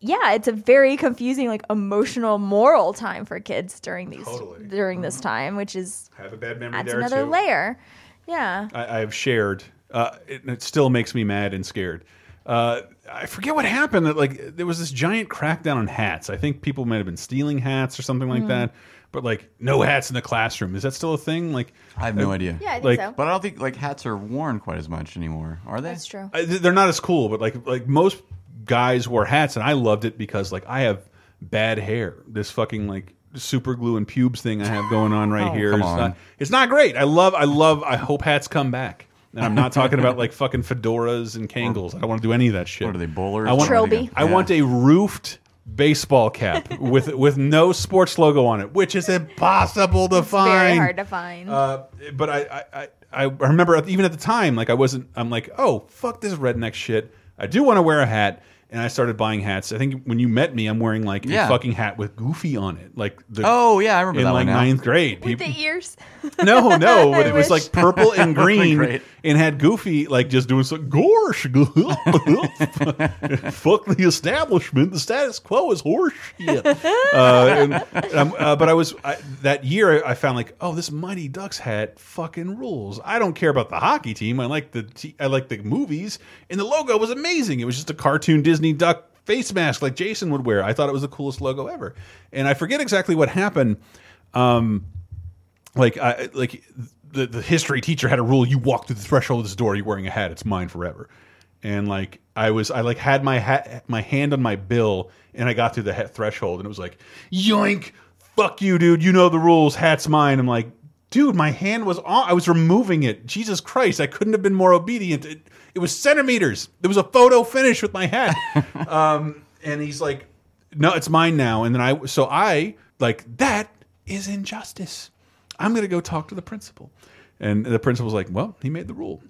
yeah, it's a very confusing, like emotional, moral time for kids during these during this mm-hmm. time, which is Have a bad memory there another too. layer. Yeah, I, I've shared. Uh, it, it still makes me mad and scared. Uh, I forget what happened. That like there was this giant crackdown on hats. I think people might have been stealing hats or something like Mm. that. But like no hats in the classroom. Is that still a thing? Like I have no uh, idea. Yeah, I think like, so. But I don't think like hats are worn quite as much anymore, are they? that's true. I- they're not as cool, but like like most guys wore hats, and I loved it because like I have bad hair. This fucking like super glue and pubes thing I have going on right [laughs] Oh, here. come It's on. not, it's not great. I love I love. I hope hats come back. And I'm not talking about like fucking fedoras and Kangols. I don't want to do any of that shit. What are they, bowlers? I want, Trilby. I want a roofed baseball cap with with no sports logo on it, which is impossible to find. Very hard to find. Uh, but I, I, I, I remember even at the time, like I wasn't. I'm like, oh fuck this redneck shit. I do want to wear a hat, and I started buying hats. I think when you met me, I'm wearing like Yeah. a fucking hat with Goofy on it, like the, Oh, yeah, I remember in that like one ninth grade. With People- the ears. [laughs] no, no, but [laughs] I it was like purple and [laughs] green, and had Goofy like just doing some gorsh. Fuck the establishment. The status quo is horseshit. Uh, and, um, uh, but I was I, that year. I found like, oh, this Mighty Ducks hat fucking rules. I don't care about the hockey team. I like the t I like the movies, and the logo was amazing. It was just a cartoon Disney duck face mask like Jason would wear. I thought it was the coolest logo ever. And I forget exactly what happened. Um, like I like the the history teacher had a rule: you walk through the threshold of this door, you're wearing a hat, it's mine forever. And like I was, I like had my hat, my hand on my bill, and I got through the hat threshold, and it was like, yoink, fuck you, dude, you know the rules, hat's mine. I'm like, dude, my hand was on, I was removing it. Jesus Christ, I couldn't have been more obedient. It, it was centimeters. There was a photo finish with my head. [laughs] um, and he's like, no, it's mine now. And then I, so I like that is injustice. I'm going to go talk to the principal. And the principal's like, well, he made the rule.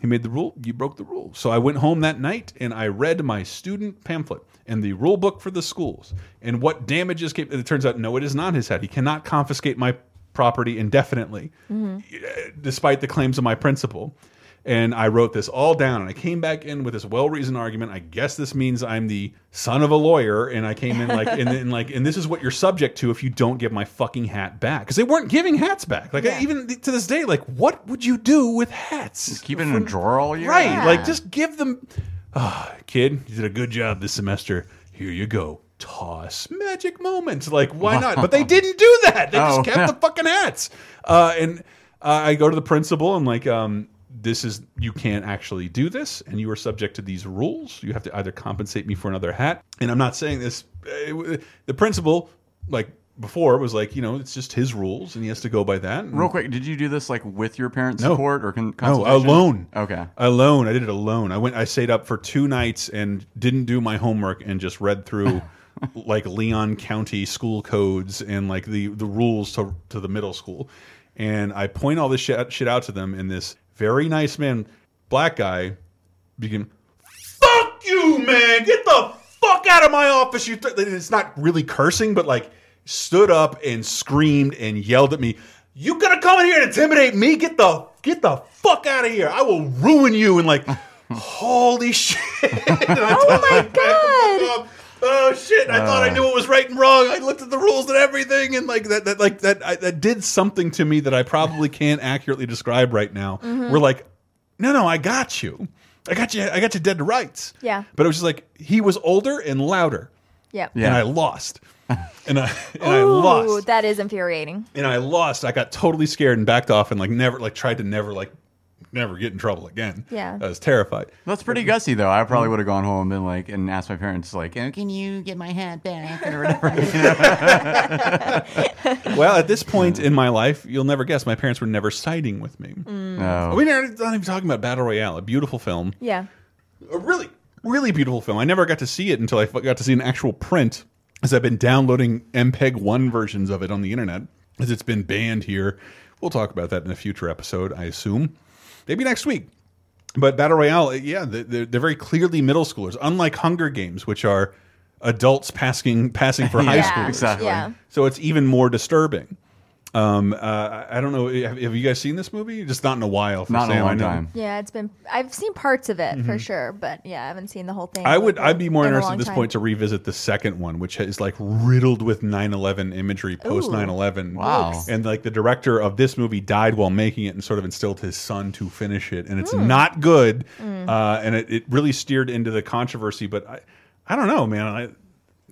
He made the rule. You broke the rule. So I went home that night and I read my student pamphlet and the rule book for the schools and what damages came. It turns out, no, it is not his head. He cannot confiscate my property indefinitely, despite the claims of my principal. And I wrote this all down, and I came back in with this well-reasoned argument. I guess this means I'm the son of a lawyer, and I came in like, and, and like, and this is what you're subject to if you don't give my fucking hat back, because they weren't giving hats back. Like I, even to this day, like, what would you do with hats? Keep it in a drawer all year. Right, Yeah. like just give them. Ah, kid, you did a good job this semester. Here you go. Toss magic moments. Like why not? But they [laughs] didn't do that. They Oh. just kept the fucking hats. Uh, and uh, I go to the principal and like, um, this is you can't actually do this, and you are subject to these rules. You have to either compensate me for another hat. And I'm not saying this. uh, the principal, like before, was like, you know, it's just his rules, and he has to go by that. Real quick, did you do this like with your parents' No. support or con no, alone. Okay. Alone. I did it alone. I went I stayed up for two nights and didn't do my homework and just read through [laughs] like Leon County school codes and like the the rules to to the middle school. And I point all this shit, shit out to them in this very nice man, black guy, began Fuck you, man. Get the fuck out of my office. You th it's not really cursing, but like stood up and screamed and yelled at me. You gonna come in here and intimidate me? Get the get the fuck out of here. I will ruin you and like [laughs] holy shit. [laughs] oh my god. Oh shit! I thought I knew what was right and wrong. I looked at the rules and everything, and like that, that like that, I, that did something to me that I probably can't accurately describe right now. Mhm. We're like, no, no, I got you. I got you. I got you dead to rights. Yeah. But it was just like he was older and louder. Yep. And I lost. [laughs] and I and I lost. that is infuriating. And I lost. I got totally scared and backed off and like never like tried to never like never get in trouble again. Yeah. I was terrified. That's pretty gutsy, though. I probably would have gone home and been like, and asked my parents, like, oh, can you get my hat back or whatever. [laughs] well, at this point in my life, you'll never guess. My parents were never siding with me. Mm. No. We are not even talking about Battle Royale, a beautiful film, Yeah. a really, really beautiful film. I never got to see it until I got to see an actual print, as I've been downloading MPEG one versions of it on the internet, as it's been banned here. We'll talk about that in a future episode, I assume, maybe next week. But Battle Royale, uh, yeah, they're, they're very clearly middle schoolers, unlike Hunger Games, which are adults passing passing for [laughs] high Yeah, schoolers. exactly. Yeah. So it's even more disturbing. Um, uh, I don't know. Have, have you guys seen this movie? Just not in a while. For Not in a long time. Yeah, it's been. I've seen parts of it for Mhm. sure, but yeah, I haven't seen the whole thing. I would. I'd be more in interested at this time. point to revisit the second one, which is like riddled with 9/11 imagery post 9/11. Wow. And like the director of this movie died while making it, and sort of instilled his son to finish it, and it's Hmm. not good. Mm. Uh, and it, it really steered into the controversy. But I, I don't know, man. I,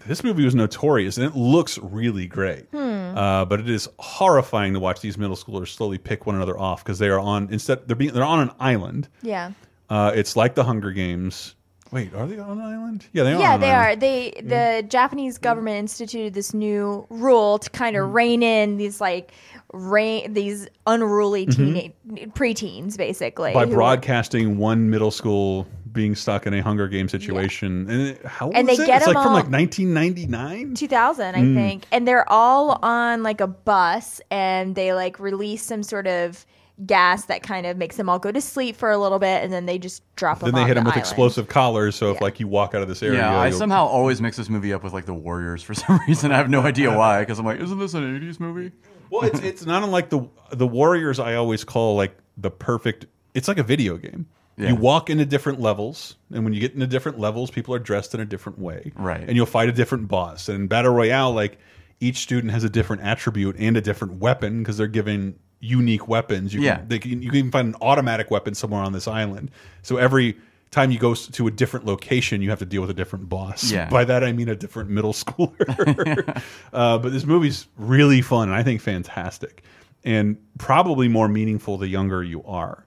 this movie was notorious, and it looks really great. Hmm. Uh, but it is horrifying to watch these middle schoolers slowly pick one another off because they are on instead they're being they're on an island. Yeah. Uh, it's like the Hunger Games. Wait, are they on an island? Yeah, they are. Yeah, they island. are. They the Japanese government instituted this new rule to kind Mm. of rein in these like rein these unruly Mhm. teenage preteens, basically. by broadcasting one middle school being stuck in a Hunger Game situation. And it- how And was they it? get it's like from like 1999. 2000 i Mm. think and they're all on like a bus and they like release some sort of gas that kind of makes them all go to sleep for a little bit, and then they just drop them. Then they on hit the with island. explosive collars, so if like you walk out of this area, Yeah, I you'll- somehow always mix this movie up with like the Warriors for [laughs] some reason. I have no idea why, because I'm like, isn't this an '80s movie? Well, it's it's not unlike the the Warriors. I always call like the perfect. It's like a video game. Yeah. You walk into different levels, and when you get into different levels, people are dressed in a different way, Right. And you'll fight a different boss. And in battle royale, like each student has a different attribute and a different weapon because they're given unique weapons. You Yeah. can, they can, you can even find an automatic weapon somewhere on this island. So every time you go to a different location, you have to deal with a different boss. Yeah. By that I mean a different middle [laughs] schooler. [laughs] uh, but this movie's really fun and I think fantastic, and probably more meaningful the younger you are,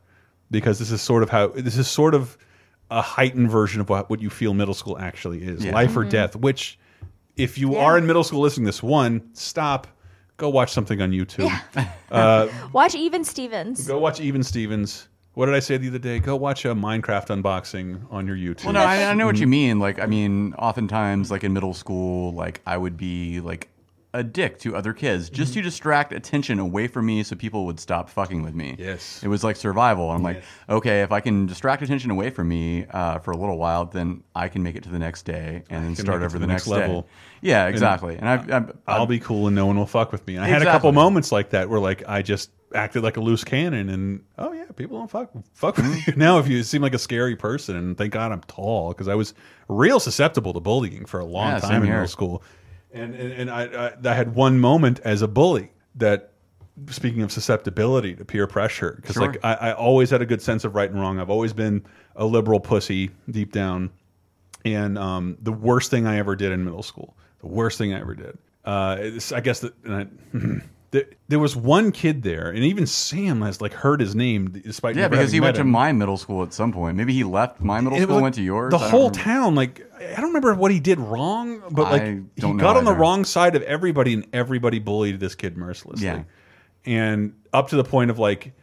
because this is sort of how this is sort of a heightened version of what, what you feel middle school actually is, Yeah. life or Mm-hmm. Mhm. death. Which, if you are in middle school listening to this, one stop, go watch something on YouTube. [laughs] Uh, [laughs] Watch Even Stevens. Go watch Even Stevens. What did I say the other day? Go watch a Minecraft unboxing on your YouTube. Well, no, I, I know what you Mhm. mean. Like, I mean, oftentimes, like in middle school, like I would be like a dick to other kids just Mm-hmm. to distract attention away from me, so people would stop fucking with me. Yes, it was like survival. I'm like, okay, if I can distract attention away from me uh, for a little while, then I can make it to the next day and then start over the, the next, next day. level. Yeah, exactly. And, I've, I've, I'll be cool and no one will fuck with me. And I had a couple moments like that where like I just acted like a loose cannon and oh yeah, people don't fuck fuck with Mm-hmm. [laughs] you now if you seem like a scary person. And thank God I'm tall because I was real susceptible to bullying for a long Yeah, time in middle school. And and, and I, I I had one moment as a bully that. Speaking of susceptibility to peer pressure, because Sure. like I, I always had a good sense of right and wrong. I've always been a liberal pussy deep down, and um, the worst thing I ever did in middle school, the worst thing I ever did. Uh, I guess that and I, [clears throat] there, there was one kid there, and even Sam has like heard his name despite yeah, because he went met to my middle school at some point. Maybe he left my middle It school, like went to yours. The whole remember. town, like I don't remember what he did wrong, but like he got on the wrong side of everybody, and everybody bullied this kid mercilessly. Yeah. and up to the point of like,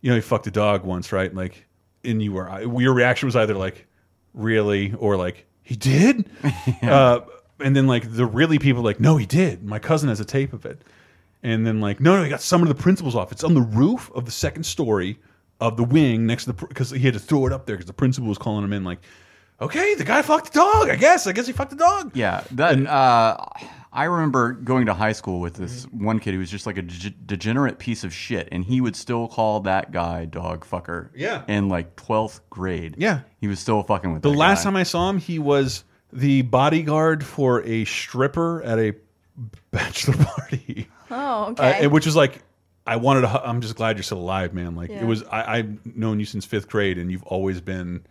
you know, he fucked a dog once, right? Like, and you were your reaction was either like, really, or like he did, [laughs] uh, and then like the really people like, no, he did. My cousin has a tape of it, and then like, no, no, he got summoned to the principal's office. It's on the roof of the second story of the wing next to the because he had to throw it up there because the principal was calling him in like. Okay, the guy fucked the dog. I guess. I guess he fucked the dog. Yeah, that uh, I remember going to high school with this one kid who was just like a degenerate piece of shit, and he would still call that guy dog fucker. Yeah. in like twelfth grade. Yeah. he was still fucking with The last guy. time I saw him, he was the bodyguard for a stripper at a bachelor [laughs] party. Oh, Uh, okay. and which is like, I wanted to. I'm just glad you're still alive, man. Like Yeah. it was. I, I've known you since fifth grade, and you've always been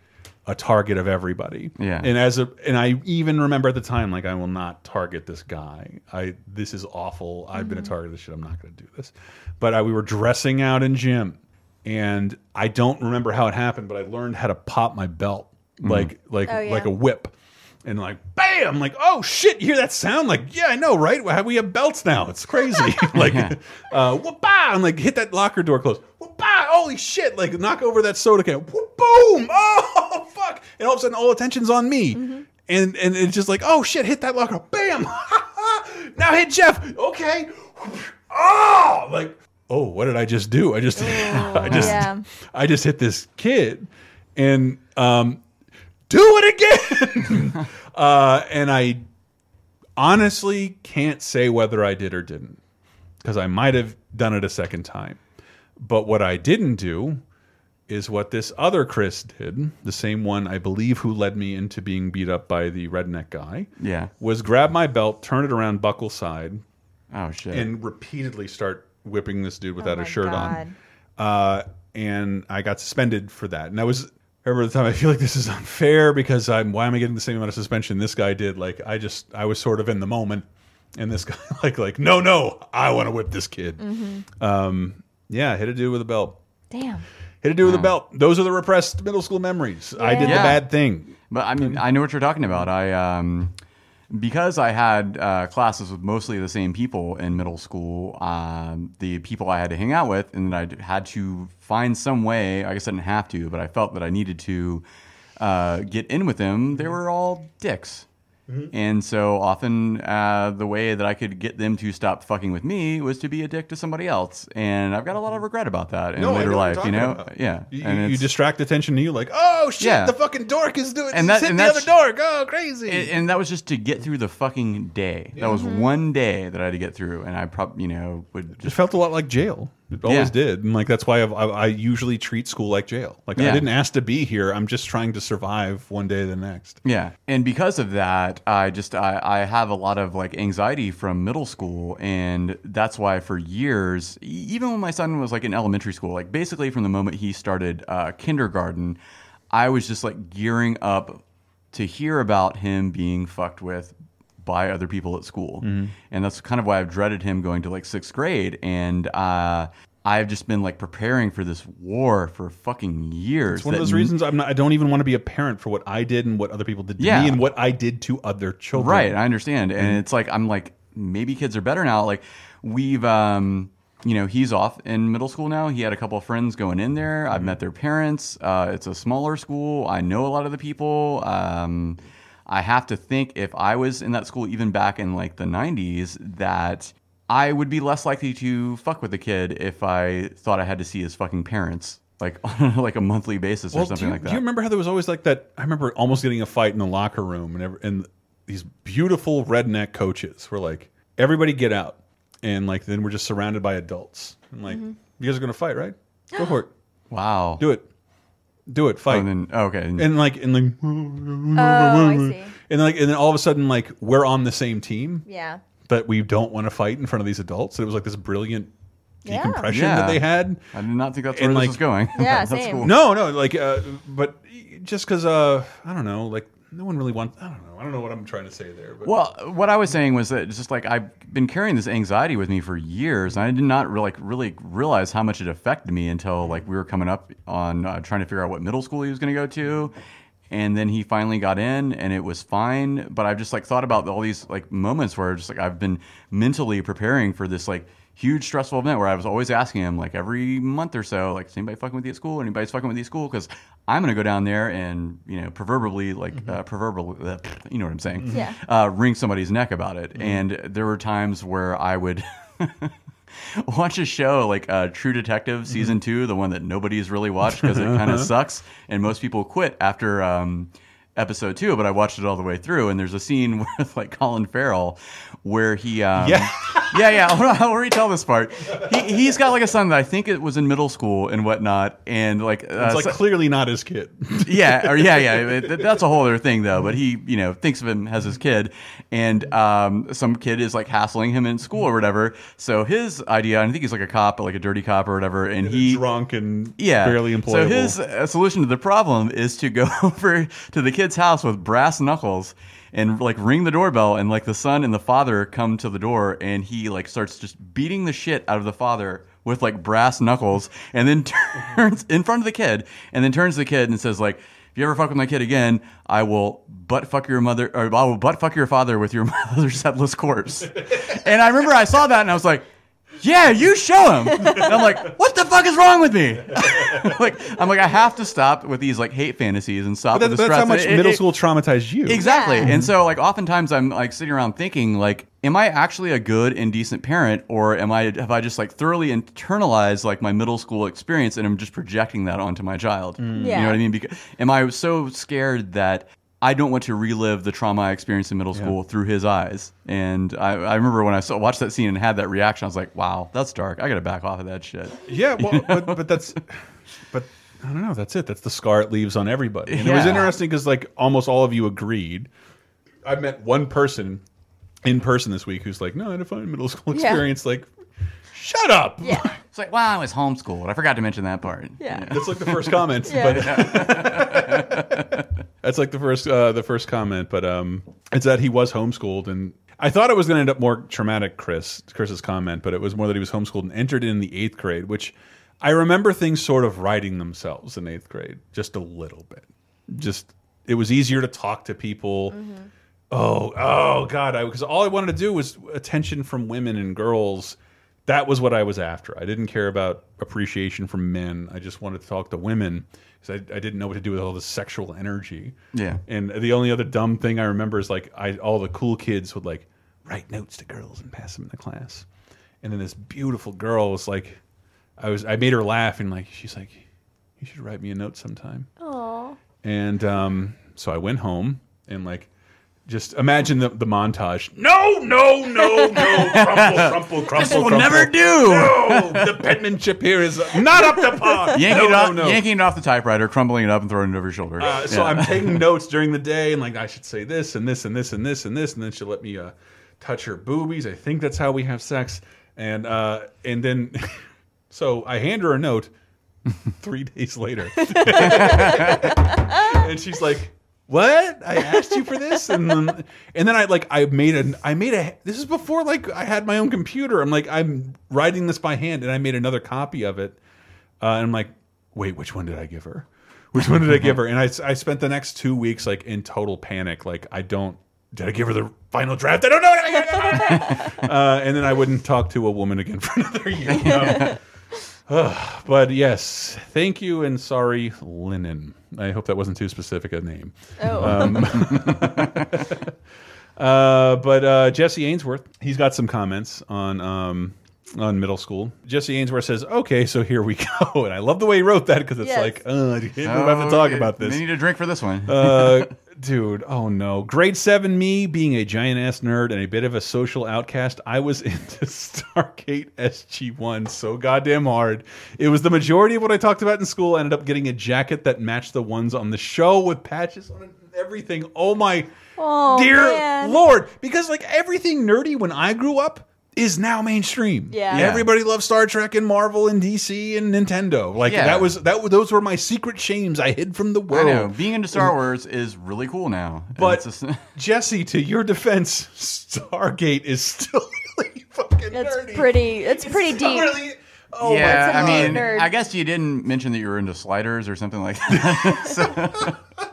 a target of everybody. Yeah. And as a, and I even remember at the time, like I will not target this guy. I this is awful. I've been a Mhm. target of this shit. I'm not going to do this. But I, we were dressing out in gym, and I don't remember how it happened, but I learned how to pop my belt Mhm. like like Oh, yeah. like a whip. And like bam, like oh shit! You hear that sound? Like yeah, I know, right? How we have belts now? It's crazy. [laughs] [laughs] like uh, whoop and like hit that locker door close. Holy shit! Like knock over that soda can. Whoop, boom! [laughs] Oh fuck! And all of a sudden, all attention's on me. Mm-hmm. And and it's just like oh shit! Hit that locker. Bam! now hit Jeff. Okay. Oh, like oh, what did I just do? I just I just yeah. I just hit this kid, and um, do it again. [laughs] uh, and I honestly can't say whether I did or didn't because I might have done it a second time. But what I didn't do is what this other Chris did, the same one I believe who led me into being beat up by the redneck guy. Yeah. Was grab my belt, turn it around buckle side. Oh shit. And repeatedly start whipping this dude without Oh a shirt God. on. Uh, and I got suspended for that. And I was I remember the time I feel like this is unfair because I'm why am I getting the same amount of suspension this guy did? Like I just I was sort of in the moment and this [laughs] guy like like no no I want to whip this kid. Mhm. Um yeah, hit a dude with a belt. Damn. Hit a dude with a belt. Those are the repressed middle school memories. I did the bad thing. But I mean, I know what you're talking about. I um, because I had uh, classes with mostly the same people in middle school. Um, the people I had to hang out with, and I had to find some way. I guess I didn't have to, but I felt that I needed to uh, get in with them. They were all dicks. And so often, uh, the way that I could get them to stop fucking with me was to be a dick to somebody else, and I've got a lot of regret about that in No, later know what you're life. You know, about. yeah. You, and you distract attention to you, like, oh shit, Yeah. the fucking dork is doing, And and that- that, and the other dork. Oh, crazy. and, and that was just to get through the fucking day. That was Mhm. one day that I had to get through, and I probably, you know, would it just felt a lot like jail. It always Yeah. did, and like that's why I've, I, I usually treat school like jail. Like I didn't ask to be here. I'm just trying to survive one day to the next. Yeah, and because of that, I just I, I have a lot of like anxiety from middle school, and that's why for years, even when my son was like in elementary school, like basically from the moment he started uh, kindergarten, I was just like gearing up to hear about him being fucked with by other people at school, Mhm. and that's kind of why I've dreaded him going to like sixth grade, and uh, I've just been like preparing for this war for fucking years. It's one of those reasons I'm not. I don't even want to be a parent for what I did and what other people did to Yeah. me and what I did to other children. Right, I understand. And Mhm. it's like I'm like maybe kids are better now. Like we've um you know, he's off in middle school now. He had a couple of friends going in there. I've met their parents. Uh, it's a smaller school. I know a lot of the people. Um, I have to think if I was in that school even back in like the 90s that I would be less likely to fuck with a kid if I thought I had to see his fucking parents like [laughs] on like a monthly basis or something you, like that. Do you remember how there was always like that? I remember almost getting a fight in the locker room, and every, and these beautiful redneck coaches were like, "Everybody get out!" And like then we're just surrounded by adults, and like, Mm-hmm. "You guys are gonna fight, right? Go [gasps] for it. Wow. Do it. Do it. Fight." Oh, then- okay. And like and like. Oh, I [laughs] see. And like and then all of a sudden like we're on the same team. Yeah. But we don't want to fight in front of these adults. It was like this brilliant decompression Yeah. that they had. I did not think that's And, where this like- was going. Yeah, [laughs] That's same. cool. No, no, like, uh, but just because, uh, I don't know, like, no one really wants. I don't know. I don't know what I'm trying to say there. But Well, what I was saying was that just like I've been carrying this anxiety with me for years, and I did not really, like really realize how much it affected me until like we were coming up on uh, trying to figure out what middle school he was going to go to, and then he finally got in, and it was fine. But I've just like thought about all these like moments where just like I've been mentally preparing for this like huge stressful event where I was always asking him like every month or so, like, is anybody fucking with you at school? Anybody's fucking with you at school? Because I'm gonna go down there and you know, proverbially like uh, proverbially, uh, you know what I'm saying? Yeah. Uh, wring somebody's neck about it. And there were times where I would. [laughs] Watch a show like uh, True Detective season two, the one that nobody's really watched because it kind of [laughs] sucks, and most people quit after um, episode two. But I watched it all the way through, and there's a scene [laughs] with like Colin Farrell where he, um, Yeah. [laughs] yeah, yeah. On, I'll retell this part. He, he's got like a son that I think it was in middle school and whatnot, and like uh, it's like so- clearly not his kid. [laughs] yeah, or yeah, yeah. It- that's a whole other thing though. But he, you know, thinks of him as his kid, and um, some kid is like hassling him in school or whatever. So his idea, I think he's like a cop, like a dirty cop or whatever, and he drunk and yeah, barely employable. So his uh, solution to the problem is to go over to the kid's house with brass knuckles and like ring the doorbell, and like the son and the father come to the door, and he like starts just beating the shit out of the father with like brass knuckles, and then [laughs] turns in front of the kid, and then turns to the kid and says like. If you ever fuck with my kid again, I will butt fuck your mother, or I will butt fuck your father with your [laughs] mother's headless corpse. and I remember I saw that and I was like, yeah, you show him. [laughs] And I'm like, what the fuck is wrong with me? [laughs] like, I'm like, I have to stop with these like hate fantasies and stop But with that's, the that's stress. how much It- middle it- school traumatized you. Exactly. And so like oftentimes I'm like sitting around thinking like am I actually a good and decent parent or am I have I just like thoroughly internalized like my middle school experience and I'm just projecting that onto my child? Mm. You Yeah. know what I mean? Because am I so scared that I don't want to relive the trauma I experienced in middle school through his eyes. And I, I remember when I saw, watched that scene and had that reaction, I was like, wow, that's dark. I got to back off of that shit. Yeah, well, [laughs] but, but that's, but I don't know. That's it. That's the scar it leaves on everybody. And it was interesting because like almost all of you agreed. I met one person in person this week who's like, no, I had a fun middle school Yeah. experience. Like, shut up. Yeah. [laughs] It's like, wow, I was homeschooled. I forgot to mention that part. Yeah. That's like the first comment. Yeah. But [laughs] that's like the first uh, the first comment. But um, it's that he was homeschooled, and I thought it was going to end up more traumatic. Chris Chris's comment, but it was more that he was homeschooled and entered in the eighth grade, which I remember things sort of righting themselves in eighth grade, just a little bit. Just it was easier to talk to people. Oh, oh God! I Because all I wanted to do was attention from women and girls that was what I was after. I didn't care about appreciation from men. I just wanted to talk to women because I, I didn't know what to do with all this sexual energy. Yeah. And the only other dumb thing I remember is like I all the cool kids would like write notes to girls and pass them in the class. And then this beautiful girl was like, I was I made her laugh and like she's like, you should write me a note sometime. Aw. And um, so I went home and like just imagine the, the montage. No, no, no, no, [laughs] crumple, crumple, crumple. This will crumple. never do. No, the penmanship here is not up to par. [laughs] Yanking, no, it no, off, no. yanking it off the typewriter, crumbling it up, and throwing it over your shoulder. Uh, so Yeah. I'm taking [laughs] notes during the day, and like I should say this and this and this and this and this, and then she'll let me uh, touch her boobies. I think that's how we have sex, and uh, and then so I hand her a note. Three days later, and she's like, "What? I asked you for this?" And then, and then I like I made a I made a. This is before like I had my own computer. I'm like I'm writing this by hand, and I made another copy of it. Uh, and I'm like, wait, which one did I give her? Which one did I give her? And I, I spent the next two weeks like in total panic. Like I don't. Did I give her the final draft? I don't know. [laughs] uh, and then I wouldn't talk to a woman again for [laughs] another year. Um, ugh, [laughs] [sighs] but yes, thank you and sorry, Linen. I hope that wasn't too specific a name. Oh. Um, [laughs] uh, but uh, Jesse Ainsworth, he's got some comments on um, on middle school. Jesse Ainsworth says, "Okay, so here we [laughs] go," and I love the way he wrote that because it's Yes. like, uh, we have to talk Oh, about this. They need a drink for this one. uh, [laughs] dude, oh no. Grade seven me, being a giant ass nerd and a bit of a social outcast, I was [laughs] into Stargate SG1 so goddamn hard. It was the majority of what I talked about in school. I ended up getting a jacket that matched the ones on the show with patches on it and everything. Oh my Oh, dear man. lord. Because like everything nerdy when I grew up is now mainstream. Yeah. Yeah. Everybody loves Star Trek and Marvel and DC and Nintendo. Like Yeah. that was that those were my secret shames I hid from the I world. know. Being into Star Wars is really cool now. But just- [laughs] Jesse, to your defense, Stargate is still [laughs] really fucking It's nerdy. pretty. It's pretty so deep. really- Oh yeah, I mean, Nerd. I guess you didn't mention that you were into sliders or something like that. [laughs] So-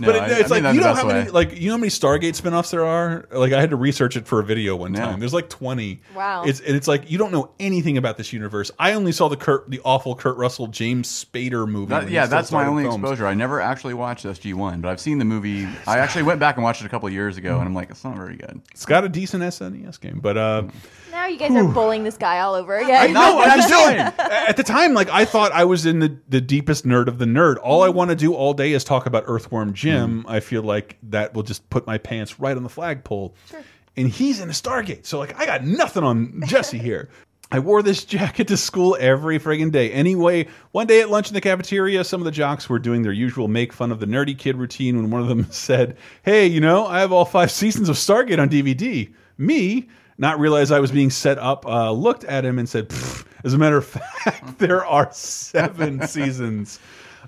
No, but it, I- it's I think like that's you the know best how many way. like you know how many Stargate spin-offs there are? Like I had to research it for a video one Yeah. time. There's like 20. Wow. It's and it's like you don't know anything about this universe. I only saw the Kurt the awful Kurt Russell James Spader movie. That- yeah, that's my only films. exposure. I never actually watched SG1, but I've seen the movie. I actually went back and watched it a couple of years ago, and I'm like, it's not very good. It's got a decent SNES game, but uh Now you guys are bullying this guy all over again. I know what I'm doing. [laughs] At the time, like I thought I was in the, the deepest nerd of the nerd. All I mm. want to do all day is talk about Earthworm mm. Jim. I feel like that will just put my pants right on the flagpole. And he's in a Stargate, so like I got nothing on Jesse [laughs] here. I wore this jacket to school every friggin' day. Anyway, one day at lunch in the cafeteria, some of the jocks were doing their usual make fun of the nerdy kid routine when one of them [laughs] said, Hey, you know, I have all five seasons of Stargate on DVD. Me, not realize I was being set up, uh, looked at him and said, As a matter of [laughs] fact, [laughs] there are seven [laughs] seasons.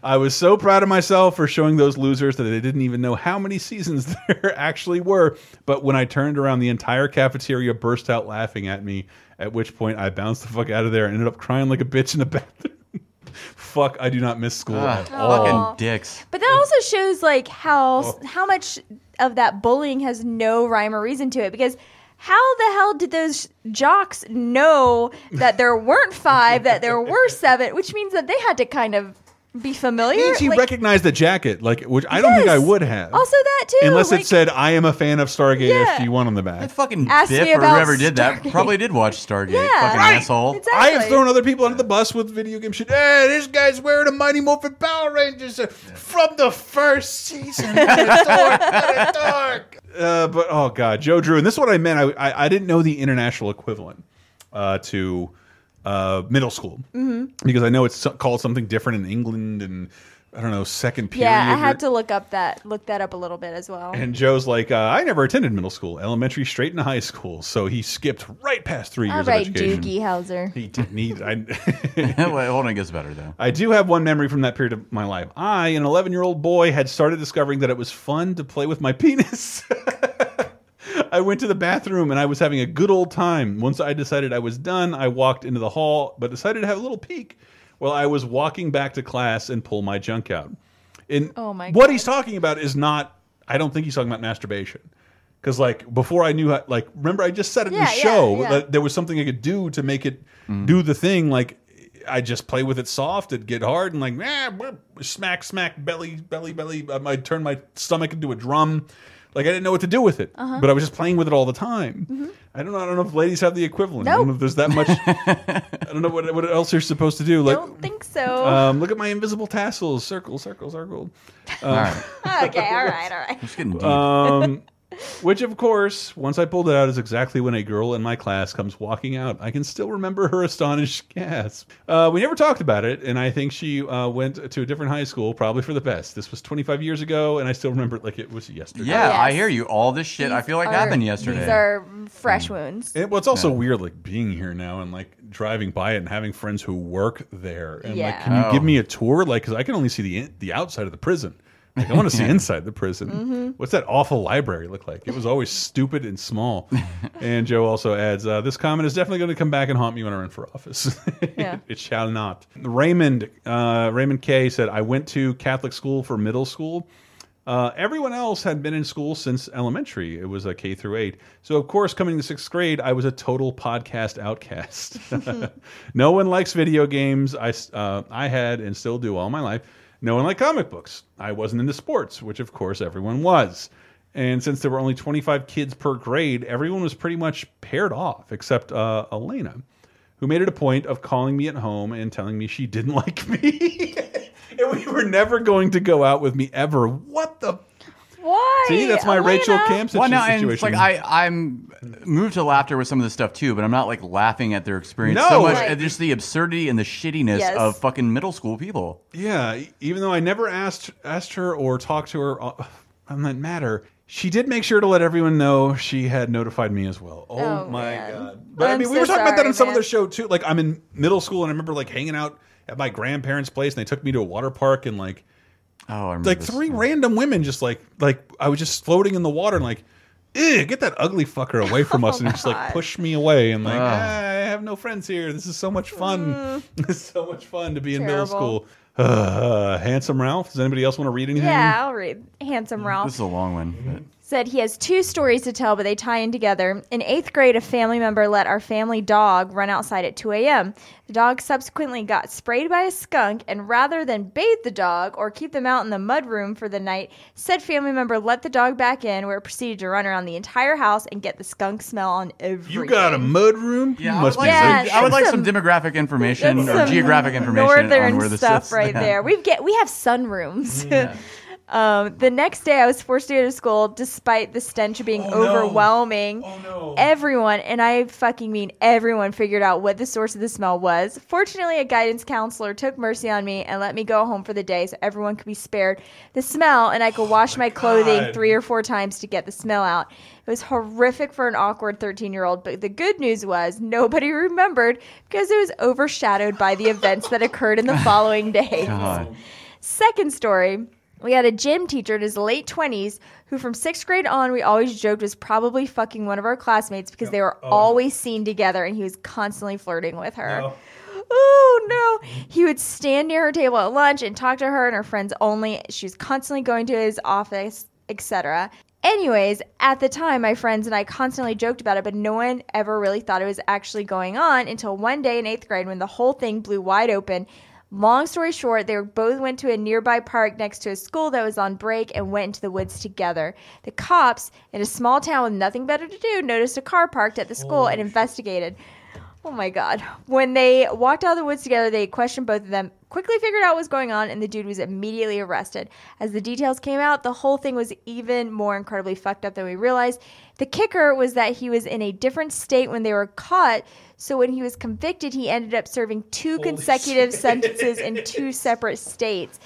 I was so proud of myself for showing those losers that they didn't even know how many seasons there actually were. But when I turned around, the entire cafeteria burst out laughing at me, at which point I bounced the fuck out of there and ended up crying like a bitch in the bathroom. fuck, I do not miss school Ah, at all. fucking dicks. But that also shows like how Oh. how much of that bullying has no rhyme or reason to it because how the hell did those jocks know that there weren't five, that there were [laughs] seven, which means that they had to kind of be familiar. means he Like, recognized the jacket, like which I don't think I would have. also that too. Unless like, it said, "I am a fan of Stargate Yeah. SG-1" on the back. That Fucking Ask me Biff or about whoever did that probably did watch Stargate. Yeah. Fucking Right. asshole. I have thrown other people under the bus with video game shit. Hey, this guy's wearing a Mighty Morphin Power Rangers from the first season. [laughs] What a dork, what a dork. Uh, but oh god, Joe Drew, and this is what I meant. I I, I didn't know the international equivalent uh, to uh, middle school Mhm. because I know it's called something different in England and I don't know second period. yeah, I had to look up that look that up a little bit as well. And Joe's like, uh, I never attended middle school, elementary, straight into high school, so he skipped right past three All years right, of education. Doogie Howser. He didn't need. I, Wait, hold on, it gets better though. I do have one memory from that period of my life. I, an 11 year old boy, had started discovering that it was fun to play with my [laughs] penis. I went to the bathroom and I was having a good old time. Once I decided I was done, I walked into the hall, but decided to have a little peek while I was walking back to class and pull my junk out. And Oh my what he's talking about is not, I don't think he's talking about masturbation. Because like before I knew how, like remember I just said it in the yeah, show yeah. that there was something I could do to make it do the thing. Like I just play with it soft, it'd get hard, and like ah, smack, smack, belly, belly, belly. I'd turn my stomach into a drum. Like I didn't know what to do with it, Uh-huh. but I was just playing with it all the time. I don't know. I don't know if ladies have the equivalent. I don't know if there's that much. [laughs] I don't know what what else you're supposed to do. Like, Don't think so. um, look at my invisible tassels. Circle, circle, circle. Um, All right. [laughs] okay, all right, all right. It's getting deep. um, which, of course, once I pulled it out, is exactly when a girl in my class comes walking out. I can still remember her [laughs] astonished gasp. Uh, we never talked about it, and I think she uh, went to a different high school, probably for the best. This was 25 years ago, and I still remember it like it was yesterday. Yeah, Yes. I hear you. All this shit I feel like Are- happened yesterday. These are fresh wounds. And, well, it's also weird, like being here now and like driving by it and having friends who work there. And like, Yeah. can you Oh. give me a tour? Like, because I can only see the in, the outside of the prison. Like, I want to see [laughs] inside the prison. Mhm. What's that awful library look like? It was always stupid and small. [laughs] and Joe also adds, uh, "This comment is definitely going to come back and haunt me when I run for office. [laughs] Yeah. it shall not." Raymond uh, Raymond K said, "I went to Catholic school for middle school." Uh, everyone else had been in school since elementary. It was a K through eight. So, of course, coming to sixth grade, I was a total podcast outcast. no one likes video games. I, uh, I had and still do all my life. No one liked comic books. I wasn't into sports, which, of course, everyone was. And since there were only 25 kids per grade, everyone was pretty much paired off, except uh, Elena, who made it a point of calling me at home and telling me she didn't [laughs] like me. [laughs] and we were never going to go out with me ever. What the? Why? See, that's my Rachel Camp situ- Well, no, situation. and it's like I, I'm moved to laughter with some of this stuff too, but I'm not like laughing at their experience No. so much. Right. Just the absurdity and the shittiness Yes. of fucking middle school people. Yeah, even though I never asked asked her or talked to her uh, on that matter, she did make sure to let everyone know she had notified me as well. Oh, Oh, my man. god! But i I'm mean, we so were talking about that sorry, on some man. other show too. Like I'm in middle school and I remember like hanging out at my grandparents' place and they took me to a water park and like oh, I remember like this. three random women just like like I was just floating in the water and like. Get that ugly fucker away [laughs] from us and just like push me away and like Ugh. "Ah, I have no friends here. This is so much fun. [laughs] it's so much fun to be in middle Mm. School. Uh, handsome Ralph. Does anybody else want to read anything? Yeah, I'll read. Handsome Ralph. This is a long one. Said he has two stories to tell, but they tie in together. In eighth grade, a family member let our family dog run outside at 2 a.m. The dog subsequently got sprayed by a skunk, and rather than bathe the dog or keep them out in the mud room for the night, said family member let the dog back in, where it proceeded to run around the entire house and get the skunk smell on everything. You got a mud room? Yeah, You I must would be like, Yeah, some, I would like some- some demographic information or geographic information northern on where this stuff is. right [laughs] Yeah. there. We've get we have sunrooms. Um, the next day, I was forced to go to school, despite the stench being overwhelming. Everyone, and I fucking mean everyone, figured out what the source of the smell was. Fortunately, a guidance counselor took mercy on me and let me go home for the day, so everyone could be spared the smell, and I could wash my clothing three or four times to get the smell out. It was horrific for an awkward 13 year old, but the good news was nobody [laughs] remembered because it was overshadowed by the events that occurred in the [laughs] following days. God. Second story. We had a gym teacher in his late 20s who, from sixth grade on, we always joked was probably fucking one of our classmates because they were Oh. always seen together and he was constantly flirting with her. Oh no. He would stand near her table at lunch and talk to her and her friends only. She was constantly going to his office, etc. Anyways, at the time, my friends and I constantly joked about it, but no one ever really thought it was actually going on until one day in eighth grade when the whole thing blew wide open. Long story short, they both went to a nearby park next to a school that was on break and went into the woods together. The cops, in a small town with nothing better to do, noticed a car parked at the school and oh, investigated. Oh my god. When they walked out of the woods together, they questioned both of them, quickly figured out what was going on, and the dude was immediately arrested. As the details came out, the whole thing was even more incredibly fucked up than we realized. The kicker was that he was in a different state when they were caught, so when he was convicted, he ended up serving two consecutive sentences in two [laughs] separate states.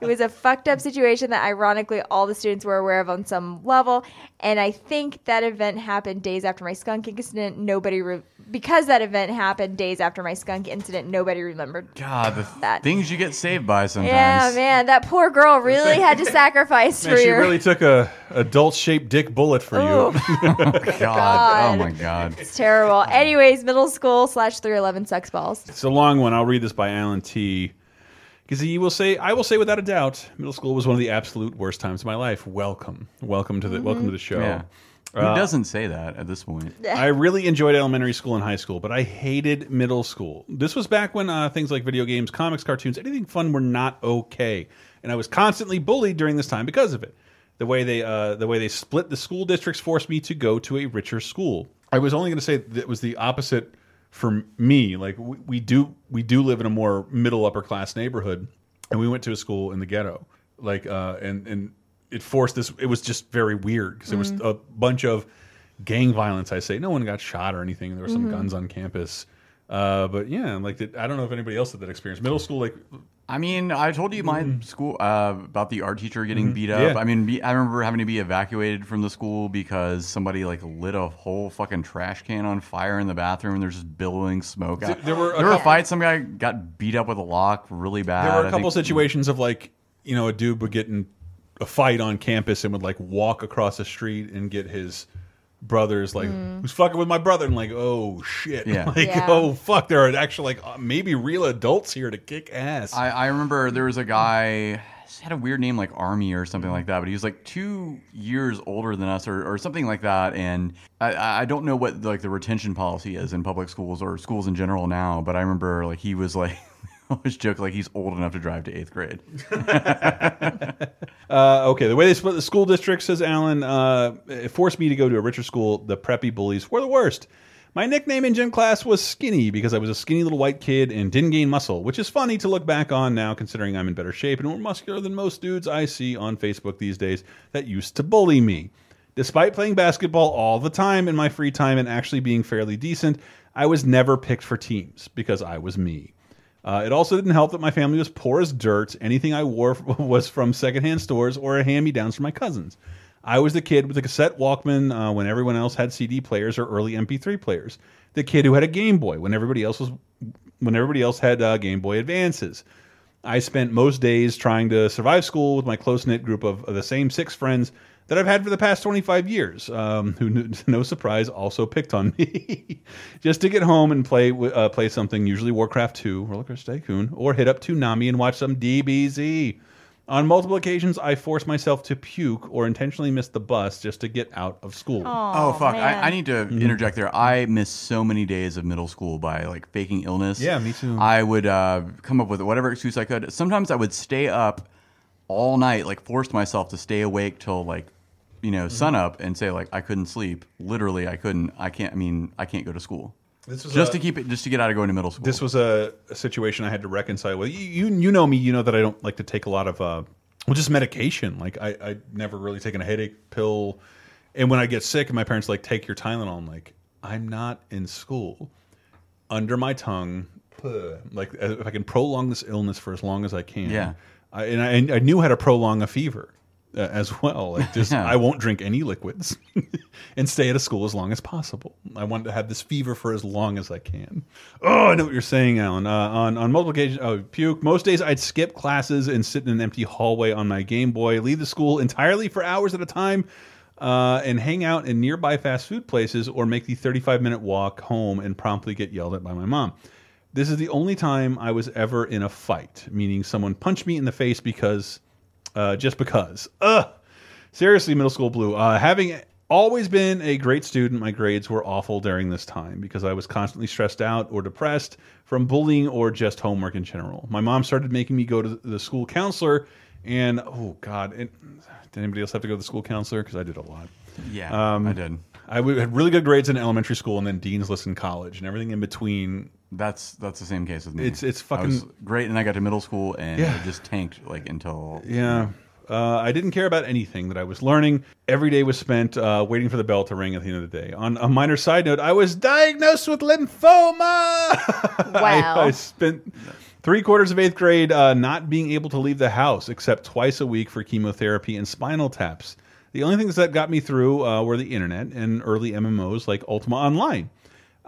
It was a fucked up situation that ironically all the students were aware of on some level, and I think that event happened days after my skunk incident. Nobody re- because that event happened days after my skunk incident, nobody remembered. God, the That. Things you get saved by sometimes. Yeah, man, that poor girl really had to [laughs] sacrifice Man, for she your. really took a adult shaped dick bullet for Ooh. you. [laughs] Oh, God. [laughs] Oh my God. It's terrible. Anyways, middle school slash 311 sex balls. It's a long one. I'll read this by Alan T. Because he will say, I will say without a doubt, middle school was one of the absolute worst times of my life. Welcome, welcome to the welcome mm-hmm. to the show. Yeah. Who Uh, doesn't say that at this point? [laughs] I really enjoyed elementary school and high school, but I hated middle school. This was back when uh, things like video games, comics, cartoons, anything fun were not okay, and I was constantly bullied during this time because of it. The way they uh, the way they split the school districts forced me to go to a richer school. I was only going to say that it was the opposite for me. Like we, we do we do live in a more middle upper class neighborhood, and we went to a school in the ghetto. Like uh, and and it forced this. It was just very weird because there was Mm. a bunch of gang violence. I say no one got shot or anything. There were some Mhm. guns on campus. Uh, but yeah, like did, I don't know if anybody else had that experience. Middle school, like I mean, I told you my school uh, about the art teacher getting Mhm. beat up. Yeah. I mean, be, I remember having to be evacuated from the school because somebody like lit a whole fucking trash can on fire in the bathroom, and there's just billowing smoke. There- out. there were a there were couple- fights. Some guy got beat up with a lock really bad. there were a couple think- situations of like you know a dude would get in a fight on campus and would like walk across the street and get his brothers like Mm. who's fucking with my brother and like oh shit Yeah. [laughs] like Yeah. oh fuck there are actually like uh, maybe real adults here to kick ass I, I remember there was a guy he had a weird name like Army or something like that, but he was like two years older than us or, or something like that. And I, I don't know what like the retention policy is in public schools or schools in general now, but I remember like he was like I [laughs] always joke like he's old enough to drive to eighth grade. [laughs] Uh, okay, the way they split the school district, says Alan, uh, it forced me to go to a richer school. The preppy bullies were the worst. My nickname in gym class was Skinny because I was a skinny little white kid and didn't gain muscle, which is funny to look back on now, considering I'm in better shape and more muscular than most dudes I see on Facebook these days that used to bully me. Despite playing basketball all the time in my free time and actually being fairly decent, I was never picked for teams because I was me. Uh, it also didn't help that my family was poor as dirt. Anything I wore [laughs] was from secondhand stores or hand me downs from my cousins. I was the kid with a cassette Walkman uh, when everyone else had CD players or early MP3 players. The kid who had a Game Boy when everybody else was when everybody else had uh, Game Boy Advances. I spent most days trying to survive school with my close knit group of, of the same six friends that I've had for the past 25 years, um, who, no surprise, also picked on me [laughs] just to get home and play uh, play something, usually Warcraft 2, Roller Coaster Tycoon, or hit up Toonami and watch some DBZ. On multiple occasions, I forced myself to puke or intentionally miss the bus just to get out of school. oh fuck! I, I need to interject there. I missed so many days of middle school by like faking illness. Yeah, me too. I would uh, come up with whatever excuse I could. Sometimes I would stay up all night, like forced myself to stay awake till like you know sun up and say like I couldn't sleep. Literally, I couldn't. I can't. I mean, I can't go to school. This was just a- to keep it, just to get out of going to middle school. This was a, a situation I had to reconcile with. You, you you know me, you know that I don't like to take a lot of uh, well, just medication. Like I I never really taken a headache pill, and when I get sick, and my parents like take your Tylenol, I'm like I'm not in school. Under my tongue, like uh, if I can prolong this illness for as long as I can. Yeah. I, and I, I knew how to prolong a fever. Uh, as well, like [laughs] just Yeah. I won't drink any liquids [laughs] and stay at a school as long as possible. I wanted to have this fever for as long as I can. Oh, I know what you're saying, Alan. Uh, on on multiple occasions, oh, puke. Most days, I'd skip classes and sit in an empty hallway on my Game Boy, leave the school entirely for hours at a time, uh, and hang out in nearby fast food places, or make the 35 minute walk home and promptly get yelled at by my mom. This is the only time I was ever in a fight, meaning someone punched me in the face because, uh, just because. Ugh. Seriously, middle school blue. Uh, having always been a great student, my grades were awful during this time because I was constantly stressed out or depressed from bullying or just homework in general. My mom started making me go to the school counselor, and oh god, it, did anybody else have to go to the school counselor? Because I did a lot. Yeah, Um, I did. I had really good grades in elementary school, and then dean's list in college, and everything in between. That's that's the same case with me. It's it's I was fucking great, and I got to middle school and Yeah. it just tanked like until Yeah. Uh, I didn't care about anything that I was learning. Every day was spent uh, waiting for the bell to ring at the end of the day. On a minor side note, I was diagnosed with lymphoma. [laughs] Wow. I, I spent three quarters of eighth grade uh, not being able to leave the house except twice a week for chemotherapy and spinal taps. The only things that got me through uh, were the internet and early MMOs like Ultima Online.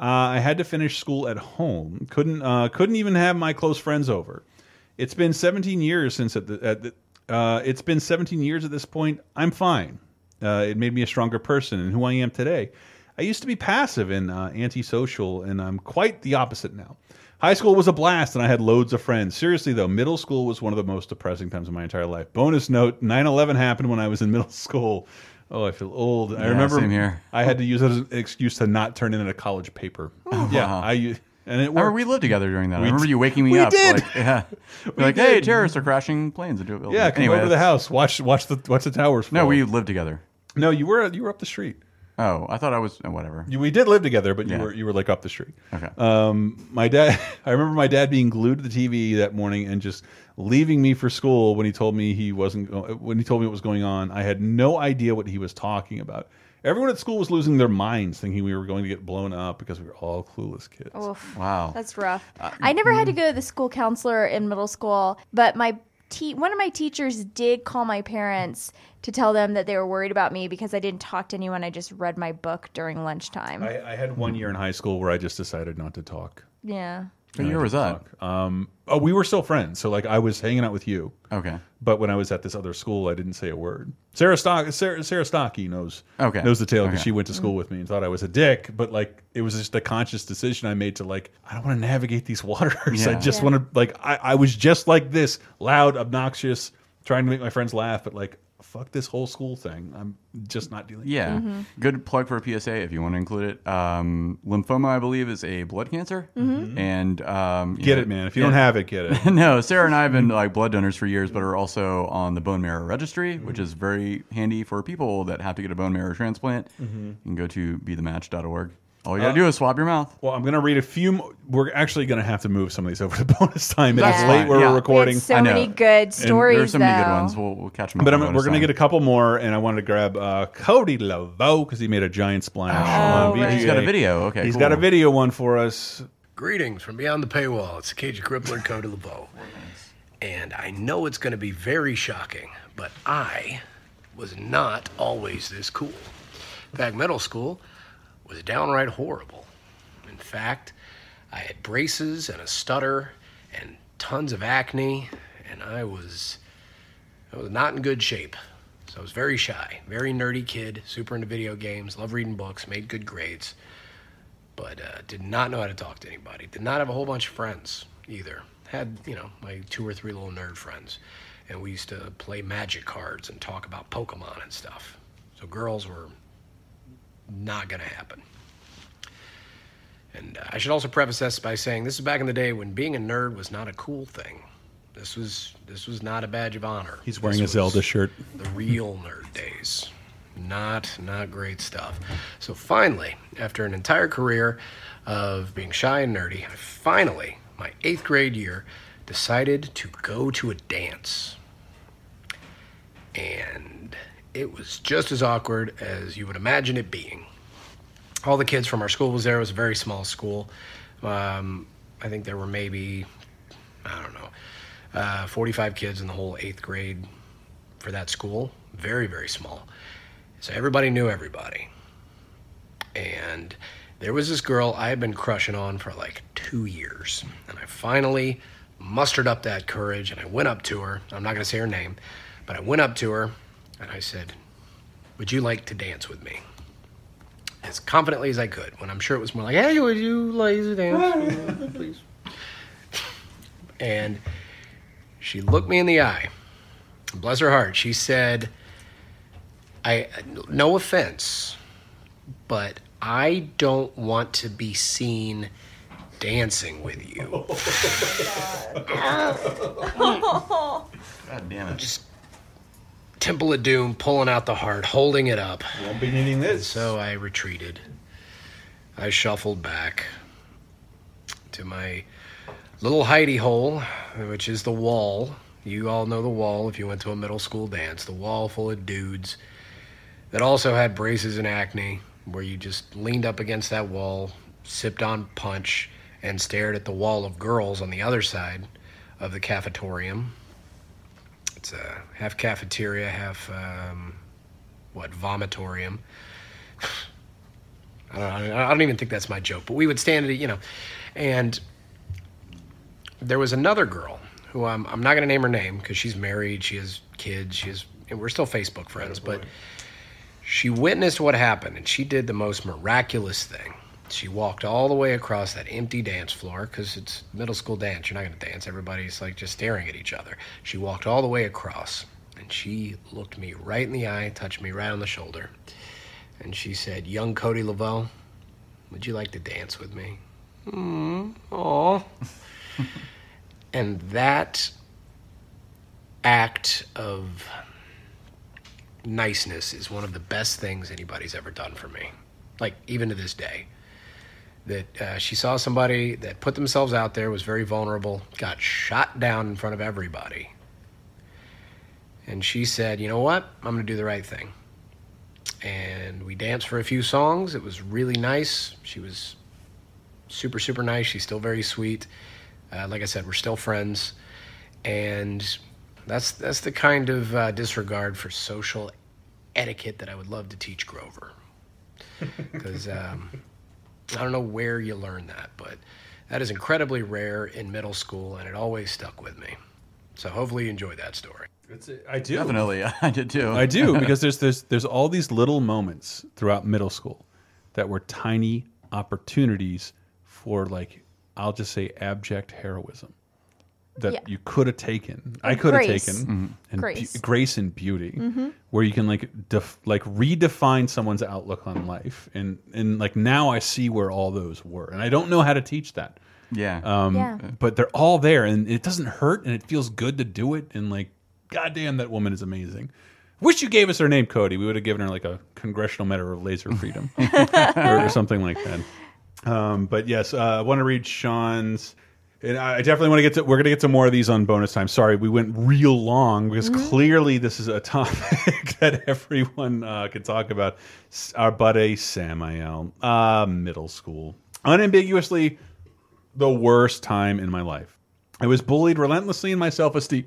Uh, I had to finish school at home. Couldn't uh, couldn't even have my close friends over. It's been 17 years since at the, at the uh, it's been 17 years at this point. I'm fine. Uh, it made me a stronger person and who I am today. I used to be passive and uh, antisocial, and I'm quite the opposite now. High school was a blast, and I had loads of friends. Seriously, though, middle school was one of the most depressing times of my entire life. Bonus note 9 11 happened when I was in [laughs] middle school. Oh, I feel old. I Yeah, remember. I had to use it as an excuse to not turn in a college paper. Yeah, Wow. I and it worked. we lived together during that. We I remember you waking me we up. did. Like, [laughs] yeah. [laughs] We like, hey, terrorists are crashing planes into a building. Yeah, come anyway, over to the house. Watch watch the watch the towers. No, we lived together. No, you were you were up the street. Oh, I thought I was oh, whatever. You, we did live together, but you Yeah. were you were like up the street. Okay. Um, my dad. [laughs] I remember my dad being glued to the TV that morning and just leaving me for school when he told me he wasn't go- when he told me what was going on. I had no idea what he was talking about. Everyone at school was losing their minds, thinking we were going to get blown up because we were all clueless kids. Oof. Wow. That's rough. Uh, I never had to mm-hmm. go to the school counselor in middle school, but my te- one of my teachers did call my parents to tell them that they were worried about me because I didn't talk to anyone. I just read my book during lunchtime. I, I had one year in high school where I just decided not to talk. yeah. What year was that? Um, oh, we were still friends. So like I was hanging out with you. Okay. But when I was at this other school, I didn't say a word. Sarah Stock, Sarah, Sarah Stocky knows. Okay. Knows the tale because Okay. she went to school with me and thought I was a dick. But like it was just a conscious decision I made to like I don't want to navigate these [laughs] waters. I just Yeah. want to like I, I was just like this, loud, obnoxious, trying to make my friends laugh, but like fuck this whole school thing. I'm just not dealing. Yeah. Mm-hmm. Good plug for a PSA if you want to include it. Um, lymphoma, I believe, is a blood cancer. Mhm. And um, Get know- it, man. If you don't have it, get it. [laughs] no, Sarah and I have been like blood donors for years, but are also on the bone marrow registry, which is very handy for people that have to get a bone marrow transplant. Mhm. You can go to bethematch.org. All you gotta Uh, do is swab your mouth. Well, I'm going to read a few. mo- We're actually going to have to move some of these over to [laughs] bonus time. It's That's late fine, where yeah. we're recording. We so I know. many good stories, There are so many good though. ones. We'll, we'll catch them. But up I'm, on we're bonus going to time. get a couple more, and I wanted to grab uh, Cody Laveau because he made a giant splash. Oh, on right. He's got a VGA. video. Okay, he's cool. got a video one for us. Greetings from beyond the paywall. It's the Cage Crippler Cody LeBeau. And I know it's going to be very shocking, but I was not always this cool. Back middle school was downright horrible. In fact, I had braces and a stutter and tons of acne, and I was I was not in good shape. So I was very shy, very nerdy kid, super into video games, loved reading books, made good grades but uh, did not know how to talk to anybody. Did not have a whole bunch of friends either. Had you know my two or three little nerd friends, and we used to play magic cards and talk about Pokemon and stuff. So girls were not gonna happen. And uh, I should also preface this by saying this is back in the day when being a nerd was not a cool thing. This was this was not a badge of honor. He's wearing This a Zelda shirt. The real nerd days. Not not great stuff. So finally, after an entire career of being shy and nerdy, I finally, my eighth grade year, decided to go to a dance. And it was just as awkward as you would imagine it being. All the kids from our school was there. It was a very small school. Um, I think there were maybe, I don't know, uh, 45 kids in the whole eighth grade for that school. Very, very small. So everybody knew everybody. And there was this girl I had been crushing on for like two years. And I finally mustered up that courage and I went up to her. I'm not going to say her name, but I went up to her and I said, Would you like to dance with me? As confidently as I could, when I'm sure it was more like, Hey, would you like to dance with me, [laughs] please? And she looked me in the eye. Bless her heart. She said, I no offense, but I don't want to be seen dancing with you. [laughs] [laughs] God damn it. Just Temple of Doom pulling out the heart, holding it up. Won't be needing this. So I retreated. I shuffled back to my little hidey hole, which is the wall. You all know the wall if you went to a middle school dance. The wall full of dudes that also had braces and acne, where you just leaned up against that wall, sipped on punch, and stared at the wall of girls on the other side of the cafetorium. It's a half cafeteria, half um, what vomitorium. [sighs] I don't, I don't even think that's my joke, but we would stand at it, you know, and there was another girl who I'm, I'm not going to name her name because she's married, she has kids, she has, and we're still Facebook friends, but she witnessed what happened and she did the most miraculous thing. She walked all the way across that empty dance floor because it's middle school dance. You're not going to dance. Everybody's like just staring at each other. She walked all the way across and she looked me right in the eye, touched me right on the shoulder, and she said, Young Cody Laveau, would you like to dance with me? Mm, aw. [laughs] and that act of niceness is one of the best things anybody's ever done for me. Like, even to this day. That uh, she saw somebody that put themselves out there, was very vulnerable, got shot down in front of everybody. And she said, You know what? I'm going to do the right thing. And we danced for a few songs. It was really nice. She was super, super nice. She's still very sweet. Uh, like I said, we're still friends. And that's, that's the kind of uh, disregard for social etiquette that I would love to teach Grover. [laughs] Because um, I don't know where you learn that, but that is incredibly rare in middle school, and it always stuck with me. So hopefully you enjoy that story. I do Definitely, [laughs] I did too. I do because [laughs] there's there's there's all these little moments throughout middle school that were tiny opportunities for like I'll just say abject heroism that Yeah. you could have taken. I could have grace. taken Mhm. and Grace. bu- grace and beauty, Mhm. where you can like def like redefine someone's outlook on life, and and like now I see where all those were, and I don't know how to teach that. Yeah. Um, Yeah. But they're all there, and it doesn't hurt, and it feels good to do it, and like, goddamn, that woman is amazing. Wish you gave us her name, Cody. We would have given her like a congressional medal of laser [laughs] freedom or, or something like that. Um, but yes, uh, I want to read Sean's. And I definitely want to get to. We're going to get to more of these on bonus time. Sorry, we went real long because clearly this is a topic [laughs] that everyone uh, can talk about. Our buddy Samael, uh, middle school, unambiguously the worst time in my life. I was bullied relentlessly in my self esteem.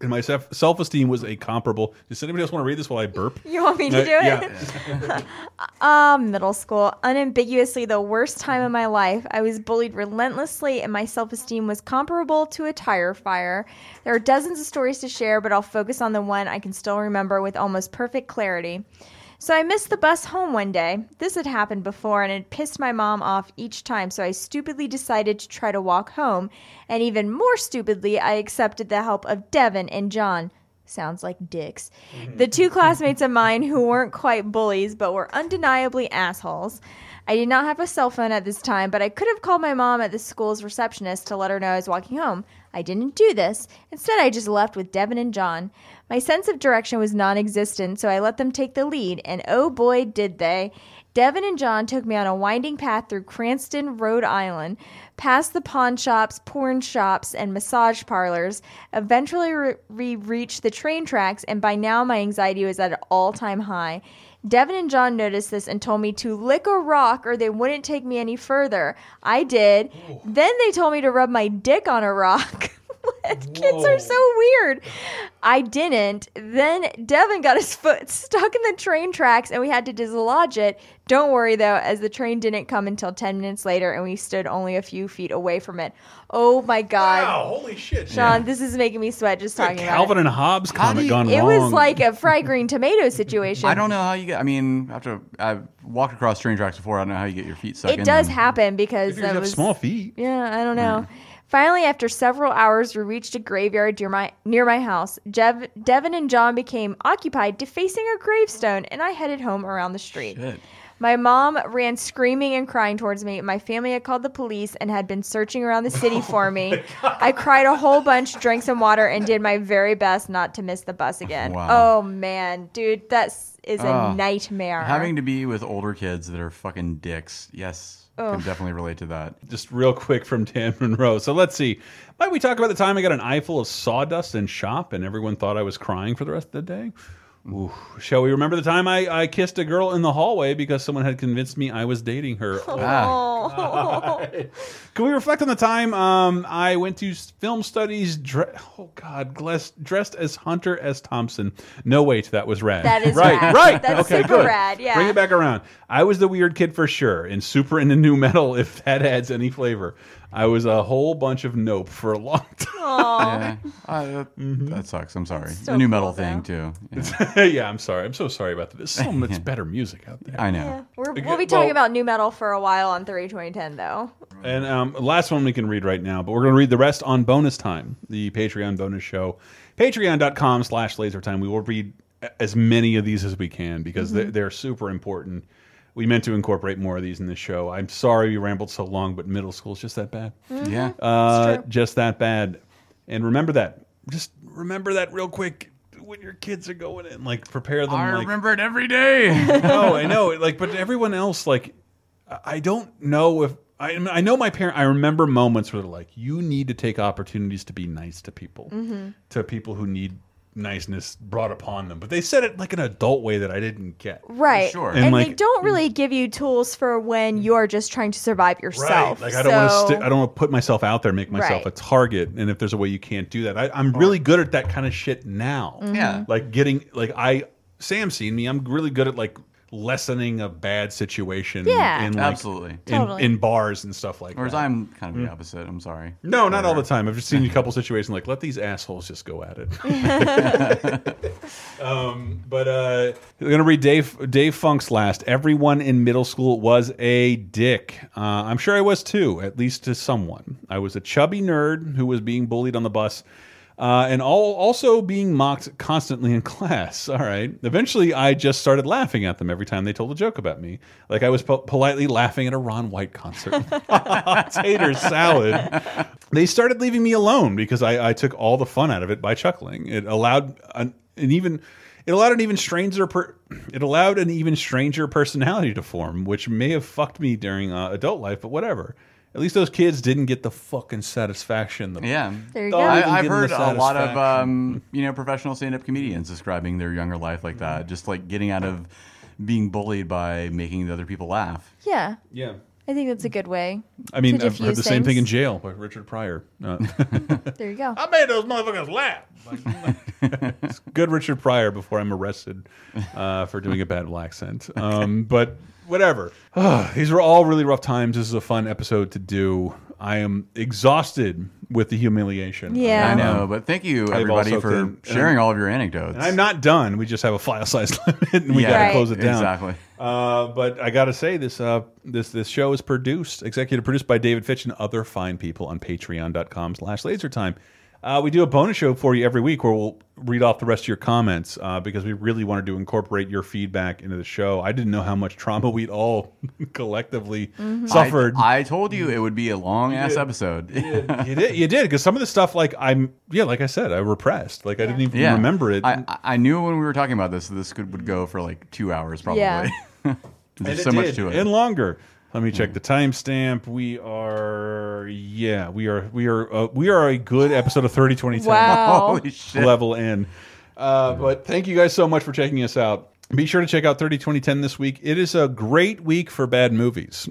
And my self esteem was a comparable. Does anybody else want to read this while I burp? [laughs] You want me to Uh, do it? Yeah. [laughs] Um, middle school, unambiguously the worst time of my life. I was bullied relentlessly, and my self esteem was comparable to a tire fire. There are dozens of stories to share, but I'll focus on the one I can still remember with almost perfect clarity. So I missed the bus home one day. This had happened before and it pissed my mom off each time, so I stupidly decided to try to walk home. And even more stupidly, I accepted the help of Devin and John. Sounds like dicks. The two [laughs] classmates of mine who weren't quite bullies but were undeniably assholes. I did not have a cell phone at this time, but I could have called my mom at the school's receptionist to let her know I was walking home. I didn't do this. Instead, I just left with Devin and John. My sense of direction was non existent, so I let them take the lead, and oh boy, did they. Devin and John took me on a winding path through Cranston, Rhode Island, past the pawn shops, porn shops, and massage parlors. Eventually, we reached the train tracks, and by now my anxiety was at an all time high. Devin and John noticed this and told me to lick a rock or they wouldn't take me any further. I did. Then they told me to rub my dick on a rock. [laughs] Kids are so weird. I didn't. Then Devin got his [laughs] foot stuck in the train tracks and we had to dislodge it. Don't worry though, as the train didn't come until 10 minutes later and we stood only a few feet away from it. Oh my God. Wow, holy shit. Sean, this is making me sweat just talking about Calvin it. and Hobbes comic gone It wrong. was like a fried [laughs] green tomato situation. I don't know how you get. I mean, after I've walked across train tracks before, I don't know how you get your feet stuck in It does them. happen because you that have was small feet. Yeah, I don't know. Hmm. Finally, after several hours, we reached a graveyard near my near my house. Jev, Devin and John became occupied defacing a gravestone, and I headed home around the street. Shit. My mom ran screaming and crying towards me. My family had called the police and had been searching around the city [laughs] oh for me. I cried a whole bunch, drank some water, and did my very best not to miss the bus again. Wow. Oh man, dude, that is a Oh, nightmare. Having to be with older kids that are fucking dicks. Yes, Ugh. can definitely relate to that. Just real quick from Dan Monroe. So let's see. Might we talk about the time I got an eyeful of sawdust in shop and everyone thought I was crying for the rest of the day? Ooh. Shall we remember the time I, I kissed a girl in the hallway because someone had convinced me I was dating her? [laughs] Oh. [laughs] Can we reflect on the time um, I went to film studies? Dre oh God, dressed as Hunter S. Thompson. No, wait, that was rad. That is right, rad. right. That's okay, super good. rad, yeah. Bring it back around. I was the weird kid for sure, and super into nu metal. [laughs] If that adds any flavor, I was a whole bunch of nope for a long [laughs] time. Yeah, uh, that, that sucks. I'm sorry. So the nu metal cool, thing too. [laughs] Yeah. yeah, I'm sorry. I'm so sorry about that. There's so [laughs] much better music out there. I know. Yeah. We're, we'll be talking well- about nu metal for a while on 3 2010, though. And um, last one we can read right now, but we're going to read the rest on bonus time, the Patreon bonus show. Patreon.com slash lasertime. We will read as many of these as we can because they're, Mhm. they're super important. We meant to incorporate more of these in the show. I'm sorry we rambled so long, but middle school is just that bad. Mhm. Yeah. Uh, true. just that bad. And remember that. Just remember that real quick when your kids are going in. Like prepare them. I like, remember it every day. [laughs] no, I know. [laughs] Like, but everyone else, like, I- I don't know if I. I know my parent. I remember moments where they're like, "You need to take opportunities to be nice to people, Mhm. to people who need niceness brought upon them." But they said it like an adult way that I didn't get. Right. Sure. And, And, they don't really give you tools for when you're just trying to survive yourself. Like I don't want to. I don't want to put myself out there, make myself Right. a target. And if there's a way you can't do that, I, I'm really good at that kind of shit now. Mhm. Yeah. Like getting like I Sam seen me. I'm really good at like lessening a bad situation. Yeah. in, like, Absolutely. in, Totally. in bars and stuff like Whereas that. I'm kind of the Mm. opposite. I'm sorry. No, not all the time. I've just seen a [laughs] couple situations like let these assholes just go at it. [laughs] um, but uh, I'm gonna read Dave Dave Funk's last. Everyone in middle school was a dick. Uh, I'm sure I was too, at least to someone. I was a chubby nerd who was being bullied on the bus. Uh, and all, also being mocked constantly in [laughs] class. All right. Eventually, I just started laughing at them every time they told a joke about me. Like I was po politely laughing at a Ron White concert. [laughs] Tater salad. They started leaving me alone because I, I took all the fun out of it by chuckling. It allowed an, an even. It allowed an even stranger per, [clears throat] it allowed an even stranger personality to form, which may have fucked me during uh, adult life, but whatever. At least those kids didn't get the fucking satisfaction. That Yeah. There you go. I, I've heard a lot of um, you know professional stand-up comedians describing their younger life like that, just like getting out of being bullied by making the other people laugh. Yeah. Yeah. I think that's a good way. I mean, to I've heard diffuse the same thing in jail by Richard Pryor. Uh, [laughs] There you go. [laughs] I made those motherfuckers laugh. It's [laughs] good Richard Pryor before I'm arrested uh, for doing a bad accent. Um, but whatever. These were all really rough times. This is a fun episode to do. I am exhausted with the humiliation. Yeah. I know, but thank you I've everybody also for been- sharing all of your anecdotes. And I'm not done. We just have a file [laughs] size limit, and we Yeah. got to Right. close it down. Exactly. Uh, but I got to say, this uh, this this show is produced, executive produced by David Fitch and other fine people on Patreon.com/slash LaserTime. Uh, we do a bonus show for you every week where we'll read off the rest of your comments uh, because we really wanted to incorporate your feedback into the show. I didn't know how much trauma we'd all [laughs] collectively suffered. I, I told you it would be a long ass did. episode. you did, you did, because some of the stuff, like I'm, yeah, like I said, I repressed. Like I didn't even Yeah. remember it. I, I- I knew when we were talking about this, this could would go for like two hours probably. Yeah. [laughs] There's And it so much to it. and longer. Let me check the timestamp. We are, yeah, we are, we are, uh, we are a good episode of thirty twenty ten. Wow. [laughs] Holy shit. Level in. Uh, but thank you guys so much for checking us out. Be sure to check out 30 2010 this week. It is a great week for bad movies.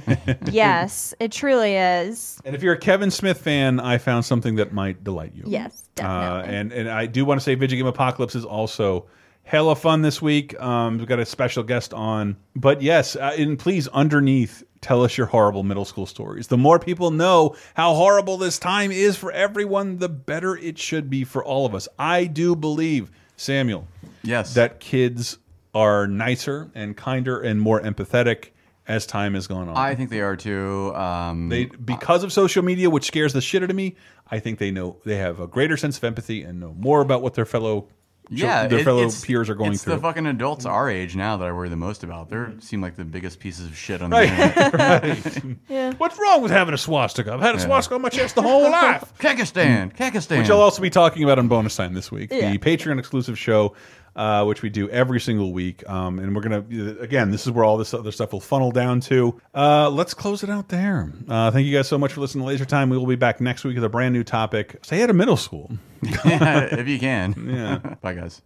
[laughs] yes, it truly is. and if you're a Kevin Smith fan, I found something that might delight you. Yes, Uh, definitely. and and I do want to say Video Game Apocalypse is also hella fun this week. Um, we've got a special guest on, but yes, uh, and please underneath tell us your horrible middle school stories. The more people know how horrible this time is for everyone, the better it should be for all of us. I do believe Samuel, yes, that kids are nicer and kinder and more empathetic as time has gone on. I think they are too. Um, They because of social media, which scares the shit out of me. I think they know they have a greater sense of empathy and know more about what their fellow yeah, their it- fellow peers are going it's through. the fucking adults our age now that I worry the most about. They seem like the biggest pieces of shit on the Right, internet. [laughs] right. Yeah. What's wrong with having a swastika? I've had a Yeah. swastika on my chest the whole life. [laughs] Kakistan, Kakistan. Which I'll also be talking about on bonus time this week. Yeah. The Patreon exclusive show, uh, which we do every single week. Um, and we're going to, again, this is where all this other stuff will funnel down to. Uh, let's close it out there. Uh, thank you guys so much for listening to Laser Time. We will be back next week with a brand new topic. Stay out of middle school. [laughs] yeah, if you can. Yeah. [laughs] Bye, guys.